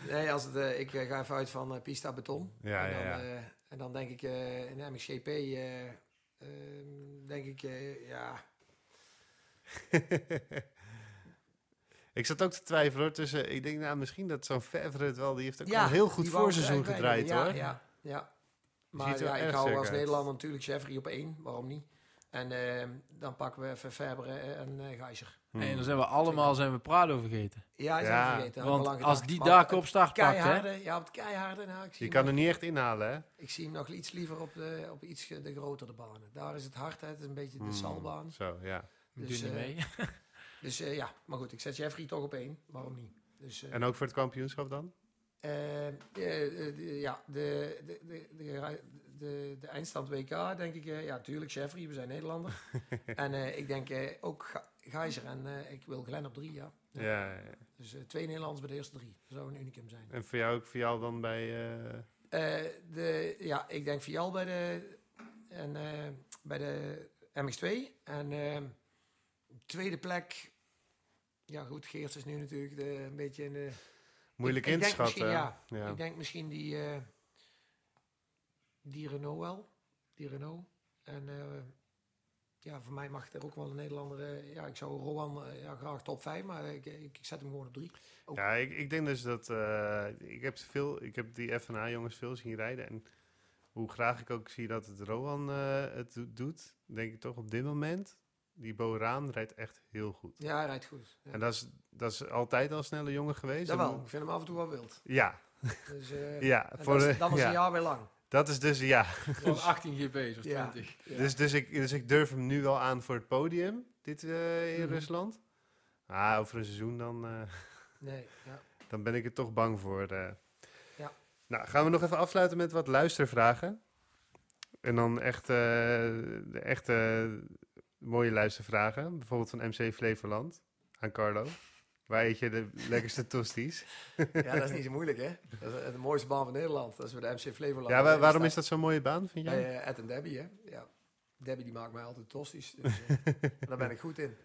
nee, als het, eh, ik eh, ga even uit van eh, pista beton. Ja, en, ja, dan, ja. eh, en dan denk ik eh, in MXGP, eh, ehm, denk ik, eh, ja, ik zat ook te twijfelen hoor, tussen... Ik denk, nou, misschien dat zo'n Favre het wel... Die heeft ook ja, een heel goed voorseizoen gedraaid bij hoor. Ja, ja, ja. Maar ja, ik hou als uit. Nederlander natuurlijk Jeffrey op één, waarom niet? En ehm, dan pakken we even Fabre en eh Geiser. Hmm. En dan zijn we allemaal zijn we Prado vergeten. Ja, die Ja, zijn vergeten. Want als die daar op start pakt, hè. Keiharde, ja, op het keiharde. Nou, ik, zie Je kan nog- er niet echt inhalen hè? ik zie hem nog iets liever op, de, op iets de grotere banen. Daar is het hard, hè. het is een beetje de Hmm, salbaan. Zo, ja. Dus, eh, mee. Dus eh, ja, maar goed, ik zet Jeffrey toch op één. Waarom niet? Dus, eh, En ook voor het kampioenschap dan? Eh, eh, eh, ja, de, de, de, de, eindstand WK, denk ik, ja, tuurlijk, Jeffrey, we zijn Nederlander. en ik denk ook Geiser en ik wil Glenn op drie, ja. Ja. ja, ja. Dus twee Nederlanders bij de eerste drie. Dat zou een unicum zijn. En voor jou ook voor jou dan bij... de, ja, ik denk Vial bij de, en, bij de MX2. En eh, tweede plek, ja goed, Geerts is nu natuurlijk de, een beetje in de... moeilijk ik, in ik te denk schatten. Misschien, ja, ja. Ik denk misschien die, die Renault wel. Die Renault. En eh, ja, voor mij mag er ook wel een Nederlander... eh, ja, ik zou Rowan ja, graag top 5, maar ik, ik, ik zet hem gewoon op 3. Ja, ik, ik denk dus dat... ik, heb veel, ik heb die FNA-jongens veel zien rijden. En hoe graag ik ook zie dat het Rowan het do- doet... denk ik toch op dit moment... Die Boraan rijdt echt heel goed. Ja, hij rijdt goed. Ja. En dat is, dat is altijd al een snelle jongen geweest. dat En- wel. Ik vind hem af en toe wel wild. Ja, Dus, eh, ja, voor dat is, ja. een jaar weer lang. dat is dus ja. Van 18 gb's of Ja. 20. Ja. Dus, dus, ik, dus ik durf hem nu wel aan voor het podium, dit eh, in Mhm. Rusland. Ah, over een seizoen dan, eh, Nee, ja. dan ben ik er toch bang voor. eh. Ja. Nou, gaan we nog even afsluiten met wat luistervragen. En dan echt, eh, de echte mooie luistervragen. Bijvoorbeeld van MC Flevoland aan Carlo. Waar eet je de lekkerste tosties? ja, dat is niet zo moeilijk, hè? Dat is de mooiste baan van Nederland. Dat is bij de MC Flevoland. Ja, wa- waarom is dat zo'n mooie baan, vind jij? Bij eh, Ed en Debbie, hè? Ja. Debbie die maakt mij altijd tosties. Dus, eh, daar ben ik goed in.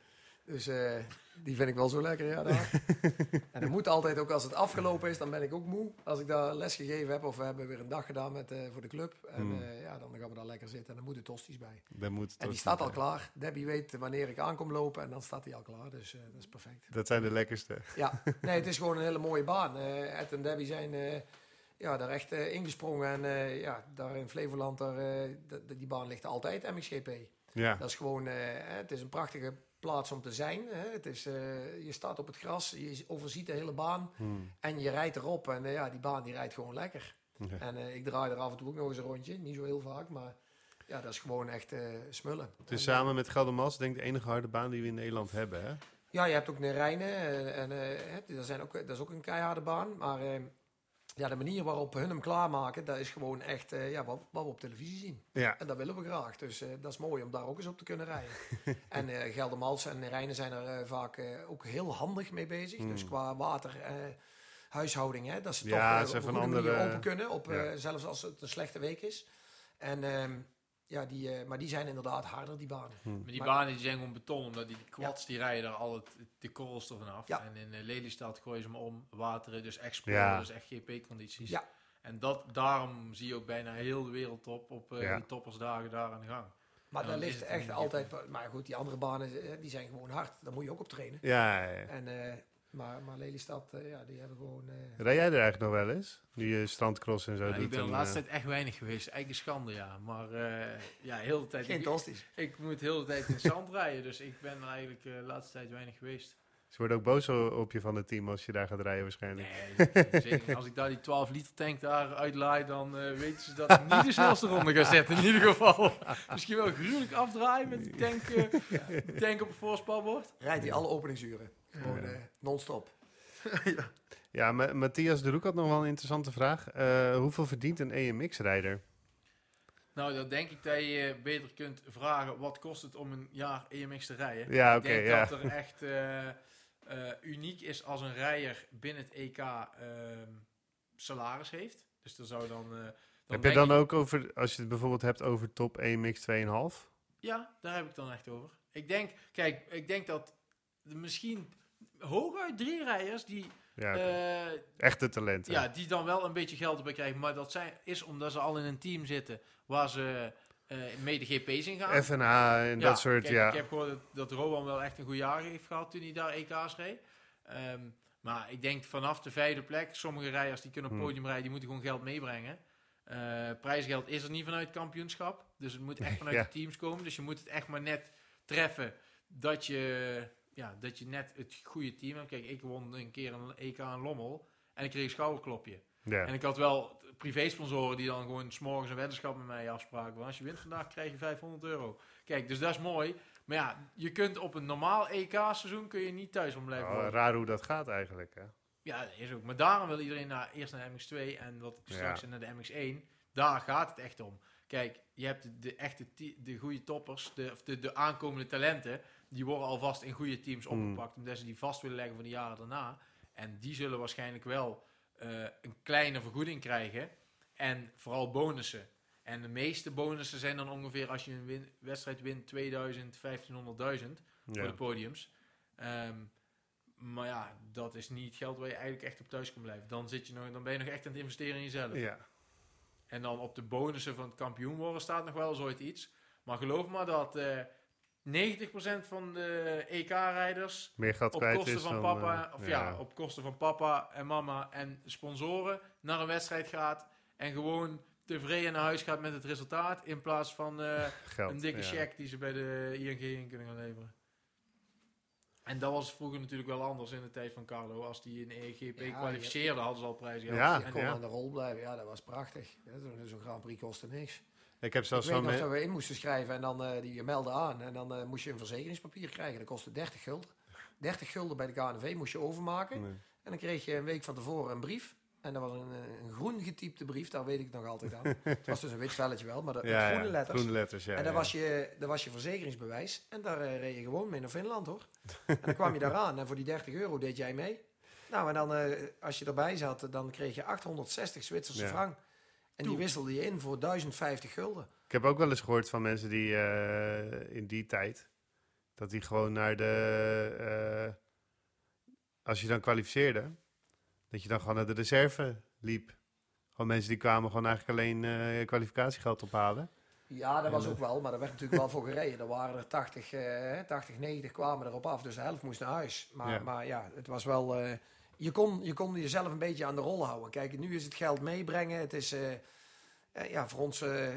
Dus eh, die vind ik wel zo lekker, ja. Daar. en dat moet altijd ook als het afgelopen is, dan ben ik ook moe. Als ik daar les gegeven heb of we hebben weer een dag gedaan met, eh, voor de club. En Hmm. eh, ja, dan gaan we daar lekker zitten en dan moeten tosties bij. Moet En die staat al bij. klaar. Debbie weet wanneer ik aankom lopen en dan staat hij al klaar. Dus dat is perfect. Dat zijn de lekkerste. Ja, nee, het is gewoon een hele mooie baan. Ed en Debbie zijn ja, daar echt ingesprongen. En ja, daar in Flevoland, daar, die baan ligt altijd MXGP. Ja, Dat is gewoon, het is een prachtige plaats om te zijn. Hè. Het is, eh, je staat op het gras, je overziet de hele baan Hmm. en je rijdt erop. En eh, ja, die baan die rijdt gewoon lekker. Ja. En eh, ik draai er af en toe ook nog eens een rondje. Niet zo heel vaak, maar ja, dat is gewoon echt smullen. Dus En, samen met Geldermas denk ik de enige harde baan die we in Nederland hebben, hè? Ja, je hebt ook Nerijnen. En, en dat, zijn ook, dat is ook een keiharde baan. Maar ja, de manier waarop hun hem klaarmaken, dat is gewoon echt eh, ja, wat, wat we op televisie zien. Ja. En dat willen we graag. Dus eh, dat is mooi om daar ook eens op te kunnen rijden. en eh Geldermals en Nerijnen zijn er vaak ook heel handig mee bezig. Mm. Dus qua water, huishouding, hè, dat ze Ja, toch ze op een andere- open kunnen. Op, zelfs als het een slechte week is. En, ehm, ja, die, eh, maar die zijn inderdaad harder, die banen. Hmm. Maar die Maar- banen die zijn gewoon beton, omdat die quads die rijden daar al het, de korrels ervan af. Ja. En in uh, Lelystad gooien ze hem om, wateren, dus exploren, Ja. dus echt GP-condities. Ja. En dat, daarom zie je ook bijna heel de wereldtop op eh, Ja. die toppersdagen daar aan de gang. Maar Ja, daar ligt echt altijd... Maar goed, die andere banen, eh, die zijn gewoon hard. Daar moet je ook op trainen. Ja, ja, ja. En, eh, maar, maar Lelystad, eh, ja, die hebben gewoon... eh, Rij jij er eigenlijk nog wel eens? Die je strandcross en zo Ja, doet. ik ben de en, laatste eh, tijd echt weinig geweest. Eigenlijk een schande, ja. Maar eh, ja, heel de tijd... geen ik, ik moet heel de tijd in zand rijden, dus ik ben er eigenlijk eh, de laatste tijd weinig geweest. Ze worden ook boos op je van het team als je daar gaat rijden waarschijnlijk. Nee, zeker. Als ik daar die 12 liter tank daar uitlaai, dan eh, weten ze dat ik niet de snelste ronde ga zetten. In ieder geval. Misschien wel gruwelijk afdraaien met die tank, eh, tank op het voorspelbord. Rijdt hij alle openingsuren. Gewoon Ja. eh, non-stop. Ja, Ma- Matthias de Roek had nog wel een interessante vraag. Eh, hoeveel verdient een EMX-rijder? Nou, dan denk ik dat je beter kunt vragen, wat kost het om een jaar EMX te rijden? Ja, ik oké, denk ja. dat er echt eh, eh, uniek is als een rijder binnen het EK ehm, salaris heeft. Dus er zou dan, eh, dan Heb je denk dan ik- ook over, als je het bijvoorbeeld hebt over top 1 mix 2,5? Ja, daar heb ik dan echt over. Ik denk, kijk, ik denk dat er misschien hooguit drie rijders die, Ja, eh, echte talenten. ja, die dan wel een beetje geld erbij krijgen. Maar dat zijn, is omdat ze al in een team zitten waar ze eh mede GP's in gaan. FNH en Ja, dat soort, kijk, ja. Ik heb gehoord dat, dat Rowan wel echt een goed jaar heeft gehad toen hij daar EK's reed. Ehm, maar ik denk vanaf de vijfde plek, sommige rijders die kunnen op Hmm. podium rijden, die moeten gewoon geld meebrengen. Eh, prijsgeld is er niet vanuit kampioenschap. Dus het moet echt vanuit Ja. de teams komen. Dus je moet het echt maar net treffen dat je, ja, dat je net het goede team hebt. Kijk, ik won een keer een EK aan Lommel en ik kreeg een schouderklopje. ja. En ik had wel privé-sponsoren die dan gewoon s'morgens een weddenschap met mij afspraken. Want als je wint vandaag krijg je 500 euro. Kijk, dus dat is mooi. Maar ja, je kunt op een normaal EK-seizoen kun je niet thuis om blijven Oh, wonen. raar hoe dat gaat eigenlijk, hè? Ja, dat is ook. Maar daarom wil iedereen naar, eerst naar de MX2 en wat ik straks Ja. naar de MX1. Daar gaat het echt om. Kijk, je hebt de, de echte, de goede toppers, de, of de, de aankomende talenten, die worden alvast in goede teams Hmm. opgepakt, omdat ze die vast willen leggen voor de jaren daarna. En die zullen waarschijnlijk wel eh, een kleine vergoeding krijgen en vooral bonussen. En de meeste bonussen zijn dan ongeveer als je een win- wedstrijd wint 2000, 1500.000 voor Ja. de podiums. Ehm, maar ja, dat is niet geld waar je eigenlijk echt op thuis kan blijven. Dan, zit je nog, dan ben je nog echt aan het investeren in jezelf. ja. En dan op de bonussen van het kampioen worden staat nog wel eens ooit iets. Maar geloof me dat eh 90% van de EK-rijders Meer geld op kwijt kosten is van dan... papa, eh, of ja. op kosten van papa en mama en sponsoren naar een wedstrijd gaat en gewoon tevreden naar huis gaat met het resultaat in plaats van eh, geld, een dikke ja. check die ze bij de ING in kunnen gaan leveren. En dat was vroeger natuurlijk wel anders in de tijd van Carlo. Als die een EGP Ja, kwalificeerde, hadden ze al prijzen Ja, En kon ja. aan de rol blijven. Ja, dat was prachtig. Zo'n Grand Prix kostte niks. Ik heb Ik zelfs weet van... nog dat we in moesten schrijven en dan eh, die je meldde aan. En dan eh, moest je een verzekeringspapier krijgen. Dat kostte 30 gulden. 30 gulden bij de KNV moest je overmaken. Nee. En dan kreeg je een week van tevoren een brief. En dat was een, eh, een groen getypte brief, daar weet ik nog altijd aan. het was dus een wit velletje wel, maar dat, met Ja, groene ja, letters. groene letters, ja. en ja. was, je, dat was je verzekeringsbewijs. En daar reed je gewoon mee naar Finland hoor. en dan kwam je daaraan en voor die 30 euro deed jij mee. Nou, en dan als je erbij zat, dan kreeg je 860 Zwitserse frank. En die wisselde je in voor 1050 gulden. Ik heb ook wel eens gehoord van mensen die eh, in die tijd... dat die gewoon naar de... eh, als je dan kwalificeerde... dat je dan gewoon naar de reserve liep. Gewoon mensen die kwamen gewoon eigenlijk alleen eh, kwalificatiegeld ophalen. Ja, dat was ook wel, maar daar werd natuurlijk wel voor gereden. Er waren er 80, eh 80, 90 kwamen erop af, dus de helft moest naar huis. Maar ja, maar ja het was wel... je, kon, je kon jezelf een beetje aan de rol houden. Kijk, nu is het geld meebrengen. Het is eh, eh, ja, voor ons... eh,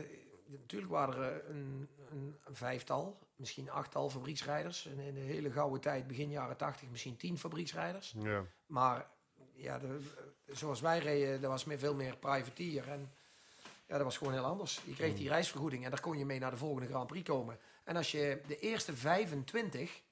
natuurlijk waren er een, een, vijftal, misschien achttal fabrieksrijders. En in de hele gouden tijd, begin jaren 80, misschien tien fabrieksrijders. Ja. Maar ja, de, zoals wij reden, dat was meer, veel meer privateer. En ja, dat was gewoon heel anders. Je kreeg die reisvergoeding en daar kon je mee naar de volgende Grand Prix komen. En als je de eerste 25,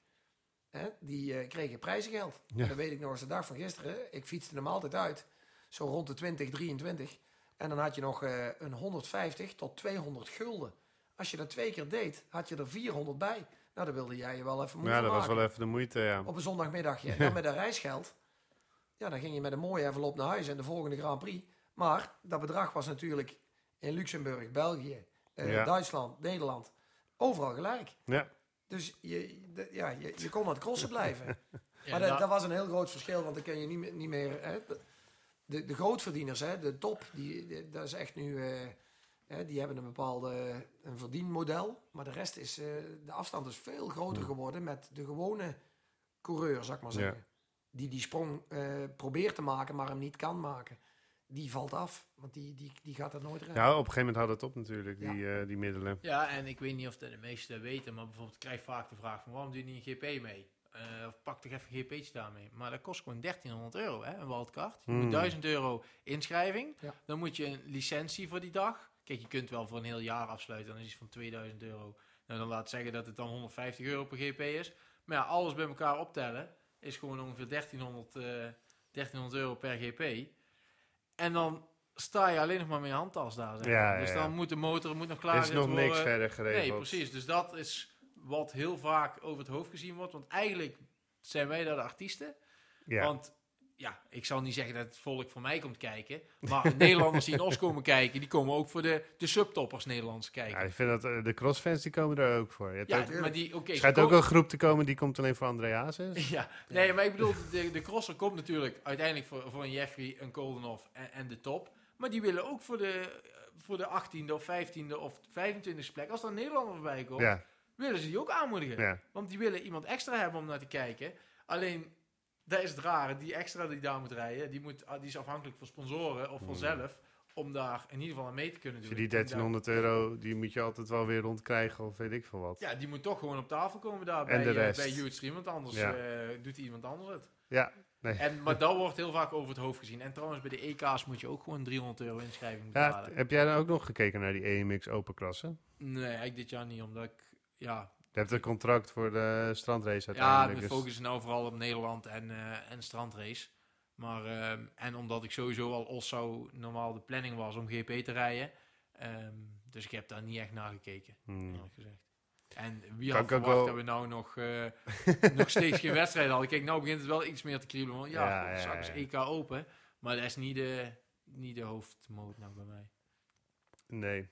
hè, die eh, kregen prijzengeld. Ja. En dat weet ik nog als de dag van gisteren. Ik fietste hem altijd uit, zo rond de 20, 23. En dan had je nog eh, een 150 tot 200 gulden. Als je dat twee keer deed, had je er 400 bij. Nou, dan wilde jij je wel even moeite Ja, dat was wel even de moeite, ja. op een zondagmiddagje. En dan met een reisgeld. Ja, dan ging je met een mooie envelop naar huis en de volgende Grand Prix. Maar dat bedrag was natuurlijk in Luxemburg, België, eh, Ja. Duitsland, Nederland. Overal gelijk. Ja, Dus je, de- ja, je, je kon aan het crossen blijven. Ja, maar dat, daar- dat was een heel groot verschil, want dan kun je niet, meer- niet meer... Hè, de, de grootverdieners, hè, de top, die, die- dat is echt nu... eh, hè, die hebben een bepaalde een verdienmodel. Maar de rest is... eh, de afstand is veel groter geworden met de gewone coureur, zou ik maar Ja. zeggen. Die die sprong eh, probeert te maken, maar hem niet kan maken. Die valt af, want die, die, die gaat er nooit redden. ja, op een gegeven moment had het op natuurlijk, die, eh, die middelen. Ja, en ik weet niet of dat de meesten weten, maar bijvoorbeeld ik krijg vaak de vraag van waarom doe je niet een GP mee? Eh, of pak toch even een GP'tje daarmee. Maar dat kost gewoon 1300 euro, hè, een wildcard. Je Hmm. moet 1000 euro inschrijving. Ja. Dan moet je een licentie voor die dag. Kijk, je kunt wel voor een heel jaar afsluiten. Dan is het van 2000 euro. Nou, dan laat zeggen dat het dan 150 euro per GP is. Maar ja, alles bij elkaar optellen is gewoon ongeveer 1300, eh 1300 euro per GP. En dan sta je alleen nog maar met je handtas daar. zeg Ja, dus ja. dan moet de motor moet nog klaar Er is nog niks worden. verder geregeld. Nee, precies. Dus dat is wat heel vaak over het hoofd gezien wordt. Want eigenlijk zijn wij daar de artiesten. Ja, Want ja, ik zal niet zeggen dat het volk voor mij komt kijken. Maar Nederlanders die in Os komen kijken, die komen ook voor de, de subtoppers Nederlands kijken. Ja, ik vind dat eh, de crossfans die komen er ook voor. Je hebt Ja, ook, maar die, oké. er ze schijnt ook een groep te komen die komt alleen voor André Hazes. Ja, nee, maar ik bedoel, de, de crosser komt natuurlijk uiteindelijk voor, voor een Jeffrey, een Koldenhoff en, en de top. Maar die willen ook voor de, voor de 18e of 15e of 25e plek, als er een Nederlander voorbij komt, Ja, willen ze die ook aanmoedigen. ja. Want die willen iemand extra hebben om naar te kijken. Alleen, dat is het rare. Die extra die daar moet rijden, die, moet, die is afhankelijk van sponsoren of vanzelf. Om daar in ieder geval aan mee te kunnen Dus doen. die En daar- 1300 euro, die moet je altijd wel weer rondkrijgen of weet ik veel wat. Ja, die moet toch gewoon op tafel komen daar En bij, de eh, rest. bij. Want anders Ja. eh, doet iemand anders het. Ja, nee. En, maar dat wordt heel vaak over het hoofd gezien. En trouwens, bij de EK's moet je ook gewoon 300 euro inschrijving Ja, betalen. heb jij dan ook nog gekeken naar die EMX Open klasse? Nee, eigenlijk dit jaar niet, omdat ik... Ja, Je hebt een contract voor de strandrace ja uiteindelijk. mijn dus- focus is nou vooral op Nederland en, eh, en strandrace. Maar, ehm, en omdat ik sowieso al Os zou normaal de planning was om GP te rijden. Ehm, dus ik heb daar niet echt naar gekeken, Hmm. eerlijk gezegd. En wie had verwacht wel- dat we nou nog, eh, nog steeds geen wedstrijd hadden. Kijk, nou begint het wel iets meer te kriebelen. Want ja, Ja, ja, ja. EK open. Maar dat is niet de, niet de hoofdmoot nou bij mij. Nee.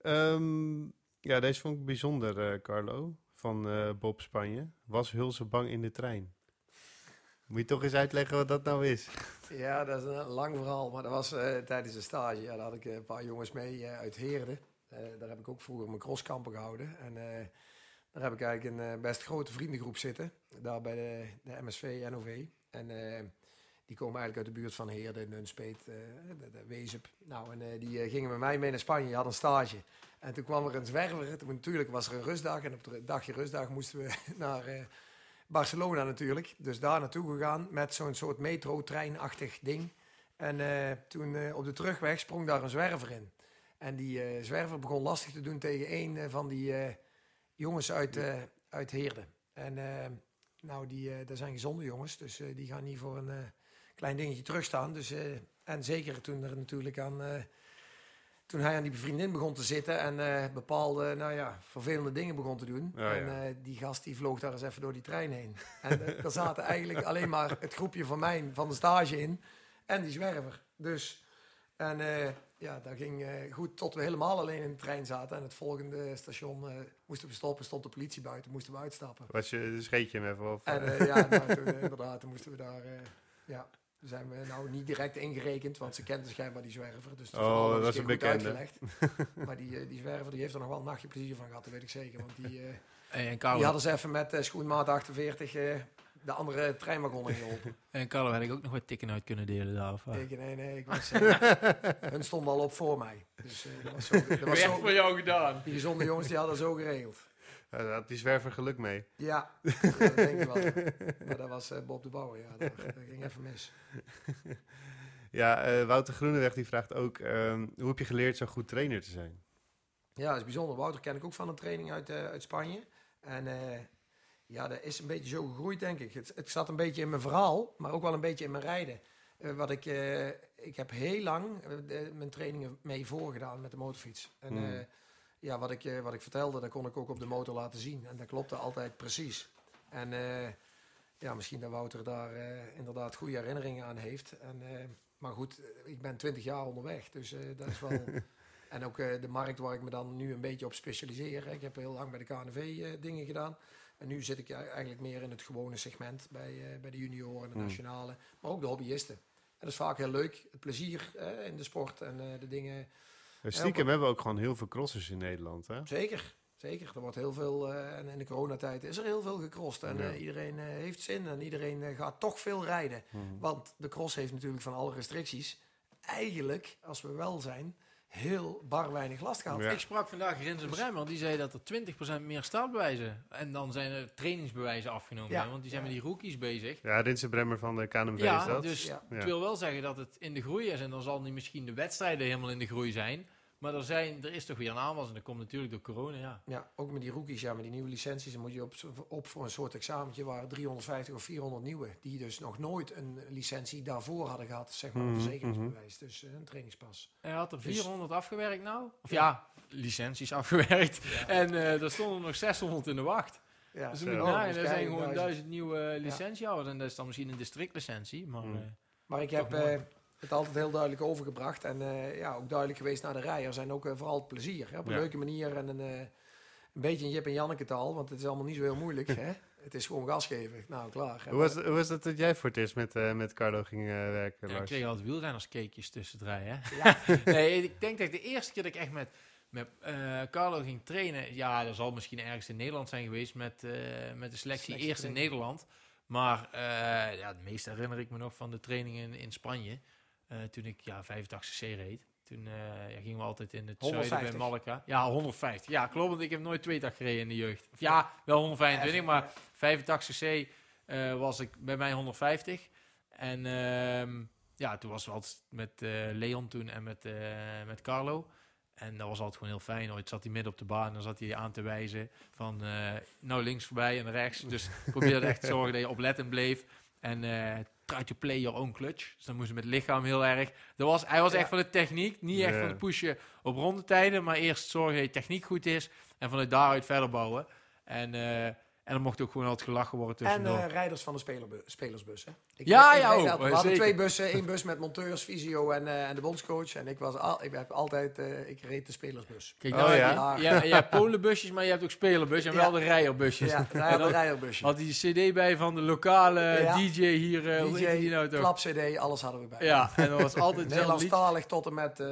Ehm, ja, deze vond ik bijzonder, eh, Carlo. Van eh, Bob Spanje. Was Hulse bang in de trein? Moet je toch eens uitleggen wat dat nou is? Ja, dat is een lang verhaal, maar dat was eh, tijdens een stage. Ja, daar had ik een paar jongens mee uit Heerden. Daar heb ik ook vroeger mijn crosskampen gehouden. En daar heb ik eigenlijk een best grote vriendengroep zitten. Daar bij de, de MSV, NOV. En die komen eigenlijk uit de buurt van Heerden, Nunspeet, de, de Wezep. Nou, en die gingen met mij mee naar Spanje, hadden een stage. En toen kwam er een zwerver. Toen, natuurlijk was er een rustdag. En op de dagje rustdag moesten we naar eh, Barcelona natuurlijk. Dus daar naartoe gegaan met zo'n soort metro-treinachtig ding. En eh, toen eh, op de terugweg sprong daar een zwerver in. En die zwerver begon lastig te doen tegen een van die jongens uit, uit Heerden. En nou, die, dat zijn gezonde jongens, dus die gaan niet voor een klein dingetje terugstaan. Dus, en zeker toen er natuurlijk aan... toen hij aan die vriendin begon te zitten en eh, bepaalde, nou ja, vervelende dingen begon te doen. Ja, en ja. eh, die gast die vloog daar eens even door die trein heen. En eh, daar zaten eigenlijk alleen maar het groepje van mij, van de stage in. En die zwerver. Dus, en ja, dat ging goed tot we helemaal alleen in de trein zaten. En het volgende station moesten we stoppen, stond de politie buiten, moesten we uitstappen. Was je, scheet je hem even of... En ja, nou, toen, inderdaad, toen moesten we daar, ja, zijn we nou niet direct ingerekend, want ze kende schijnbar die zwerver. Dus Oh, dat is een bekende. uitgelegd. maar die, eh, die zwerver die heeft er nog wel een nachtje plezier van gehad, dat weet ik zeker. Want die, eh, En die hadden ze even met eh, schoenmaat 48 eh, de andere treinwagon ingeholpen. en Carlo had ik ook nog wat tikken uit kunnen delen daar. Of, wat? ik, nee, nee, ik was, hun stonden al op voor mij. Dus eh, dat was zo, dat was zo, voor jou gedaan. die gezonde jongens die hadden zo geregeld. Daar had die zwerver geluk mee. Ja, dat denk ik wel. Maar dat was eh, Bob de Bouwer, ja, dat, ging even mis. Ja, eh, Wouter Groeneweg die vraagt ook... ehm, hoe heb je geleerd zo'n goed trainer te zijn? Ja, dat is bijzonder. Wouter ken ik ook van een training uit, eh, uit Spanje. En eh, ja, dat is een beetje zo gegroeid, denk ik. Het, het zat een beetje in mijn verhaal, maar ook wel een beetje in mijn rijden. Eh, wat ik, eh, ik heb heel lang eh, de- mijn trainingen mee voorgedaan met de motorfiets. En Hmm. Ja, wat ik, eh, wat ik vertelde, dat kon ik ook op de motor laten zien. En dat klopte altijd precies. En eh, ja, misschien dat Wouter daar eh, inderdaad goede herinneringen aan heeft. En, maar goed, ik ben 20 jaar onderweg, dus dat is wel... En ook de markt waar ik me dan nu een beetje op specialiseer. Ik heb heel lang bij de KNV dingen gedaan. En nu zit ik eigenlijk meer in het gewone segment bij, bij de junioren, de Hmm. nationale, maar ook de hobbyisten. En dat is vaak heel leuk, het plezier in de sport en de dingen. Stiekem hebben we ook gewoon heel veel crossers in Nederland, hè? Zeker, zeker. Er wordt heel veel, eh, en in de coronatijd is er heel veel gecrossed. En Ja. eh, iedereen eh, heeft zin en iedereen gaat toch veel rijden. Mhm. Want de cross heeft natuurlijk van alle restricties eigenlijk, als we wel zijn, heel bar weinig last gehad. Ja. Ik sprak vandaag Rins Bremmer, die zei dat er 20% meer startbewijzen en dan zijn er trainingsbewijzen afgenomen. Ja. want die zijn Ja. met die rookies bezig. Ja, Rinse Bremmer van de KNMV is Ja, dat. dus het wil wel zeggen dat het in de groei is en dan zal niet misschien de wedstrijden helemaal in de groei zijn. Maar er, zijn, er is toch weer een aanwas en dat komt natuurlijk door corona, ja. Ja, ook met die rookies, ja, met die nieuwe licenties, dan moet je op, op voor een soort examentje waar 350 of 400 nieuwe, die dus nog nooit een licentie daarvoor hadden gehad, zeg maar een Mhm, verzekeringsbewijs, dus eh, een trainingspas. Hij had er Dus- 400 afgewerkt nou. Of Ja. ja, licenties afgewerkt. En eh er stonden nog 600 in de wacht. Ja. Dus Oh, dus er kijk, zijn gewoon duizend. duizend nieuwe licentiehouders. En dat is dan misschien een districtlicentie. Maar Hmm. eh, Maar ik heb eh, het altijd heel duidelijk overgebracht. En eh, ja, ook duidelijk geweest naar de rijers. En ook eh, vooral het plezier. Hè? Op een Ja. leuke manier en een, eh, een beetje een Jip en Janneke taal. Want het is allemaal niet zo heel moeilijk. hè? Het is gewoon gas geven. Nou, klaar. Hoe was, hoe was dat dat jij voor het eerst met, eh, met Carlo ging werken, ja, ik Lars? kreeg altijd wielrennerscakejes tussen het rijden. hè. Ja, nee, ik denk dat ik de eerste keer dat ik echt met, met eh, Carlo ging trainen... Ja, dat zal misschien ergens in Nederland zijn geweest met, eh, met de selectie. Selectie eerst in. Nederland. Maar eh, ja, het meeste herinner ik me nog van de trainingen in Spanje. Eh, toen ik ja, 85cc reed. Toen eh, ja, gingen we altijd in het zuiden 150. bij Malaga. Ja, 150. Ja, klopt. Want ik heb nooit twee dag gereden in de jeugd. Of ja, wel 125, maar 85cc eh, was ik bij mij 150. En ehm, ja, toen was het altijd met Leon toen en met, met Carlo. En dat was altijd gewoon heel fijn. Ooit zat hij midden op de baan en dan zat hij aan te wijzen van nou links voorbij en rechts. Dus probeerde echt te zorgen dat je oplettend bleef. En eh try to play your own clutch. Dus dan moest je met het lichaam heel erg. Dat was, hij was Ja. echt van de techniek, niet echt Ja. van het pushen op rondetijden. Maar eerst zorgen dat je techniek goed is en vanuit daaruit verder bouwen. En, eh, en dan mocht ook gewoon altijd gelachen worden en tussendoor. eh, rijders van de spelerbu- spelersbus. Hè? Ik, Ja, ik ja, ook, We hadden zeker. twee bussen. één bus met monteurs, fysio en, eh, en de bondscoach. En ik, was al, ik heb altijd... eh, ik reed de spelersbus. Kijk, Oh, nou, ja? heb je, ja, je hebt polenbusjes, maar je hebt ook spelerbusjes en Ja. wel de rijerbusjes. Ja, En rij- dan rijderbusje. had hij de cd bij van de lokale Ja. DJ hier. hoe heet die nou toch? klap cd, alles hadden we bij. Ja, en dat was altijd. Nederlandstalig tot en met... eh,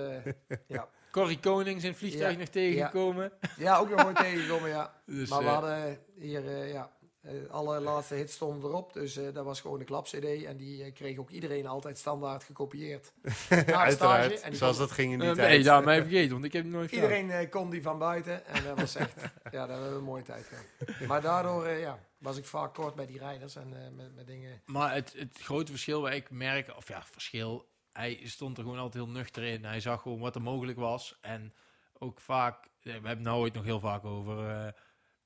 ja. Corrie Konings in het vliegtuig Ja. nog tegengekomen. ja, ook nog ooit tegengekomen, ja. Dus, Maar we eh, hadden hier, eh, ja, eh, alle laatste hits stonden erop. Dus eh, dat was gewoon de klap CD. En die eh, kreeg ook iedereen altijd standaard gekopieerd. Stage. Uiteraard, En die zoals kon- dat ging in die eh, tijd. nee, daar mij vergeten, want ik heb het nooit gedaan. Iedereen eh, kon die van buiten. En dat was echt, ja, dat hebben we een mooie tijd gehad. Maar daardoor, eh, ja, was ik vaak kort bij die rijders. En eh, met, met dingen... Maar het, het grote verschil waar ik merk, of ja, verschil, hij stond er gewoon altijd heel nuchter in. Hij zag gewoon wat er mogelijk was. En ook vaak, we hebben het nou ooit nog heel vaak over, eh,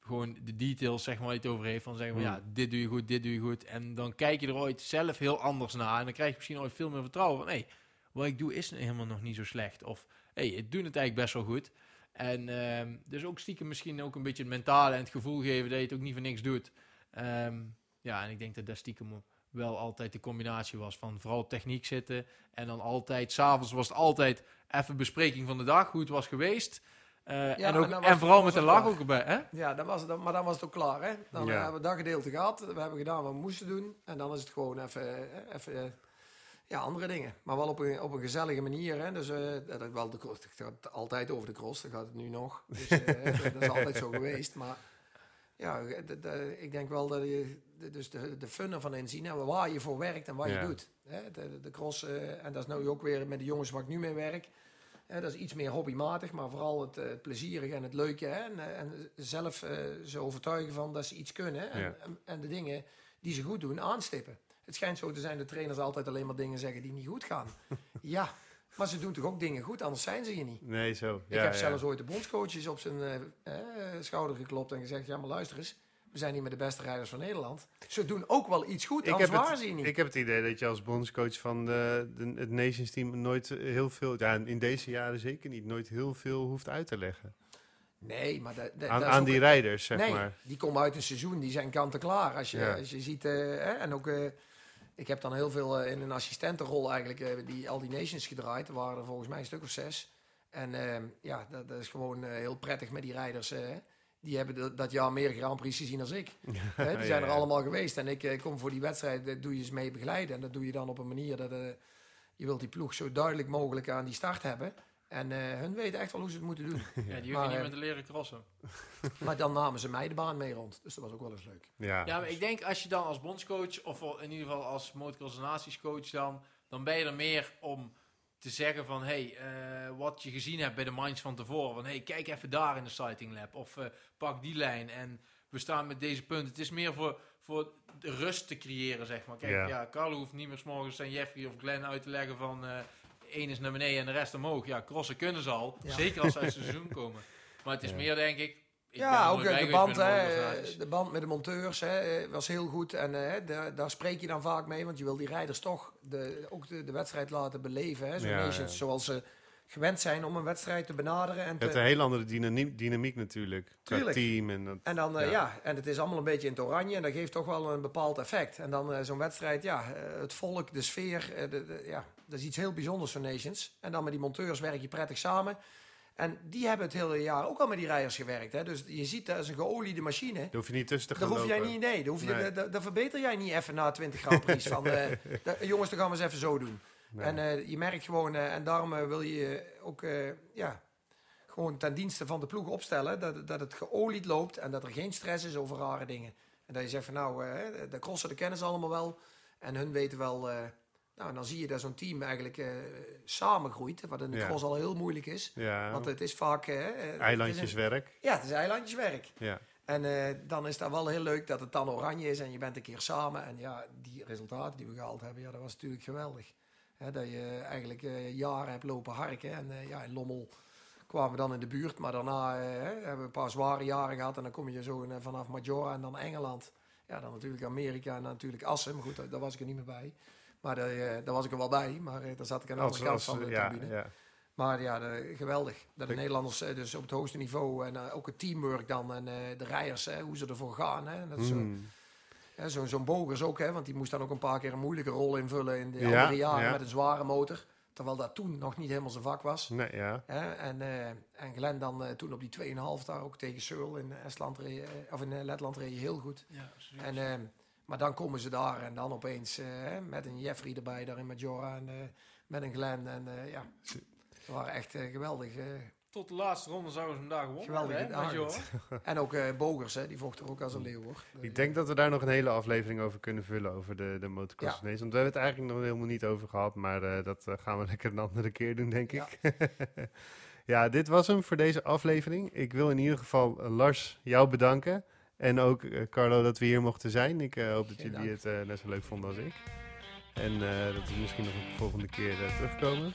gewoon de details, zeg maar, waar je het over heeft. Van zeggen, van, Hmm. ja, dit doe je goed, dit doe je goed. En dan kijk je er ooit zelf heel anders naar. En dan krijg je misschien ooit veel meer vertrouwen van, hé, hey, wat ik doe is helemaal nog niet zo slecht. Of, hé, hey, ik doe het eigenlijk best wel goed. En ehm, dus ook stiekem misschien ook een beetje het mentale en het gevoel geven dat je het ook niet voor niks doet. Ehm, ja, en ik denk dat dat stiekem wel altijd de combinatie was van vooral op techniek zitten. En dan altijd, s'avonds was het altijd even bespreking van de dag, hoe het was geweest. Eh, en, ook, en vooral met de het lach ook erbij. Hè? Ja, dan was het, dan- maar dan was het ook klaar. Hè? Dan Ja. eh, hebben we dat gedeelte gehad. We hebben gedaan wat we moesten doen. En dan is het gewoon even, eh, even ja, andere dingen. Maar wel op een, op een gezellige manier. Hè? Dus eh, dat wel de cross. Het gaat altijd over de cross. Dat gaat het nu nog. Dus, eh, dat is altijd zo geweest. Maar ja, ik denk wel dat je de- dus de, de fun ervan inzien. En waar je voor werkt en wat Ja. je doet. Hè? De, de, cross. eh, en dat is nu ook weer met de jongens waar ik nu mee werk. Hè, dat is iets meer hobbymatig, maar vooral het, eh, het plezierige en het leuke. Hè, en, eh, en zelf ze overtuigen van dat ze iets kunnen. En, Ja. en, en de dingen die ze goed doen, aanstippen. Het schijnt zo te zijn dat trainers altijd alleen maar dingen zeggen die niet goed gaan. ja, maar ze doen toch ook dingen goed, anders zijn ze je niet. Nee, zo. Ik Ja, heb zelfs ooit de bondscoaches op zijn schouder geklopt en gezegd... ja, maar luister eens, we zijn hier met de beste rijders van Nederland. Ze doen ook wel iets goed, Ik heb, ze het, niet. ik heb het idee dat je als bondscoach van de, de, het Nations team nooit heel veel, ja, in deze jaren zeker niet, nooit heel veel hoeft uit te leggen. nee, maar Aan, die rijders, zeg nee, maar. die komen uit een seizoen, die zijn kant-en-klaar. Als je, Ja. als je ziet, eh, hè, en ook, eh, ik heb dan heel veel eh, in een assistentenrol eigenlijk, die al die nations gedraaid. Er waren er volgens mij een stuk of zes. En eh, ja, dat, dat is gewoon heel prettig met die rijders. Eh, die hebben dat, dat jaar meer Grand Prix gezien als ik. Hè, die Ja, zijn er allemaal geweest. En ik eh, kom voor die wedstrijd, dat doe je eens mee begeleiden. En dat doe je dan op een manier dat eh, je wilt die ploeg zo duidelijk mogelijk aan die start hebben. En eh, hun weten echt wel hoe ze het moeten doen. Ja, die Maar, je niet eh, met te leren crossen. maar dan namen ze mij de baan mee rond. Dus dat was ook wel eens leuk. Ja, Ja, maar ik denk als je dan als bondscoach, of in ieder geval als motocross natiescoach dan, dan ben je er meer om te zeggen van, hey, eh, wat je gezien hebt bij de minds van tevoren. Van, hey, kijk even daar in de sighting lab. Of eh, pak die lijn en we staan met deze punten. Het is meer voor, voor de rust te creëren, zeg maar. Kijk, Ja. ja, Carlo hoeft niet meer 's morgens aan Jeffrey of Glenn uit te leggen van... eh één is naar beneden en de rest omhoog. Ja, crossen kunnen ze al. Ja. Zeker als ze uit het seizoen komen. Maar het is meer, denk ik... ja, ook de band, hè, de band met de monteurs hè, was heel goed. En eh, daar, daar spreek je dan vaak mee, want je wil die rijders toch de, ook de, de wedstrijd laten beleven. Hè, zo Ja, nations, ja. zoals ze gewend zijn om een wedstrijd te benaderen. En, Je te, hebt een hele andere dynamiek, dynamiek natuurlijk. Tuurlijk. team en dat. en dan, eh, ja. ja. en het is allemaal een beetje in het oranje en dat geeft toch wel een bepaald effect. En dan eh, zo'n wedstrijd, ja, het volk, de sfeer, de, de- ja, dat is iets heel bijzonders voor Nations. En dan met die monteurs werk je prettig samen. En die hebben het hele jaar ook al met die rijders gewerkt. Hè? Dus je ziet, dat is een geoliede machine. Daar hoef je niet tussen te Daar gaan hoef jij niet, nee, daar, hoef je, Nee. daar- daar, daar verbeter jij niet even na 20 Grand Prix. van, eh, da- jongens, dan gaan we eens even zo doen. Nee. En eh, je merkt gewoon, eh, en daarom wil je ook ja, gewoon ten dienste van de ploeg opstellen dat, dat het geolied loopt en dat er geen stress is over rare dingen. En dat je zegt van nou, de crossen de kennen ze allemaal wel en hun weten wel. Nou, dan zie je dat zo'n team eigenlijk eh samengroeit, wat in de Ja. cross al heel moeilijk is. Ja, Want het is vaak... het is een- eilandjeswerk. ja, het is eilandjeswerk. Ja. En dan is dat wel heel leuk dat het dan oranje is en je bent een keer samen. En ja, die resultaten die we gehaald hebben, ja, dat was natuurlijk geweldig. Hè, dat je eigenlijk jaren hebt lopen harken. En ja, in Lommel kwamen we dan in de buurt. Maar daarna hebben we een paar zware jaren gehad. En dan kom je zo vanaf Majora en dan Engeland. Ja, dan natuurlijk Amerika en dan natuurlijk Assen. Maar goed, daar, daar was ik er niet meer bij. Maar daar, eh, daar was ik er wel bij. Maar eh, daar zat ik aan de Als, andere kant van de ja, tribune. ja. Maar ja, de- geweldig. Dat de Nederlanders eh, dus op het hoogste niveau en eh, ook het teamwork dan en eh, de rijders, hè, hoe ze ervoor gaan. Hè. Dat is zo- Mm. hè, Zo'n zo'n Bogers ook, hè, want die moest dan ook een paar keer een moeilijke rol invullen in de Ja, andere jaren ja. met een zware motor. Terwijl dat toen nog niet helemaal zijn vak was. Nee, ja. Hè. En, eh, en Glenn dan eh, toen op die 2,5 daar ook tegen Searle in Estland reed, eh, of in eh, Letland reed je heel goed. Ja. En, eh, maar dan komen ze daar en dan opeens eh, hè, met een Jeffrey erbij daar in Majora en eh, met een Glenn. En eh, ja, ze waren echt geweldig. Tot de laatste ronde zouden ze hem daar gewonnen Geweldig hebben, hè, gedaagd. Major? En ook eh, Bogers, hè, die vocht er ook als een leeuw hoor. Ik denk dat we daar nog een hele aflevering over kunnen vullen, over de, de motocross Ja. Want we hebben het eigenlijk nog helemaal niet over gehad, maar eh, dat gaan we lekker een andere keer doen, denk Ja. ik. ja, dit was hem voor deze aflevering. Ik wil in ieder geval Lars jou bedanken. En ook eh, Carlo dat we hier mochten zijn. Ik eh, hoop dat Geen jullie het eh, net zo leuk vonden als ik. En dat we misschien nog een volgende keer terugkomen.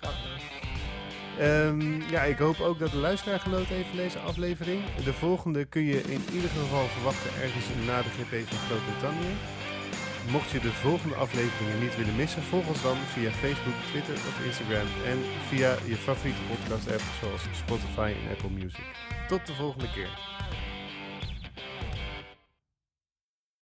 Ehm, ja, ik hoop ook dat de luisteraar genoten heeft van deze aflevering. De volgende kun je in ieder geval verwachten ergens na de GP van Groot-Brittannië. Mocht je de volgende afleveringen niet willen missen, volg ons dan via Facebook, Twitter of Instagram en via je favoriete podcast app zoals Spotify en Apple Music. Tot de volgende keer.